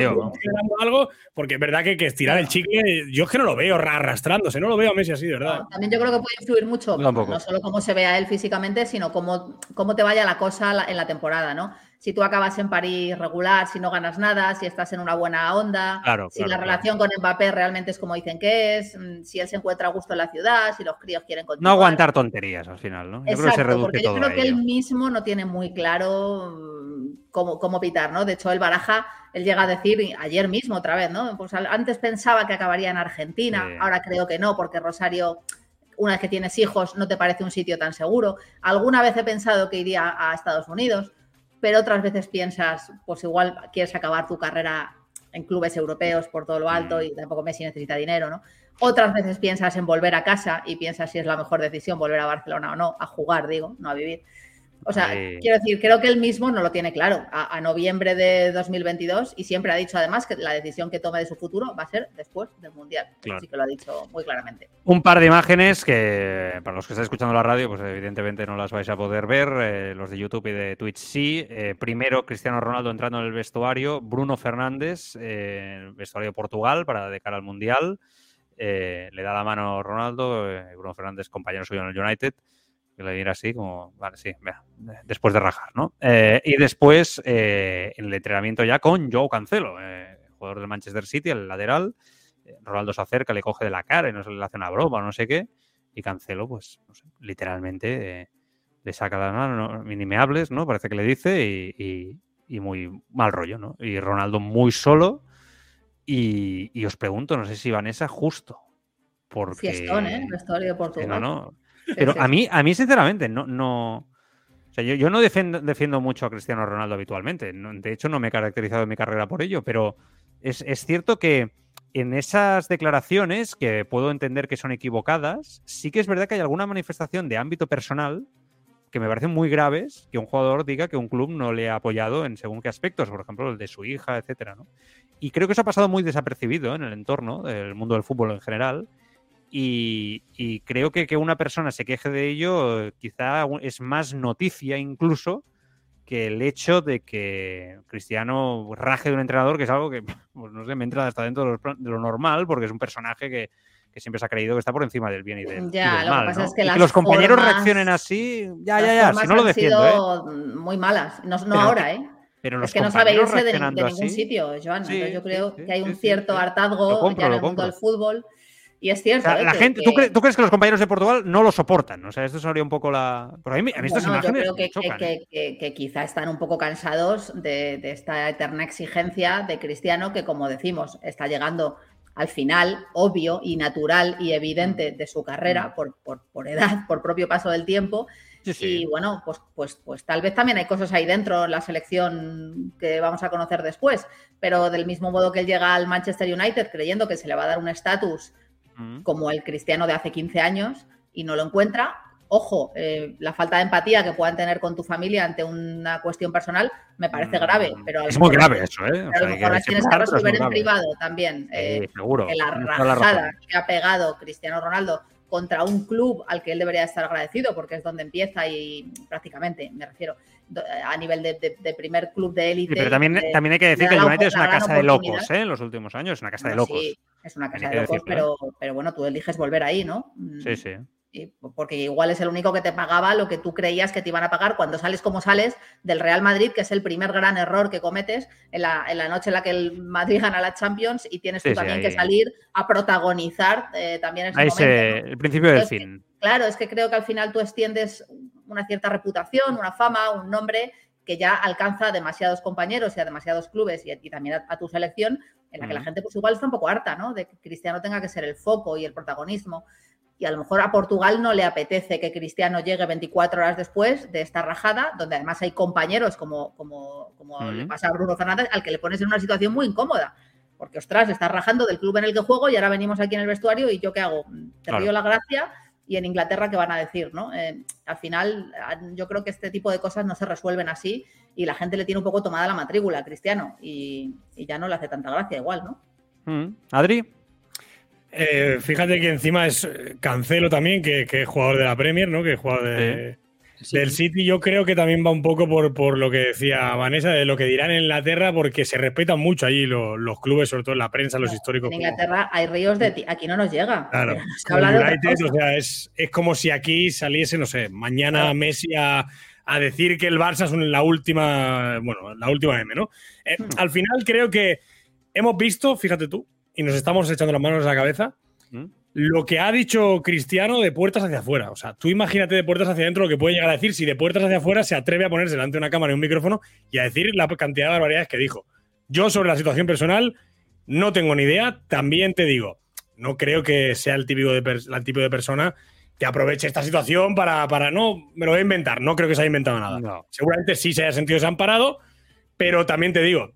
yo, ¿no? algo, porque es verdad que, que estirar el chicle, yo es que no lo veo ra- arrastrándose, no lo veo a Messi así, de verdad. No, también yo creo que puede influir mucho, Tampoco. no solo cómo se ve a él físicamente, sino cómo, cómo te vaya la cosa la- en la temporada, ¿no? Si tú acabas en París regular, si no ganas nada, si estás en una buena onda, Claro, si claro, la claro. relación con Mbappé realmente es como dicen que es, mm, si él se encuentra a gusto en la ciudad, si los críos quieren No continuar. aguantar tonterías al final, ¿no? Yo creo que se Exacto, reduce porque yo todo creo a que él mismo no tiene muy claro mm, cómo, cómo pitar, ¿no? De hecho, el Baraja, él llega a decir ayer mismo otra vez, ¿no? Pues antes pensaba que acabaría en Argentina, Sí. ahora creo que no, porque Rosario, una vez que tienes hijos, no te parece un sitio tan seguro. Alguna vez he pensado que iría a Estados Unidos, pero otras veces piensas, pues igual quieres acabar tu carrera en clubes europeos por todo lo alto Mm. y tampoco Messi necesita dinero, ¿no? Otras veces piensas en volver a casa y piensas si es la mejor decisión volver a Barcelona o no, a jugar, digo, no a vivir. O sea, quiero decir, creo que él mismo no lo tiene claro a, a noviembre de 2022 y siempre ha dicho además que la decisión que tome de su futuro va a ser después del Mundial. Claro. Así que lo ha dicho muy claramente. Un par de imágenes que para los que estáis escuchando la radio, pues evidentemente no las vais a poder ver. eh, los de YouTube y de Twitch sí. Eh, primero, Cristiano Ronaldo entrando en el vestuario. Bruno Fernández, eh, el vestuario de Portugal para de cara al Mundial. Eh, le da la mano a Ronaldo. eh, Bruno Fernández, compañero suyo en el United. Que le dirá así, como, vale, sí, después de rajar, ¿no? Eh, y después, eh, en el entrenamiento ya con Joe Cancelo, eh, jugador del Manchester City, el lateral. Eh, Ronaldo se acerca, le coge de la cara y no se le hace una broma no sé qué. Y Cancelo, pues, no sé, literalmente eh, le saca las manos, ¿no? ni me hables, ¿no? Parece que le dice y, y- y muy mal rollo, ¿no? Y Ronaldo muy solo. Y, y os pregunto, no sé si Vanessa, justo. Porque... Fiestón, ¿eh? El vestuario de Portugal. no, no. Pero a mí, a mí sinceramente, no, no. O sea, yo, yo no defiendo, defiendo mucho a Cristiano Ronaldo habitualmente. no- de hecho, no me he caracterizado en mi carrera por ello, pero es, es cierto que en esas declaraciones, que puedo entender que son equivocadas, sí que es verdad que hay alguna manifestación de ámbito personal que me parecen muy graves que un jugador diga que un club no le ha apoyado en según qué aspectos, por ejemplo, el de su hija, etcétera, ¿no? Y creo que eso ha pasado muy desapercibido en el entorno del mundo del fútbol en general. Y, y creo que que una persona se queje de ello eh, quizá es más noticia incluso que el hecho de que Cristiano raje de un entrenador, que es algo que, pues, no sé, me entra hasta dentro de lo, de lo normal, porque es un personaje que, que siempre se ha creído que está por encima del bien y del, y Ya, del lo que mal. pasa ¿no? es que Y las los compañeros formas- reaccionen así, ya, ya, ya, si no lo han defiendo, ¿eh? sido muy malas. No, no Pero- ahora, ¿eh? Pero los Es que no sabe irse de, ningún así, sitio, Joan. Sí, yo creo sí, que hay un sí, cierto hartazgo compro, ya en el mundo del fútbol. Y es O cierto. sea, ¿eh? la que- gente, ¿tú, que- cre- tú crees que los compañeros de Portugal no lo soportan? O sea, esto sería un poco la. Pero a mí, a mí estas Bueno, yo imágenes creo que, me que- ¿eh? que- que quizá están un poco cansados de, de esta eterna exigencia de Cristiano que, como decimos, está llegando al final obvio y natural y Mm. evidente de su carrera por, por- por edad, por propio paso del tiempo. Sí, sí. Y bueno, pues, pues, pues tal vez también hay cosas ahí dentro en la selección que vamos a conocer después, pero del mismo modo que él llega al Manchester United creyendo que se le va a dar un estatus Mm. como el cristiano de hace 15 años y no lo encuentra. Ojo, eh, la falta de empatía que puedan tener con tu familia ante una cuestión personal me parece Mm, grave. Pero Es muy grave eso, ¿eh? A lo mejor las tienes que resolver en grave. privado también. Sí, eh, seguro. que la rajada que ha pegado Cristiano Ronaldo contra un club al que él debería estar agradecido porque es donde empieza y prácticamente, me refiero, a nivel de, de- de primer club de élite. Sí, pero también, de- también hay que decir que el United es una casa de locos. ¿eh? En los últimos años es una casa de locos. sí, es una casa Hay de locos, decirlo, pero, pero bueno, tú eliges volver ahí, ¿no? Mm, Sí, sí. y- porque igual es el único que te pagaba lo que tú creías que te iban a pagar cuando sales como sales del Real Madrid, que es el primer gran error que cometes en la, en la noche en la que el Madrid gana la Champions y tienes tú Sí, también que salir a protagonizar eh, también ese Ahí momento. se, ¿no? el principio del fin. Claro, es que creo que al final tú extiendes una cierta reputación, una fama, un nombre que ya alcanza a demasiados compañeros y a demasiados clubes y, y también a, a tu selección, en la que la Mm. gente pues igual está un poco harta, ¿no? De que Cristiano tenga que ser el foco y el protagonismo. Y a lo mejor a Portugal no le apetece que Cristiano llegue 24 horas después de esta rajada, donde además hay compañeros como, como, como Mm. le pasa a Bruno Fernández, al que le pones en una situación muy incómoda. Porque, ostras, estás rajando del club en el que juego y ahora venimos aquí en el vestuario y yo qué hago? Te Claro. río la gracia y en Inglaterra qué van a decir, ¿no? Eh, al final, yo creo que este tipo de cosas no se resuelven así y la gente le tiene un poco tomada la matrícula a Cristiano y, y ya no le hace tanta gracia igual, ¿no? Mm. Adri, Eh, fíjate que encima es eh, Cancelo también, que, que es jugador de la Premier, ¿no? Que es jugador de- del City. Yo creo que también va un poco por, por lo que decía Vanessa, de lo que dirán en Inglaterra, porque se respetan mucho allí los, los clubes, sobre todo en la prensa, los históricos. En Inglaterra hay ríos de ti, aquí no nos llega. Claro, United, o sea, es, es como si aquí saliese, no sé, mañana Claro. Messi a, a decir que el Barça es la última, bueno, la última M, ¿no? Eh, Hmm. Al final creo que hemos visto, fíjate tú, y nos estamos echando las manos a la cabeza, ¿Mm? Lo que ha dicho Cristiano de puertas hacia afuera. O sea, tú imagínate de puertas hacia adentro lo que puede llegar a decir si de puertas hacia afuera se atreve a ponerse delante de una cámara y un micrófono y a decir la cantidad de barbaridades que dijo. Yo sobre la situación personal no tengo ni idea. También te digo, no creo que sea el típico de el tipo de persona que aproveche esta situación para, para no, me lo voy a inventar. No creo que se haya inventado nada. No. Seguramente sí se haya sentido desamparado, pero también te digo,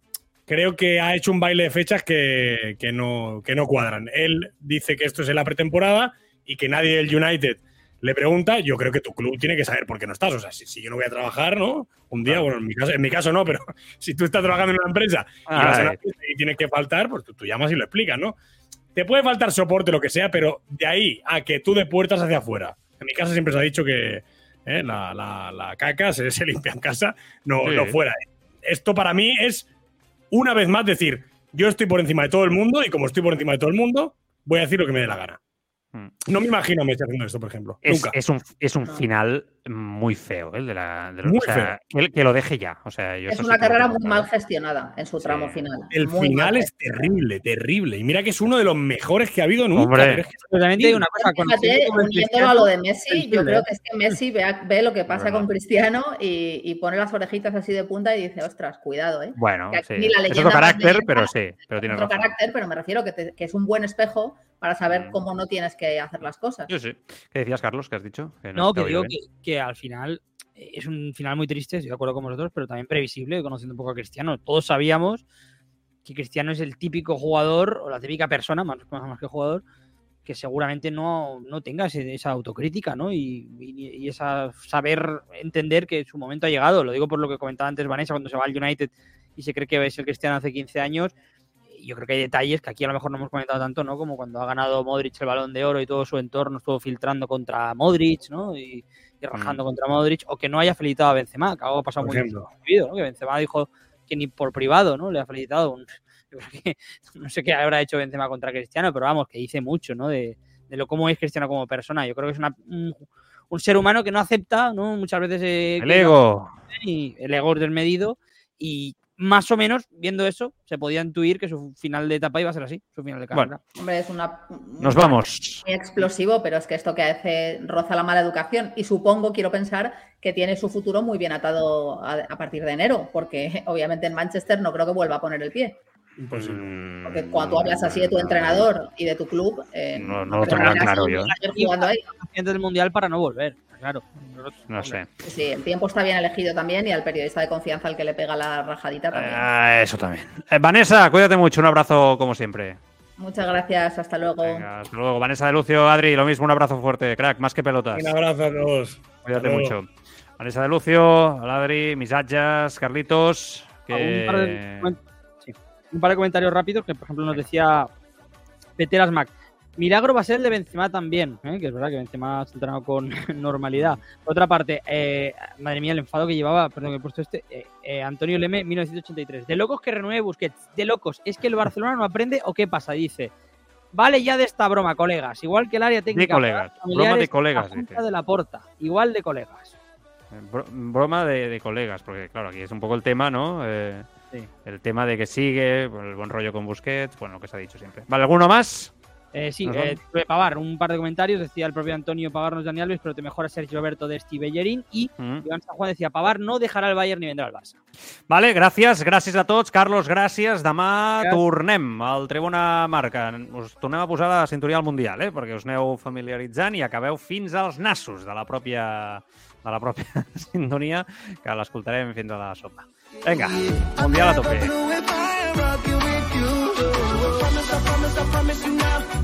creo que ha hecho un baile de fechas que, que no, que no cuadran. Él dice que esto es en la pretemporada y que nadie del United le pregunta. Yo creo que tu club tiene que saber por qué no estás. O sea, si, si yo no voy a trabajar, ¿no? Un día, bueno, en mi caso, en mi caso no, pero si tú estás trabajando en una empresa y, vas a una fiesta y tienes que faltar, pues tú, tú llamas y lo explicas, ¿no? Te puede faltar soporte, lo que sea, pero de ahí a que tú de puertas hacia afuera. En mi casa siempre se ha dicho que ¿eh? la, la- la caca se, se limpia en casa, no, Sí. no fuera. Esto para mí es, una vez más, decir, yo estoy por encima de todo el mundo y como estoy por encima de todo el mundo, voy a decir lo que me dé la gana. Mm. No me imagino a Messi haciendo esto, por ejemplo. Es, Nunca. es un, es un final muy feo, el de la. de lo- Muy o sea, Que, que lo deje ya. O sea, yo Es una carrera muy mal gestionada en su Sí. tramo final. El Muy final es terrible, terrible. Y mira que es uno de los mejores que ha habido nunca. Hombre. pero es que- una cosa, con Fíjate, uniéndolo a lo de Messi, yo creo ¿eh? que es que Messi ve, ve lo que pasa con Cristiano y, y pone las orejitas así de punta y dice, ostras, cuidado, ¿eh? Bueno, sí. la Es otro carácter, pero sí, pero tiene Otro razón. carácter, pero me refiero que, te- que es un buen espejo para saber Mm. cómo no tienes que hacer las cosas. Yo sí. ¿Qué decías, Carlos? ¿Qué has dicho? Que No, te que digo que. Al final eh, es un final muy triste, estoy de acuerdo con vosotros, pero también previsible, conociendo un poco a Cristiano. Todos sabíamos que Cristiano es el típico jugador o la típica persona, más, más que jugador, que seguramente no, no tenga esa autocrítica, ¿no? Y, y, y esa saber entender que su momento ha llegado. Lo digo por lo que comentaba antes Vanessa, cuando se va al United y se cree que es el Cristiano hace 15 años. Yo creo que hay detalles que aquí a lo mejor no hemos comentado tanto, ¿no? Como cuando ha ganado Modric el balón de oro y todo su entorno estuvo filtrando contra Modric, ¿no? Y, y rajando contra Modric, o que no haya felicitado a Benzema, que algo ha pasado Por muy desapercibido, ¿no? Que Benzema dijo que ni por privado, ¿no? Le ha felicitado. Un- yo creo que no sé qué habrá hecho Benzema contra Cristiano, pero vamos, que dice mucho, ¿no? De, de lo cómo es Cristiano como persona. Yo creo que es una- un, un ser humano que no acepta, ¿no? Muchas veces eh, El ego. y el ego es desmedido y más o menos viendo eso se podía intuir que su final de etapa iba a ser así, su final de carrera. Bueno. Hombre, es una, Nos vamos. muy explosivo, pero es que esto que hace roza la mala educación y supongo, quiero pensar, que tiene su futuro muy bien atado a, a partir de enero, porque obviamente en Manchester no creo que vuelva a poner el pie. Mm, Porque cuando tú hablas así de tu entrenador y de tu club, eh, No, no lo que claro yo. Antes del mundial para no volver, claro. No sé. Sí, el tiempo está bien elegido también y al periodista de confianza al que le pega la rajadita también. Ah, eso también. Eh, Vanessa, cuídate mucho. Un abrazo como siempre. Muchas gracias, hasta luego. Venga, hasta luego. Vanessa de Lucio, Adri, lo mismo. Un abrazo fuerte, crack. Más que pelotas. Un abrazo a todos. Cuídate mucho. Vanessa de Lucio, Adri, Misatges, Carlitos. Un, par de, Que... un par de comentarios rápidos que, por ejemplo, nos decía Peteras Mac. Milagro va a ser el de Benzema también, ¿eh? que es verdad que Benzema se ha entrenado con normalidad. Por otra parte, eh, madre mía, el enfado que llevaba, perdón, que he puesto este, eh, eh, Antonio Leme, 1983. De locos que renueve Busquets, de locos, ¿es que el Barcelona no aprende o qué pasa? Dice, vale ya de esta broma, colegas, igual que el área técnica. colegas, familiares, broma de la colegas, dice. de la Porta, igual de colegas. Bro- broma de, de colegas, porque claro, aquí es un poco el tema, ¿no? Eh, Sí. El tema de que sigue, el buen rollo con Busquets, bueno, lo que se ha dicho siempre. ¿Vale, alguno más? Eh, sí, eh, Pavar, un par de comentarios. Decía el propio Antonio Pavar, no es Dani Alves, pero te mejora Sergio Roberto de Steve Bellerín. Y Mm. Iván San Juan decía: Pavar no dejará el Bayern ni vendrá al Barça. Vale, gràcies, gràcies a tots. Carlos, gràcies. Demà Gràcies. tornem al Tribuna Marca. Us tornem a posar la cinturia al Mundial, eh? perquè us aneu familiaritzant i acabeu fins als nassos de la pròpia, de la pròpia sintonia, que l'escoltarem fins a la sopa. Vinga, Mundial a tope.